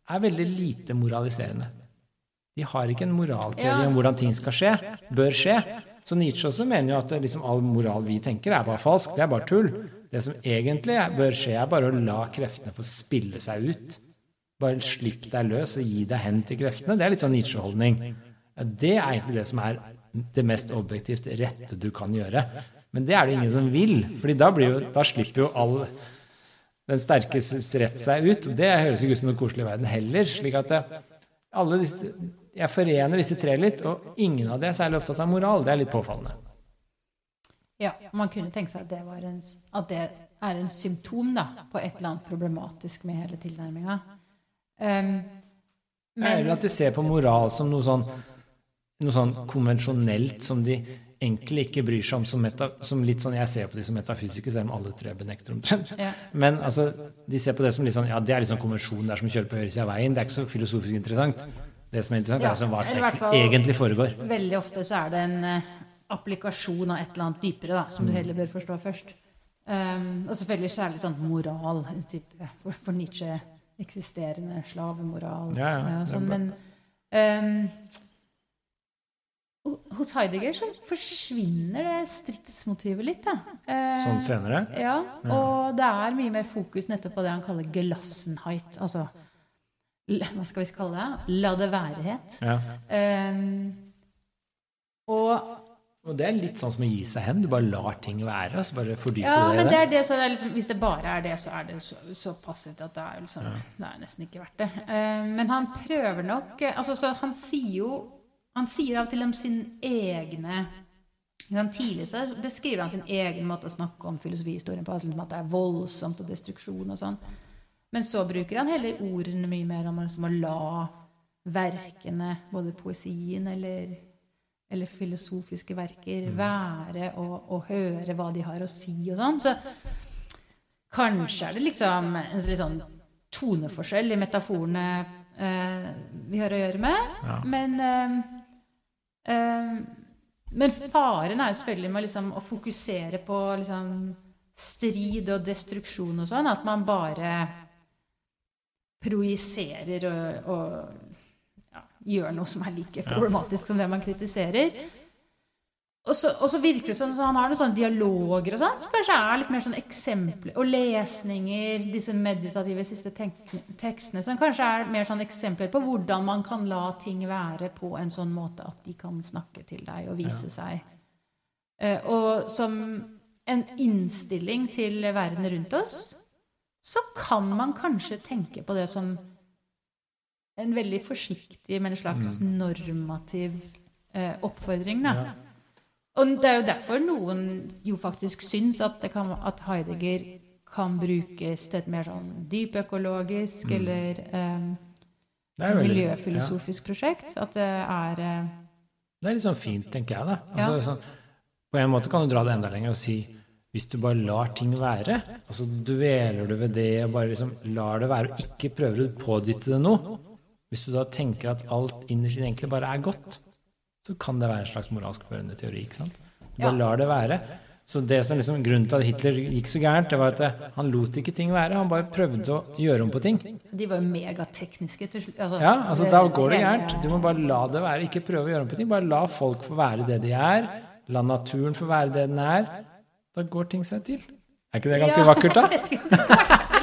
er veldig lite moraliserende. De har ikke en moralteori om hvordan ting skal skje, bør skje. Så Nietzsche også mener jo at liksom all moral vi tenker, er bare falsk. Det er bare tull. Det som egentlig bør skje, er bare å la kreftene få spille seg ut. Bare slipp deg løs og gi deg hen til kreftene. Det er litt sånn Nietzsche-holdning. Det er egentlig det som er det mest objektivt rette du kan gjøre. Men det er det ingen som vil, fordi da, da slipper jo all den sterkes rett seg ut. Det høres ikke ut som en koselig verden heller. slik at alle disse, Jeg forener disse tre litt, og ingen av de er særlig opptatt av moral. Det er litt påfallende. Ja, man kunne tenke seg at det, var en, at det er en symptom da, på et eller annet problematisk med hele tilnærminga. Um, Eller at de ser på moral som noe sånn, noe sånn konvensjonelt som de egentlig ikke bryr seg om som, meta, som litt sånn Jeg ser på de som metafysikere, selv om alle tre benekter omtrent. Ja. Men altså, de ser på det som litt sånn Ja, det er liksom konvensjon, det er som å kjøre på høyresida av veien. Det er ikke så filosofisk interessant. Det som er interessant, Ja, er liksom hva som fall- egentlig foregår. veldig ofte så er det en uh, applikasjon av et eller annet dypere da, som du heller bør forstå først. Um, og selvfølgelig særlig sånn moral, type for, for Nietzsche eksisterende slavemoral. Ja, ja, sånn, men um, hos Heidegger så forsvinner det stridsmotivet litt. Da. Eh, Sånn senere. Ja, og det er mye mer fokus nettopp på det han kaller gelassenheit. Altså hva skal vi kalle det? La det være-het. Ja. Um, og Og det er litt sånn som å gi seg hen. Du bare lar ting være, og så bare fordyper ja, det men det er det, så det er liksom, hvis det bare er det, så er det så, så passivt at det er, liksom, det er nesten ikke verdt det. Eh, men han prøver nok eh, altså, så Han sier jo Han sier av og til om sin egne liksom, Tidligere så beskriver han sin egen måte å snakke om filosofihistorien på, altså, liksom at det er voldsomt og destruksjon og sånn. Men så bruker han heller ordene mye mer om liksom, å la verkene, både poesien eller, eller filosofiske verker, være og, og høre hva de har å si og sånn. Så kanskje er det liksom en litt sånn toneforskjell i metaforene eh, vi har å gjøre med. Ja. Men, eh, eh, men faren er jo selvfølgelig med liksom å fokusere på liksom strid og destruksjon og sånn, at man bare projiserer og, og ja, gjør noe som er like problematisk som det man kritiserer. Og så, og så virker det som så han har noen sånne dialoger og sånn, som kanskje er litt mer sånn eksempler Og lesninger, disse meditative siste tekstene, som kanskje er mer sånn eksempler på hvordan man kan la ting være på en sånn måte at de kan snakke til deg og vise seg. Uh, og som en innstilling til verden rundt oss, så kan man kanskje tenke på det som en veldig forsiktig, men en slags mm. normativ eh, oppfordring. da. Ja. Og det er jo derfor noen jo faktisk syns at, kan, at Heidegger kan brukes til et mer sånn dypøkologisk mm. eller um, miljøfilosofisk ja. prosjekt. At det er eh, Det er litt sånn fint, tenker jeg, da. Altså, ja. sånn, på en måte kan du dra det enda lenger og si hvis du bare lar ting være, altså dveler du ved det og bare liksom lar det være og ikke prøver å pådytte det noe Hvis du da tenker at alt innerst inne egentlig bare er godt, så kan det være en slags moralsk førende teori. ikke sant? Du bare ja. lar det være. Så det som liksom, Grunnen til at Hitler gikk så gærent, det var at han lot ikke ting være. Han bare prøvde å gjøre om på ting. De var jo megatekniske til slutt. Altså, ja, altså da går det gærent. Du må bare la det være. Ikke prøve å gjøre om på ting. Bare la folk få være det de er. La naturen få være det den er. Da går ting seg til. Er ikke det ganske ja, vakkert, da?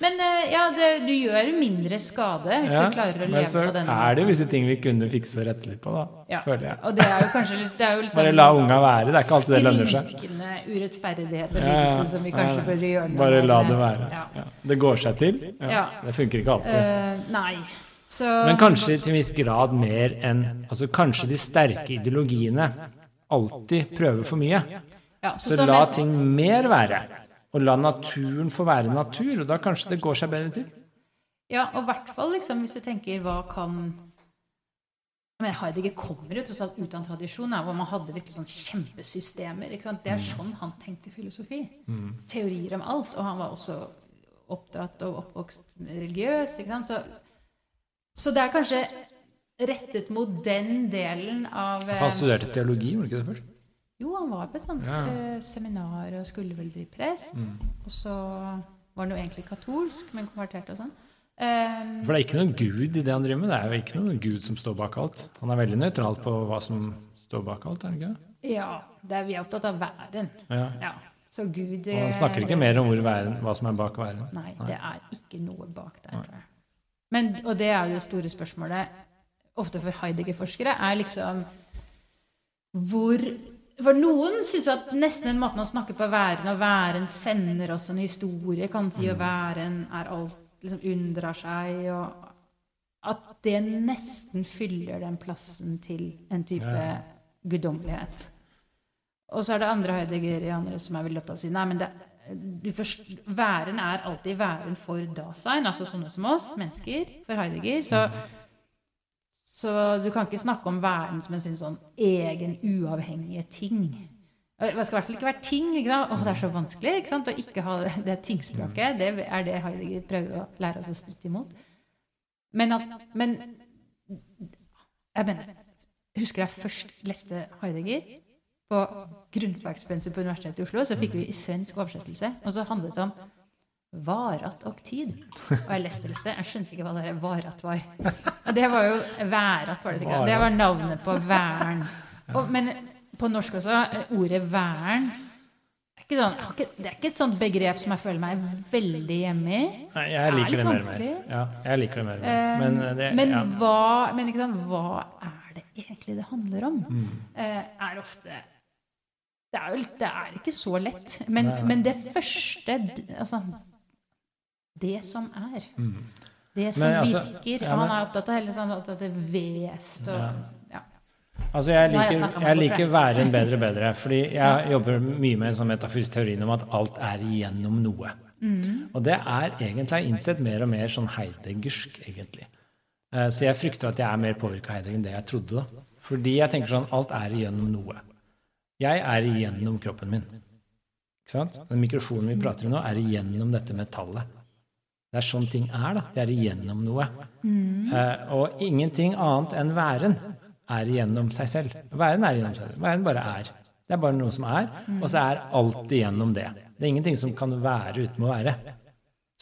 Men eh, ja, det, du gjør mindre skade hvis ja, du klarer å leve på måten. Men så er det jo visse ting vi kunne fikse og rette litt på, da. Ja. Føler jeg. Og det er jo kanskje det er jo liksom Bare la unga være. Det er ikke alltid det lønner seg. Skrikende urettferdighet og lidelse som vi kanskje bør gjøre noe Bare la det være. Det går seg til. Det funker ikke alltid. Uh, nei. Så, Men kanskje til en viss grad mer enn altså Kanskje de sterke ideologiene alltid prøver for mye. Ja, så, så, la ting mer være og la naturen få være natur. Og da kanskje det går seg bedre til. Ja, og i hvert fall liksom, hvis du tenker hva kan men Heidegger kommer jo tross alt ut av en tradisjon hvor man hadde virkelig sånn kjempesystemer. Det er mm. sånn han tenkte filosofi. Mm. Teorier om alt. Og han var også oppdratt og oppvokst religiøs. Så, så, det er kanskje rettet mot den delen av Han studerte teologi, gjorde det ikke det først? Jo, han var på et sånt ja. uh, seminar og skulle vel bli prest. Mm. Og så var han jo egentlig katolsk, men konvertert og sånn. Um, For det er ikke noen gud i det han driver med? Det er jo ikke noen gud som står bak alt? Han er veldig nøytral på hva som står bak alt, er han ikke det? Ja. Det er, vi er opptatt av væren. Ja. ja. Så Gud og Han snakker ikke mer om væren, hva som er bak væren? Nei, nei, det er ikke noe bak der. Men, og det er jo det store spørsmålet, ofte for Heidegger-forskere, er liksom hvor for noen syns jo at nesten den måten å snakke på væren og væren sender oss en historie, kan si, og mm. væren er alt liksom unndrar seg, og at det nesten fyller den plassen til en type ja. guddommelighet. Og så er det andre Heidegger som er veldig opptatt av å si nei, men det, først, væren er alltid væren for dasein, altså sånne som oss, mennesker, for Heidegger. Så mm. Så du kan ikke snakke om verden som en sin sånn egen, uavhengige ting. Det skal i hvert fall ikke være ting. ikke sant? Å, det er så vanskelig ikke sant? å ikke ha det, tingspråket. Det er det Heidegger prøver å lære oss å stritte imot. Men, at, men jeg mener, husker jeg først leste Heidegger på grunnfagspensum på Universitetet i Oslo. Så fikk vi i svensk oversettelse. Og så handlet det om Varat og tid. Og jeg leste det sted. Jeg skjønte ikke hva det varat var. Og det var jo Værat, var det sikkert. Det var navnet på væren. men på norsk også, ordet væren er sånn, det er ikke et sånt begrep som jeg føler meg veldig hjemme i. Nei, jeg liker det, det mer og mer. Ja, jeg liker det mer og mer. Eh, men, det, men, ja. hva, men sant, hva, er det egentlig det handler om? Mm. Uh, er ofte det er, jo, det er ikke så lett. Men, men det første altså, det som er. Mm. Det som Men, altså, virker. Ja, han er opptatt av hele sånn at det vest og ja. Altså jeg liker, jeg liker væren bedre bedre. fordi jeg jobber mye med en sånn metafysisk teori om at alt er igjennom noe. Mm. Og det er egentlig jeg innsett mer og mer sånn heideggersk, egentlig. Eh, så jeg frykter at jeg er mer påvirka av Heidegger enn det jeg trodde. da. Fordi jeg tenker sånn alt er igjennom noe. Jeg er igjennom kroppen min. Ikke sant? Den mikrofonen vi prater i nå, er igjennom dette metallet. Det er sånn ting er. da. Det er igjennom noe. Mm. Uh, og ingenting annet enn væren er igjennom seg selv. Væren er igjennom seg selv. Væren bare er. Det er bare noe som er, og så er alt igjennom det. Det er ingenting som kan være uten å være.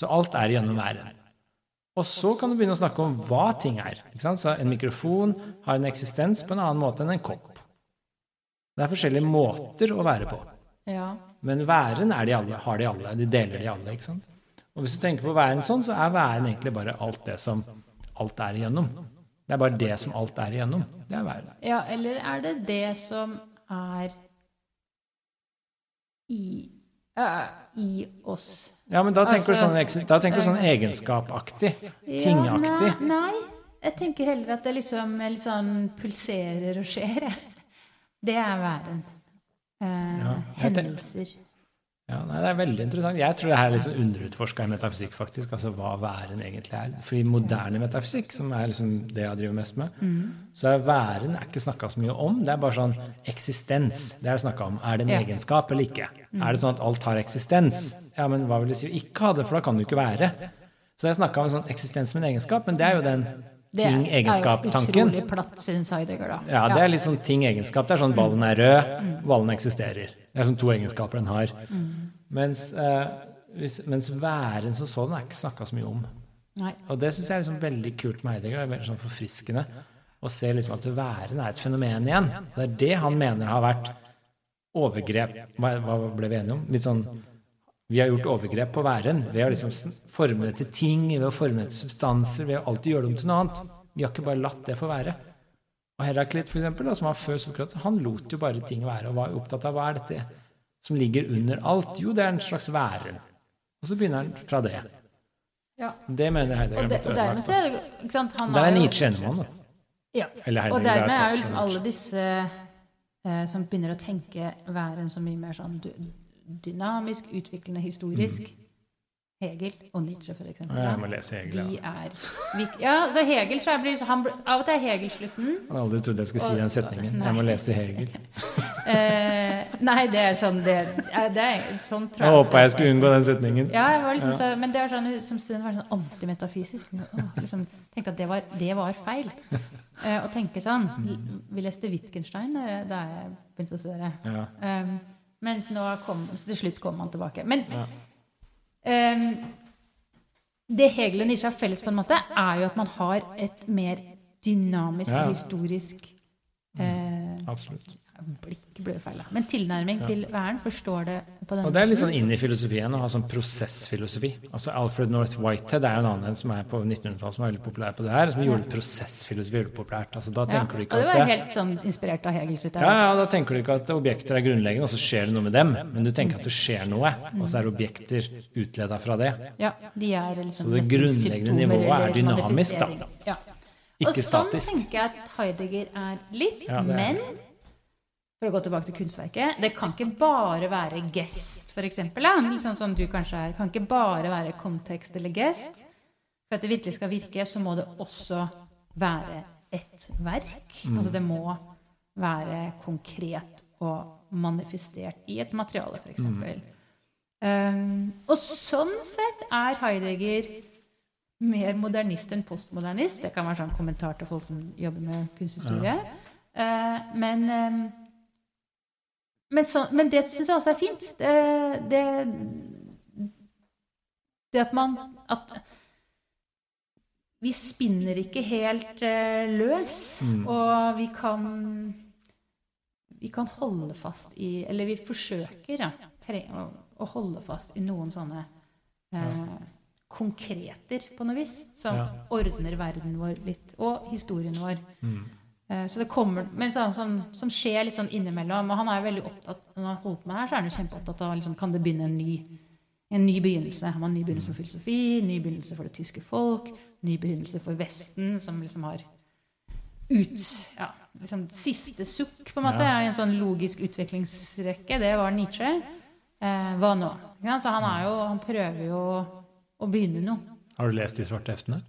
Så alt er igjennom væren. Og så kan du begynne å snakke om hva ting er. Ikke sant? Så en mikrofon har en eksistens på en annen måte enn en kopp. Det er forskjellige måter å være på. Ja. Men væren er de alle, har de alle. De deler de alle. ikke sant? Og hvis du tenker på væren sånn, så er væren egentlig bare alt det som alt er igjennom. Det er bare det som alt er igjennom. Det er væren. ja, eller er det det som er i, øh, i oss? Ja, men da tenker, Altså, du, sånn, da tenker du sånn egenskapaktig. Tingaktig. Nei, nei, jeg tenker heller at det liksom litt sånn pulserer og skjer. jeg. Det er væren. Eh, Ja, hendelser. Ja, nei, Det er veldig interessant. Jeg tror det her er litt sånn underutforska i metafysikk, faktisk. Altså hva væren egentlig er. For i moderne metafysikk, som er liksom det jeg driver mest med, så er væren er ikke snakka så mye om. Det er bare sånn eksistens. Det er det snakka om. Er det en Ja. egenskap eller ikke? Er det sånn at alt har eksistens? Ja, men hva vil det si å ikke ha det, for da kan det jo ikke være. Så jeg snakka om sånn eksistens som en egenskap, men det er jo den ting, egenskap, tanken. Det er- jo utrolig platt, syns Heidegger, da. Ja, det er litt sånn ting-egenskap. Det er sånn ballen er rød, ballen eksisterer. Det er sånn to egenskaper den har. Mens, eh, hvis, mens væren som sånn er ikke snakka så mye om. Nei. Og det syns jeg er liksom veldig kult med Heidegger. Det er veldig sånn forfriskende å se liksom at væren er et fenomen igjen. Det er det han mener har vært overgrep Hva, hva ble vi enige om? Litt sånn Vi har gjort overgrep på væren ved å liksom forme det til ting, ved å forme det til substanser, ved å alltid gjøre det om til noe annet. Vi har ikke bare latt det få være. Og Heraklit, for eksempel, da, som var før Sokrates, han lot jo bare ting være og var opptatt av hva er dette som ligger under alt. Jo, det er en slags væren. Og så begynner han fra det. Ja. Det mener Heidegger Og, de, og dermed så er det ikke sant, han Der er Nietzsche han, da. Ja. Eller Og dermed er jo liksom alle disse eh, som begynner å tenke væren så mye mer sånn dynamisk, utviklende, historisk. Hegel og Nietzsche, for eksempel. Ja, jeg må lese Hegel, De ja. Ja, så Hegel tror jeg blir han, Av og til er Hegel slutten. Jeg hadde aldri trodd jeg skulle si den setningen. Nei. Jeg må lese Hegel. Eh, nei, det er sånn det, det er, Sånn Jeg håpa jeg skulle unngå den setningen. Ja, jeg var liksom så, men det er sånn, som student var sånn antimetafysisk. Åh, Liksom, tenkte at det var, det var feil. Eh, å tenke sånn. Vi leste Wittgenstein da jeg begynte å studere. Ja. Um, mens nå kom, så til slutt kom han tilbake. Men Ja. Um, det Hegel og Nietzsche har felles, på en måte, er jo at man har et mer dynamisk og historisk eh, Absolutt. Blikk ble feil. Men tilnærming til væren forstår det på den Og det er litt sånn inn i filosofien å ha sånn prosessfilosofi. Altså Alfred North Whitehead er jo en annen som er på 1900-tallet som er veldig populær på det her, som gjorde prosessfilosofi veldig populært. Altså da ja. tenker du Og ikke at var det, helt sånn inspirert av Hegel. ja, ja, da tenker du ikke at objekter er grunnleggende, og så skjer det noe med dem. Men du tenker at det skjer noe, og så er objekter utleda fra det. Ja, de er liksom Så det grunnleggende nivået er dynamisk, da. Ja. Ikke statisk. og sånn tenker jeg at Heidegger er litt. Ja, men for å gå tilbake til kunstverket det kan ikke bare være gest, f.eks. Liksom sånn som du kanskje er. Kan ikke bare være kontekst eller gest. For at det virkelig skal virke, så må det også være et verk. Mm. Altså det må være konkret og manifestert i et materiale, f.eks. Mm. Um, og sånn sett er Heidegger mer modernist enn postmodernist. Det kan være sånn kommentar til folk som jobber med kunsthistorie. Eh, men eh, men, så, men det syns jeg også er fint. Det, det, det at man at Vi spinner ikke helt eh, løs, og vi kan vi kan holde fast i Eller vi forsøker ja, tre, å, å holde fast i noen sånne eh, konkreter, på noe vis, som Ja. ordner verden vår litt, og historien vår. Mm. Eh, Så det kommer, men sånn, som, som skjer litt sånn innimellom. Og han er jo veldig opptatt når han har holdt med her, så er han jo kjempeopptatt av liksom, kan det begynne en ny, en ny begynnelse. Han har en ny begynnelse for filosofi, ny begynnelse for det tyske folk, ny begynnelse for Vesten, som liksom har ut ja, liksom Siste sukk, på en måte, Ja. i en sånn logisk utviklingsrekke. Det var Nietzsche. Eh, hva nå? Så han, er jo, han prøver jo å begynne noe. Har du lest de svarte heftene?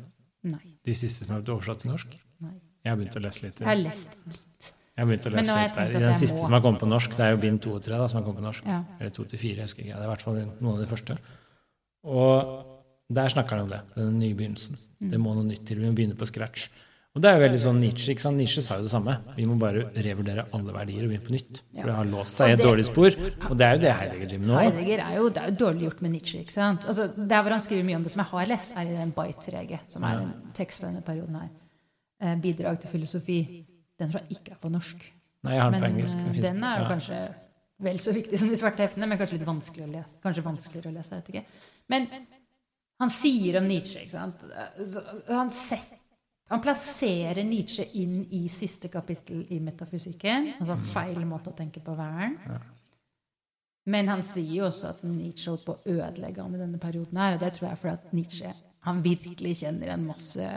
Nei. De siste som er oversatt til norsk? Jeg har begynt å lese litt. Jeg har lest litt. Jeg har begynt å lese litt der. I den siste må. som har kommet på norsk, det er jo bind to og tre som har kommet på norsk. Ja. Eller to til fire, husker ikke. Det er i hvert fall noen av de første. Og der snakker han om det. Den nye begynnelsen. Mm. Det må noe nytt til. Vi må begynne på scratch. Og det er jo veldig sånn Nietzsche. ikke sant? Nietzsche sa jo det samme. Vi må bare revurdere alle verdier og begynne på nytt. For det har låst seg i et dårlig spor. Og det er jo det Heidegger driver med nå. Heidegger er jo, det er jo dårlig gjort med Nietzsche. ikke sant? Altså, Der hvor han skriver mye om det som jeg har lest, er i den Beit-reget, som er en tekst fra denne perioden her. Eh, Bidrag til filosofi. Den tror jeg ikke er på norsk. Nei, jeg har den på engelsk. eh, den er jo ja. kanskje vel så viktig som de svarte heftene, men kanskje litt vanskelig å lese. Kanskje vanskeligere å lese, jeg vet ikke. Men han sier om Nietzsche, ikke sant Han, set, han plasserer Nietzsche inn i siste kapittel i metafysikken. Altså feil måte å tenke på verden. Men han sier jo også at Nietzsche holdt på å ødelegge ham i denne perioden her. Og det tror jeg er fordi at Nietzsche han virkelig kjenner en masse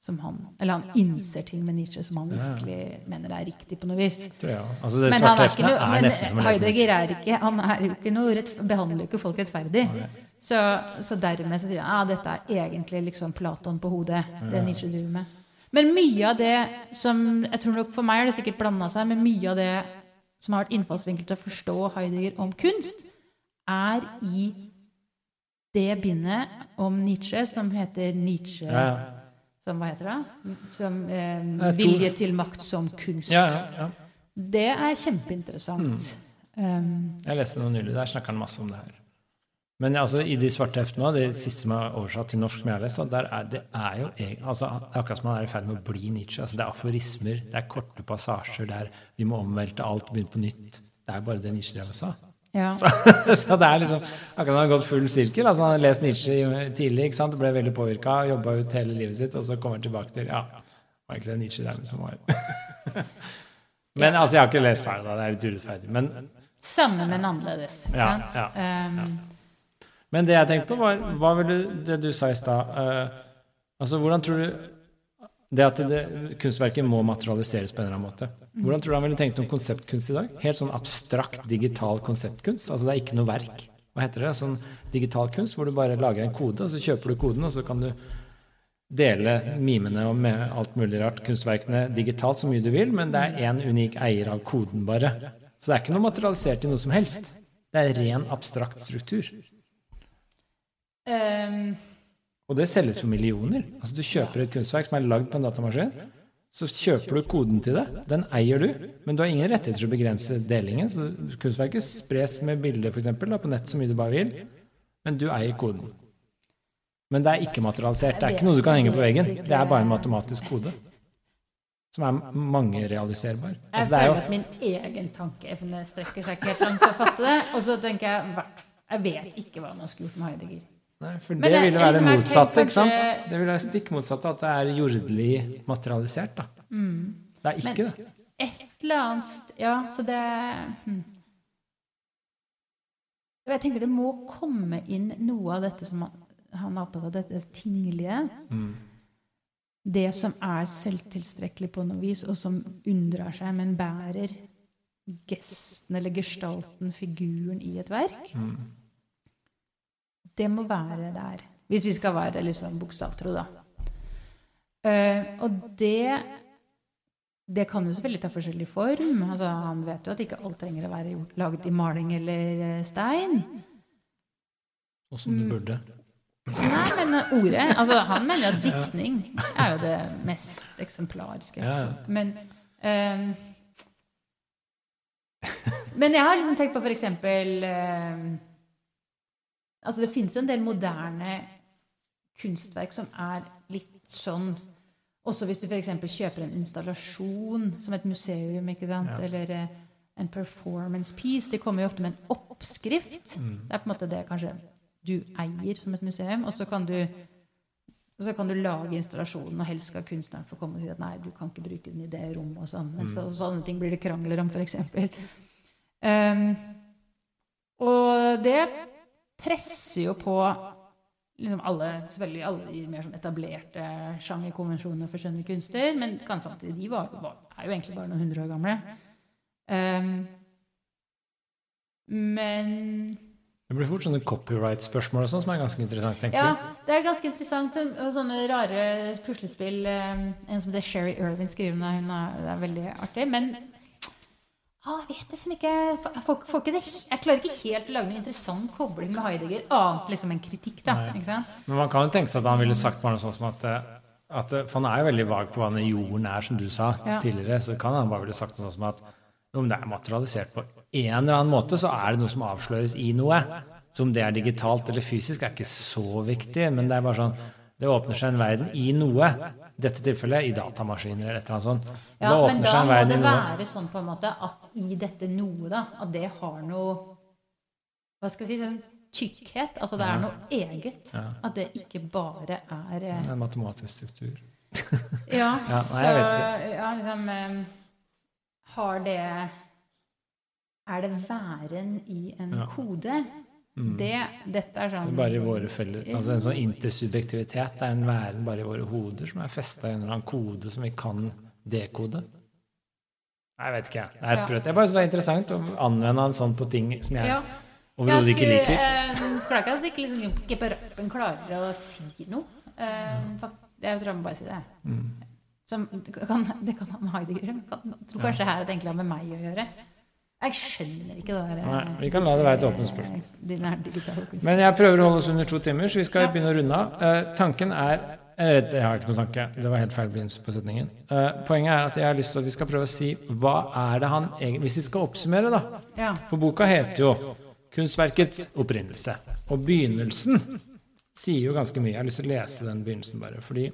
som han Eller han innser ting med Nietzsche som han virkelig mener er riktig på noe vis. Altså, Men, han er ikke noe, er men. Heidegger er ikke Han er jo ikke noe rett, behandler jo ikke folk rettferdig. Så, så dermed så sier han at dette er egentlig liksom Platon på hodet, det Nietzsche driver med. Men mye av det som jeg tror nok For meg har det sikkert blanda seg, men mye av det som har vært innfallsvinkel til å forstå Heidegger om kunst, er i det bindet om Nietzsche som heter Nietzsche Ja, ja. Som hva heter det? Som eh, vilje til makt som kunst. Ja, ja, ja. Det er kjempeinteressant. Um, Jeg leste noe nylig. Der snakker han masse om det her. Men altså, i de svarte heftene, det siste som er oversatt til norsk, som jeg har lest, der er, det er jo altså, akkurat som man er i ferd med å bli Nietzsche. Altså, det er aforismer, det er korte passasjer der vi må omvelte alt begynne på nytt. Det er bare det Nietzsche drev og sa. Ja. Så, så det er liksom akkurat han har gått full sirkel. altså Han har lest Nietzsche tidlig, ikke sant? ble veldig påvirka, jobba ut hele livet sitt, og så kommer han tilbake til ja, det var egentlig det Nietzsche der som var Men altså, jeg har ikke lest ferdig, da. Det er litt urettferdig. Men Samme, men annerledes. Ikke Ja, ja, ja, Um, Men det jeg tenkte på, var hva ville det du sa i stad uh, Altså, hvordan tror du det at det, kunstverket må materialiseres på en eller annen måte. Hvordan tror du han ville tenkt om konseptkunst i dag? Helt sånn abstrakt, digital konseptkunst. Altså det er ikke noe verk. Hva heter det? Sånn digital kunst hvor du bare lager en kode, og så kjøper du koden, og så kan du dele mimene og med alt mulig rart, kunstverkene, digitalt så mye du vil, men det er én unik eier av koden, bare. Så det er ikke noe materialisert i noe som helst. Det er ren abstrakt struktur. um, Og det selges for millioner. Altså Du kjøper et kunstverk som er lagd på en datamaskin. Så kjøper du koden til det. Den eier du, men du har ingen rettigheter til å begrense delingen. Så kunstverket spres med bilder eksempel, på nett så mye du bare vil, men du eier koden. Men det er ikke materialisert. Det er ikke noe du kan henge på veggen. Det er bare en matematisk kode. Som er mangerealiserbar. Altså, jeg er føler at min egen tanke strekker seg ikke helt langt til å fatte det. Og så tenker jeg Jeg vet ikke hva man skulle gjort med Heidegger. Nei, for det det- ville være det liksom, motsatte, ikke sant? Det ville være stikk motsatte, at det er jordelig materialisert, da. Det er ikke Mm. Men- det. Et eller annet Ja, så det hm. Jeg tenker det må komme inn noe av dette som han, han er opptatt av, dette tinglige. Mm. Det som er selvtilstrekkelig på noe vis, og som unndrar seg, men bærer gesten eller gestalten, figuren, i et verk. Mm. Det må være der. Hvis vi skal være liksom bokstavtro, da. Uh, og det det kan jo selvfølgelig ta forskjellig form. Altså, han vet jo at ikke alt trenger å være gjort, laget i maling eller eh, stein. Og som det burde. Nei, men ordet altså, Han mener at diktning er jo det mest eksemplariske. Ja, ja. Men um, Men jeg har liksom tenkt på for eksempel ehm, Altså, det finnes jo en del moderne kunstverk som er litt sånn Også hvis du f.eks. kjøper en installasjon som et museum, ikke sant? Ja. eller eh, en performance piece. De kommer jo ofte med en oppskrift. Mm. Det er på en måte det kanskje du eier som et museum, og så kan du så kan du lage installasjonen, og helst skal kunstneren få komme og si at nei, du kan ikke bruke den i det rommet. og sånn. Mm. så, sånne ting blir det krangler om, f.eks. Um, og det presser jo på liksom alle, selvfølgelig alle de mer sånn etablerte sjangerkonvensjonene for skjønne kunster, men kan samtidig, de var, var, er jo egentlig bare noen hundre år gamle. Um, men Det blir fort sånne copyright-spørsmål og sånn, som er ganske interessant, tenker ja, du? det er ganske interessant. Og sånne rare puslespill. um, En som heter Sherry Irvin skriver om det er veldig artig. Men ah, jeg vet liksom ikke jeg, får, får ikke det, jeg klarer ikke helt å lage noen interessant kobling med Heidegger, annet liksom en kritikk. da, Nei. ikke sant? Men man kan jo tenke seg at han ville sagt bare noe sånt som at eh, at For han er jo veldig vag på hva den jorden er, som du sa Ja. tidligere. Så kan han bare ville sagt noe sånn som at om det er materialisert på en eller annen måte, så er det noe som avsløres i noe. Så om det er digitalt eller fysisk, er ikke så viktig. Men det er bare sånn det åpner seg en verden i noe. Dette tilfellet i datamaskiner eller et eller annet sånt. Ja, da men da må det noe. være sånn på en måte at i dette noe, da, at det har noe Hva skal vi si sånn tykkhet. Altså det er noe eget. Ja. At det ikke bare er eh, En matematisk struktur. Ja, Ja, nei, så ja, liksom eh, Har det Er det væren i en kode? Det, dette er Det sånn er bare i våre felles, altså En sånn intersubjektivitet det er en væren bare i våre hoder som er festa i en eller annen kode som vi kan dekode. Jeg vet ikke. jeg. Det er sprøtt. Jeg bare det er interessant å anvende en sånn på ting som jeg Ja. overhodet ikke liker. Jeg eh, Klager ikke at ikke, liksom, ikke på rappen klarer å si noe. Fakt- jeg tror jeg må bare si det. Mm. Som, det, kan, det kan ha med Heidegger å gjøre. Tror kanskje her det egentlig har med meg å gjøre. Jeg skjønner ikke det der Nei, vi kan la det være et åpent spørsmål. Men jeg prøver å holde oss under to timer, så vi skal begynne å runde av. Eh, tanken er eller, Jeg har ikke noen tanke. Det var helt feil begynnelse på setningen. Eh, poenget er at jeg har lyst til at vi skal prøve å si hva er det han egentlig Hvis vi skal oppsummere, da. Ja. For boka heter jo 'Kunstverkets opprinnelse'. Og begynnelsen sier jo ganske mye. Jeg har lyst til å lese den begynnelsen bare. Fordi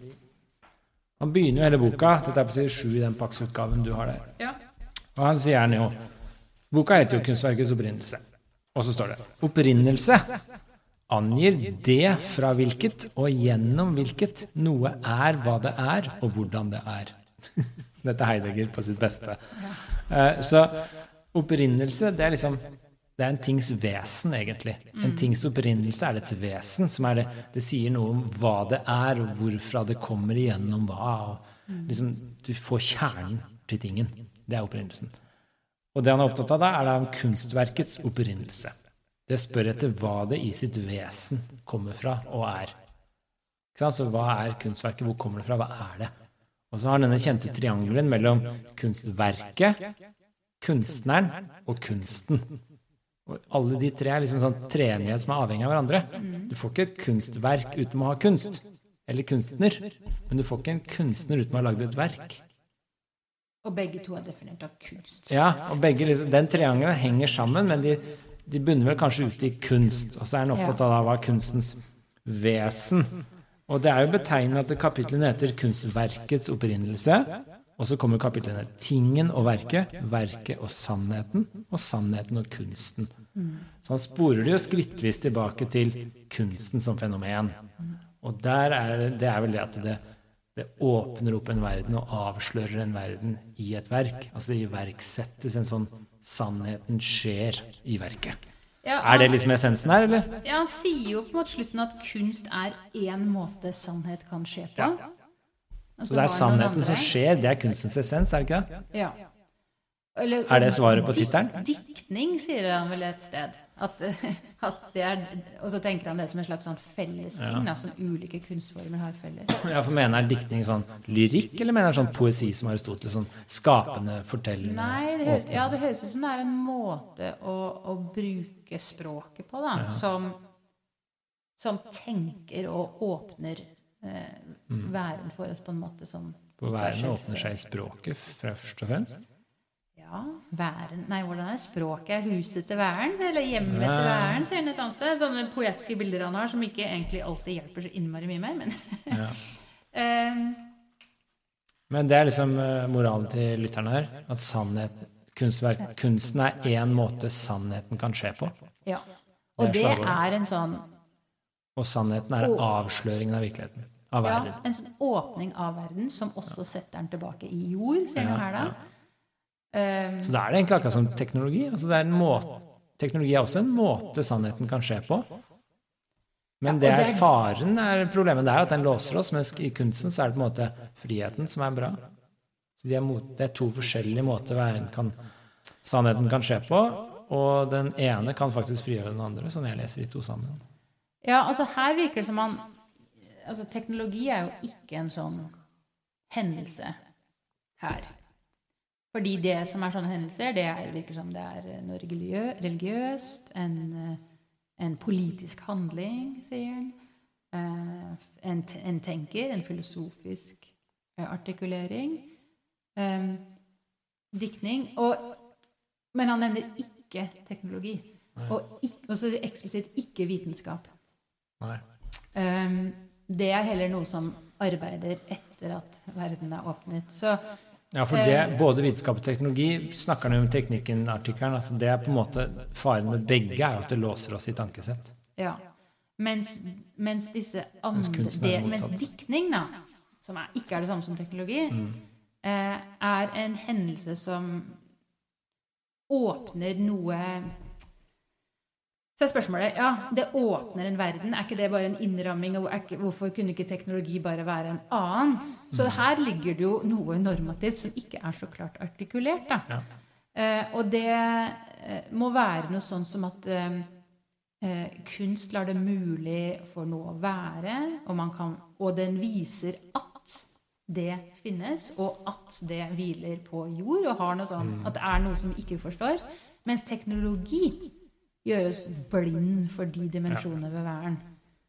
han begynner jo hele boka Dette er på side sju i den Pax-utgaven du har der. ja. Og han sier han jo Boka heter jo 'Kunstverkets opprinnelse'. Og så står det 'Opprinnelse' angir det fra hvilket og gjennom hvilket noe er hva det er, og hvordan det er. Dette er Heidegger på sitt beste. Eh, Så opprinnelse, det er liksom det er en tings vesen, egentlig. En tings opprinnelse er dets vesen. som er Det Det sier noe om hva det er, og hvorfra det kommer igjennom hva. og liksom, Du får kjernen til tingen. Det er opprinnelsen. Og det han er opptatt av da, er da om kunstverkets opprinnelse. Det spør etter hva det i sitt vesen kommer fra og er. Så hva er kunstverket? Hvor kommer det fra? Hva er det? Og så har han denne kjente triangelen mellom kunstverket, kunstneren og kunsten. Og alle de tre er liksom sånn treenighet som er avhengig av hverandre. Du får ikke et kunstverk uten å ha kunst. Eller kunstner. Men du får ikke en kunstner uten å ha lagd et verk. Og begge to er definert av kunst. Ja, og begge, liksom, Den triangelen henger sammen, men de, de bunner vel kanskje ut i kunst. Og så er han opptatt av hva kunstens vesen. Og det er jo betegnende at kapitlene heter 'Kunstverkets opprinnelse'. Og så kommer kapitlene 'Tingen og verket', 'Verket og sannheten', og 'Sannheten og kunsten'. Så han sporer det jo skrittvis tilbake til kunsten som fenomen. Og der er, det- det er vel det at det, det åpner opp en verden og avslører en verden i et verk. Altså det iverksettes en sånn Sannheten skjer i verket. Ja, Er det liksom essensen her, eller? Ja, Han sier jo på en måte slutten at kunst er én måte sannhet kan skje på. Ja. Altså, Så det er sannheten som skjer, det er kunstens essens, er det ikke det? Ja. Eller, Er det svaret på tittelen? Diktning, sier han vel et sted. At, at det er, og så tenker han det som en slags sånn fellesting, ja. som ulike kunstformer har felles. Ja, for Mener han diktning sånn lyrikk, eller mener han sånn poesi som Aristoteles? Sånn skapende, fortellende Nei, det høres, ja, det høres ut som det er en måte å, å bruke språket på, da, som, som tenker og åpner eh, væren for oss på en måte som For er verden åpner seg i språket først og fremst. Ja, væren Nei, hvordan er språket? Huset til væren? Eller hjemmet til Ja. væren? Sier han et annet sted. Sånne poetiske bilder han har, som ikke egentlig alltid hjelper så innmari mye mer, men Ja. eh, Men det er liksom eh, moralen til lytterne her. At sannhet, kunstverk, kunsten er én måte sannheten kan skje på. Ja. Det Og er det er en sånn Og sannheten er avsløringen av virkeligheten. Av Ja, en sånn åpning av verden som også setter den tilbake i jord, jo Ja, her da. Um, Så da er det egentlig akkurat som teknologi. Altså det er en måte, teknologi er også en måte sannheten kan skje på. Men det er faren er problemet der, at den låser oss. Mens i kunsten så er det på en måte friheten som er bra. Så de er mot, det er to forskjellige måter kan, sannheten kan skje på. Og den ene kan faktisk frigjøre den andre, sånn jeg leser de to sammen. ja, altså her virker det som man Altså teknologi er jo ikke en sånn hendelse her. Fordi det som er sånne hendelser, det er, virker som det er noe religiø religiøst, en, eh, en politisk handling, sier han. eh, en, en tenker, en filosofisk eh, artikulering. eh, diktning. Og, men han nevner ikke teknologi. Og, og så eksplisitt ikke vitenskap. Nei. Um, det er heller noe som arbeider etter at verden er åpnet. Så Ja, for det, både vitenskap og teknologi snakker om teknikken-artikkelen. Altså det er på en måte Faren med begge er jo at det låser oss i tankesett. ja. Mens, mens disse andre er det, Mens diktning, da, som er, ikke er det samme som teknologi, eh, er en hendelse som åpner noe Så er spørsmålet ja, det åpner en verden. Er ikke det bare en innramming? Og ikke, hvorfor kunne ikke teknologi bare være en annen? Så her ligger det jo noe normativt som ikke er så klart artikulert. da. Ja. Eh, og det eh, må være noe sånn som at eh, eh, kunst lar det mulig for noe å være, og, man kan, og den viser at det finnes, og at det hviler på jord, og har noe sånn, at det er noe som vi ikke forstår. Mens teknologi gjør oss blind for de dimensjonene ved væren.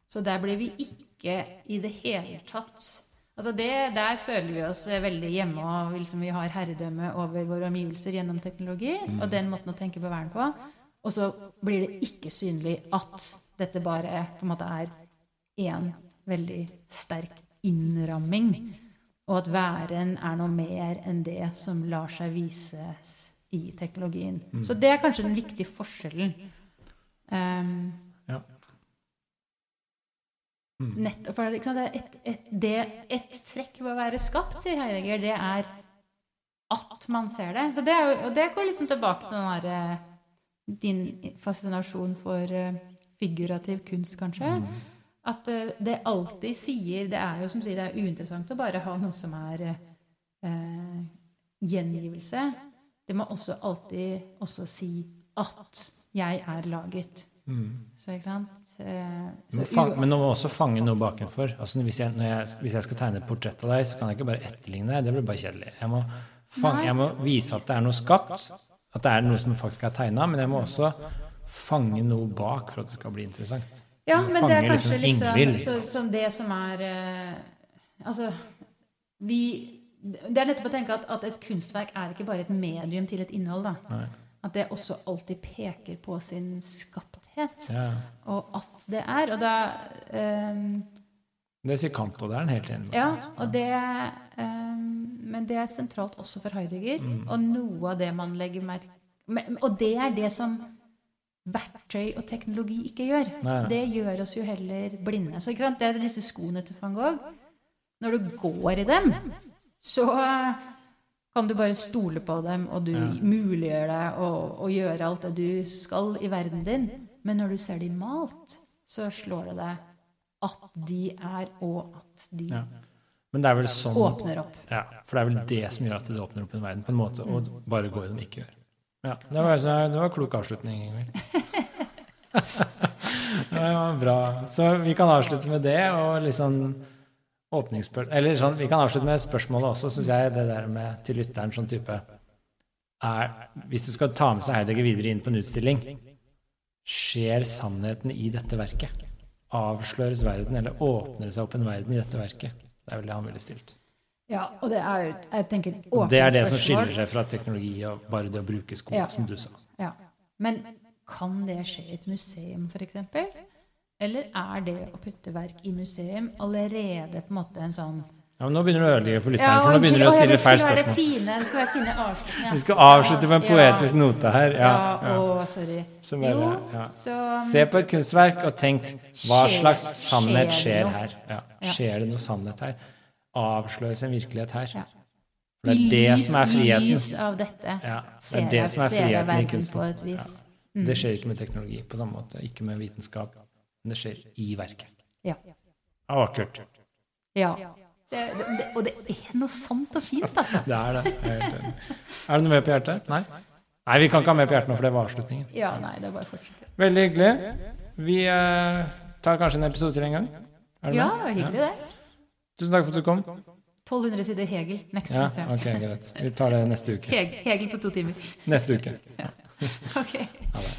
Så der blir vi ikke i det hele tatt Altså det, Der føler vi oss veldig hjemme, og liksom vi har herredømme over våre omgivelser gjennom teknologi. Og den måten å tenke på vern på. Og så blir det ikke synlig at dette bare på en måte er én veldig sterk innramming. Og at væren er noe mer enn det som lar seg vises i teknologien. Så det er kanskje den viktige forskjellen. Um, Ja. Mm. nett, for liksom, det et, et, det, et trekk ved å være skapt, sier Heidegger, det er at man ser det. Så det, er og det går liksom tilbake til den der, eh, din fascinasjon for eh, figurativ kunst, kanskje. At eh, det alltid sier Det er jo som sier det er uinteressant å bare ha noe som er eh, gjengivelse. Det må også alltid også si at jeg er laget. Så ikke sant? Eh, så fang, men du må også fange noe bakenfor. Altså, hvis, jeg, jeg, hvis jeg skal tegne et portrett av deg, så kan jeg ikke bare etterligne deg. Det blir bare kjedelig. Jeg må, fange, jeg må vise at det er noe skapt, at det er noe som faktisk er tegna, men jeg må også fange noe bak for at det skal bli interessant. Ja, men det er kanskje liksom liksom, Ingvild, så, liksom. som det som er eh, Altså, vi Det er nettopp å tenke at, at et kunstverk er ikke bare et medium til et innhold. da. Nei. At det også alltid peker på sin skapthet, Ja. og at det er. Og da um, Det sier Kant, og det er han helt enig med. Ja, og det um, Men det er sentralt også for Heidegger. Og noe av det man legger merke Og det er det som verktøy og teknologi ikke gjør. Nei. Det gjør oss jo heller blinde. Så? Det er disse skoene til van Gogh. Når du går i dem, så kan du bare stole på dem, og du Ja. muliggjør deg å, gjøre alt det du skal i verden din. Men når du ser de malt, så slår det deg at de er, og at de Ja. Sånn åpner opp. Ja, for det er vel det som gjør at det åpner opp en verden, på en måte, og bare går det de ikke gjør. Ja, det var, så- det var en klok avslutning, Ingvild. det var bra. Så vi kan avslutte med det, og liksom Eller sånn, vi kan avslutte med spørsmålet også, syns jeg, det der med til lytteren sånn type er, Hvis du skal ta med seg Heidegger videre inn på en utstilling, skjer sannheten i dette verket? Avsløres verden, eller åpner det seg opp en verden i dette verket? Det er vel det han ville stilt. Ja, og det er jeg tenker, åpne det er det som skiller seg fra teknologi og bare det å bruke sko, Ja. som du sa. Ja. Men kan det skje i et museum, f.eks.? Eller er det å putte verk i museum allerede på en måte en sånn Ja, men nå begynner du å ødelegge for lytteren, for nå begynner du å ja, stille det feil skulle være det spørsmål. fine, det skulle være fine avslutninger. Vi skal avslutte med en poetisk note her. Ja, Ja, ja. å, sorry. Som jo, ja. så Se på et kunstverk og tenk hva slags sannhet skjer her. Ja. Ja. Skjer det noe sannhet her? Avsløres en virkelighet her? For det er det som er I friheten. lys av dette Ja, det er det som er friheten i kunsten. Ja. Det skjer ikke med teknologi på samme måte. Ikke med vitenskap. Det skjer i verket. Ja. Vakkert. ja. Det, det, det, og det er noe sant og fint, altså. Det er det. Er helt enig. Er det noe mer på hjertet? Nei? Nei, vi kan ikke ha mer på hjertet nå, for det var avslutningen. Ja, nei, det er bare fortsatt. Veldig hyggelig. Vi eh, tar kanskje en episode til en gang. Er det Ja, med? hyggelig det. Tusen takk for at du kom. 1200 sider Hegel. Next Ja, time. ok, greit. Vi tar det neste uke. Hegel, Hegel på to timer. Neste uke. Ok. Ha det.